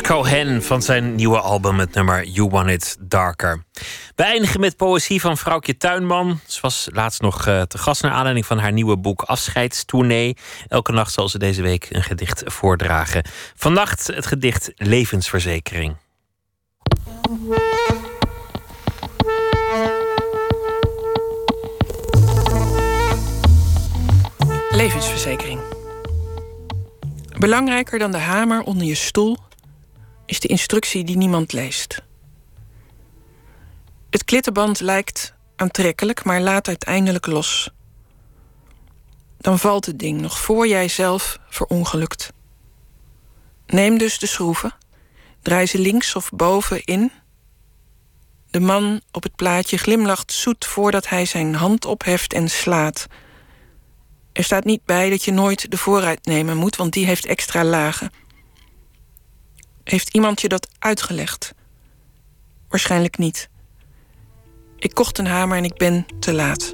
Cohen van zijn nieuwe album, het nummer You Want It Darker. We eindigen met poëzie van vrouwtje Tuinman. Ze was laatst nog eh, te gast naar aanleiding van haar nieuwe boek Afscheidstournee. Elke nacht zal ze deze week een gedicht voordragen. Vannacht het gedicht Levensverzekering. Levensverzekering. Belangrijker dan de hamer onder je stoel de instructie die niemand leest. Het klittenband lijkt aantrekkelijk, maar laat uiteindelijk los. Dan valt het ding nog voor jij zelf verongelukt. Neem dus de schroeven, draai ze links of boven in. De man op het plaatje glimlacht zoet voordat hij zijn hand opheft en slaat. Er staat niet bij dat je nooit de vooruit nemen moet, want die heeft extra lagen. Heeft iemand je dat uitgelegd? Waarschijnlijk niet. Ik kocht een hamer en ik ben te laat.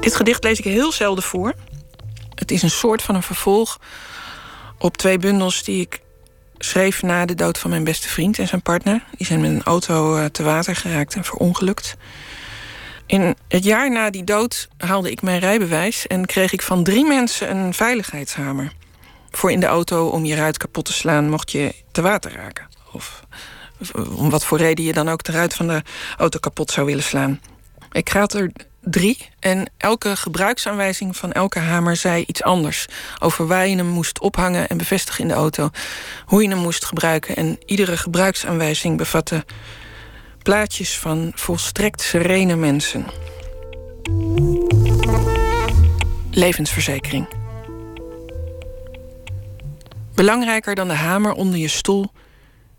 Dit gedicht lees ik heel zelden voor. Het is een soort van een vervolg op twee bundels die ik schreef na de dood van mijn beste vriend en zijn partner. Die zijn met een auto eh, te water geraakt en verongelukt. In het jaar na die dood haalde ik mijn rijbewijs en kreeg ik van drie mensen een veiligheidshamer. Voor in de auto om je ruit kapot te slaan mocht je te water raken. Of om wat voor reden je dan ook de ruit van de auto kapot zou willen slaan. Ik had er drie en elke gebruiksaanwijzing van elke hamer zei iets anders. Over waar je hem moest ophangen en bevestigen in de auto. Hoe je hem moest gebruiken. En iedere gebruiksaanwijzing bevatte plaatjes van volstrekt serene mensen. Levensverzekering. Belangrijker dan de hamer onder je stoel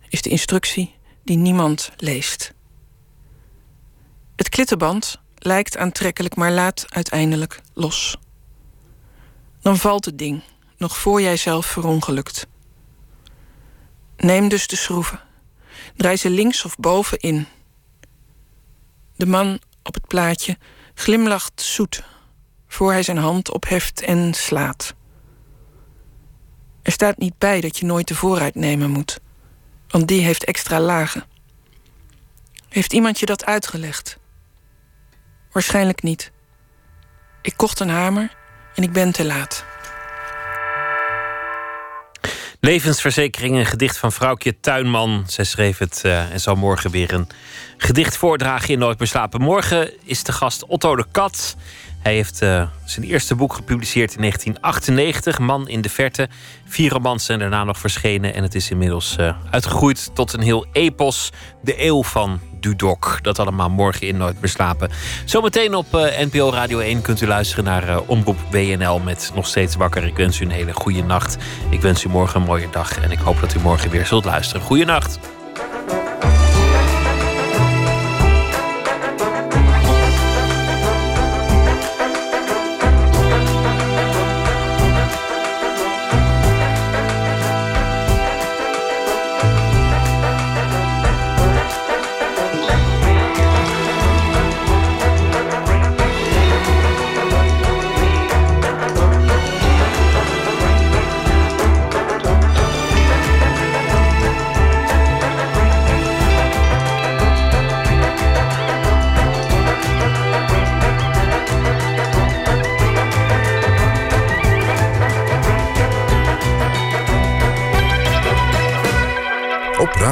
is de instructie die niemand leest. Het klittenband lijkt aantrekkelijk, maar laat uiteindelijk los. Dan valt het ding, nog voor jij zelf verongelukt. Neem dus de schroeven. Draai ze links of bovenin. De man op het plaatje glimlacht zoet voor hij zijn hand opheft en slaat. Er staat niet bij dat je nooit de vooruit nemen moet, want die heeft extra lagen. Heeft iemand je dat uitgelegd? Waarschijnlijk niet. Ik kocht een hamer en ik ben te laat. Levensverzekering, een gedicht van vrouwtje Tuinman. Zij schreef het uh, en zal morgen weer een gedicht voordragen in Nooit meer slapen. Morgen is de gast Otto de Kat. Hij heeft uh, zijn eerste boek gepubliceerd in 1998, Man in de Verte. Vier romans zijn daarna nog verschenen en het is inmiddels uh, uitgegroeid tot een heel epos. De eeuw van Dudok. Dat allemaal morgen in Nooit meer slapen. Zometeen op uh, NPO Radio 1 kunt u luisteren naar Omroep WNL met Nog Steeds Wakker. Ik wens u een hele goede nacht. Ik wens u morgen een mooie dag en ik hoop dat u morgen weer zult luisteren. Goeienacht.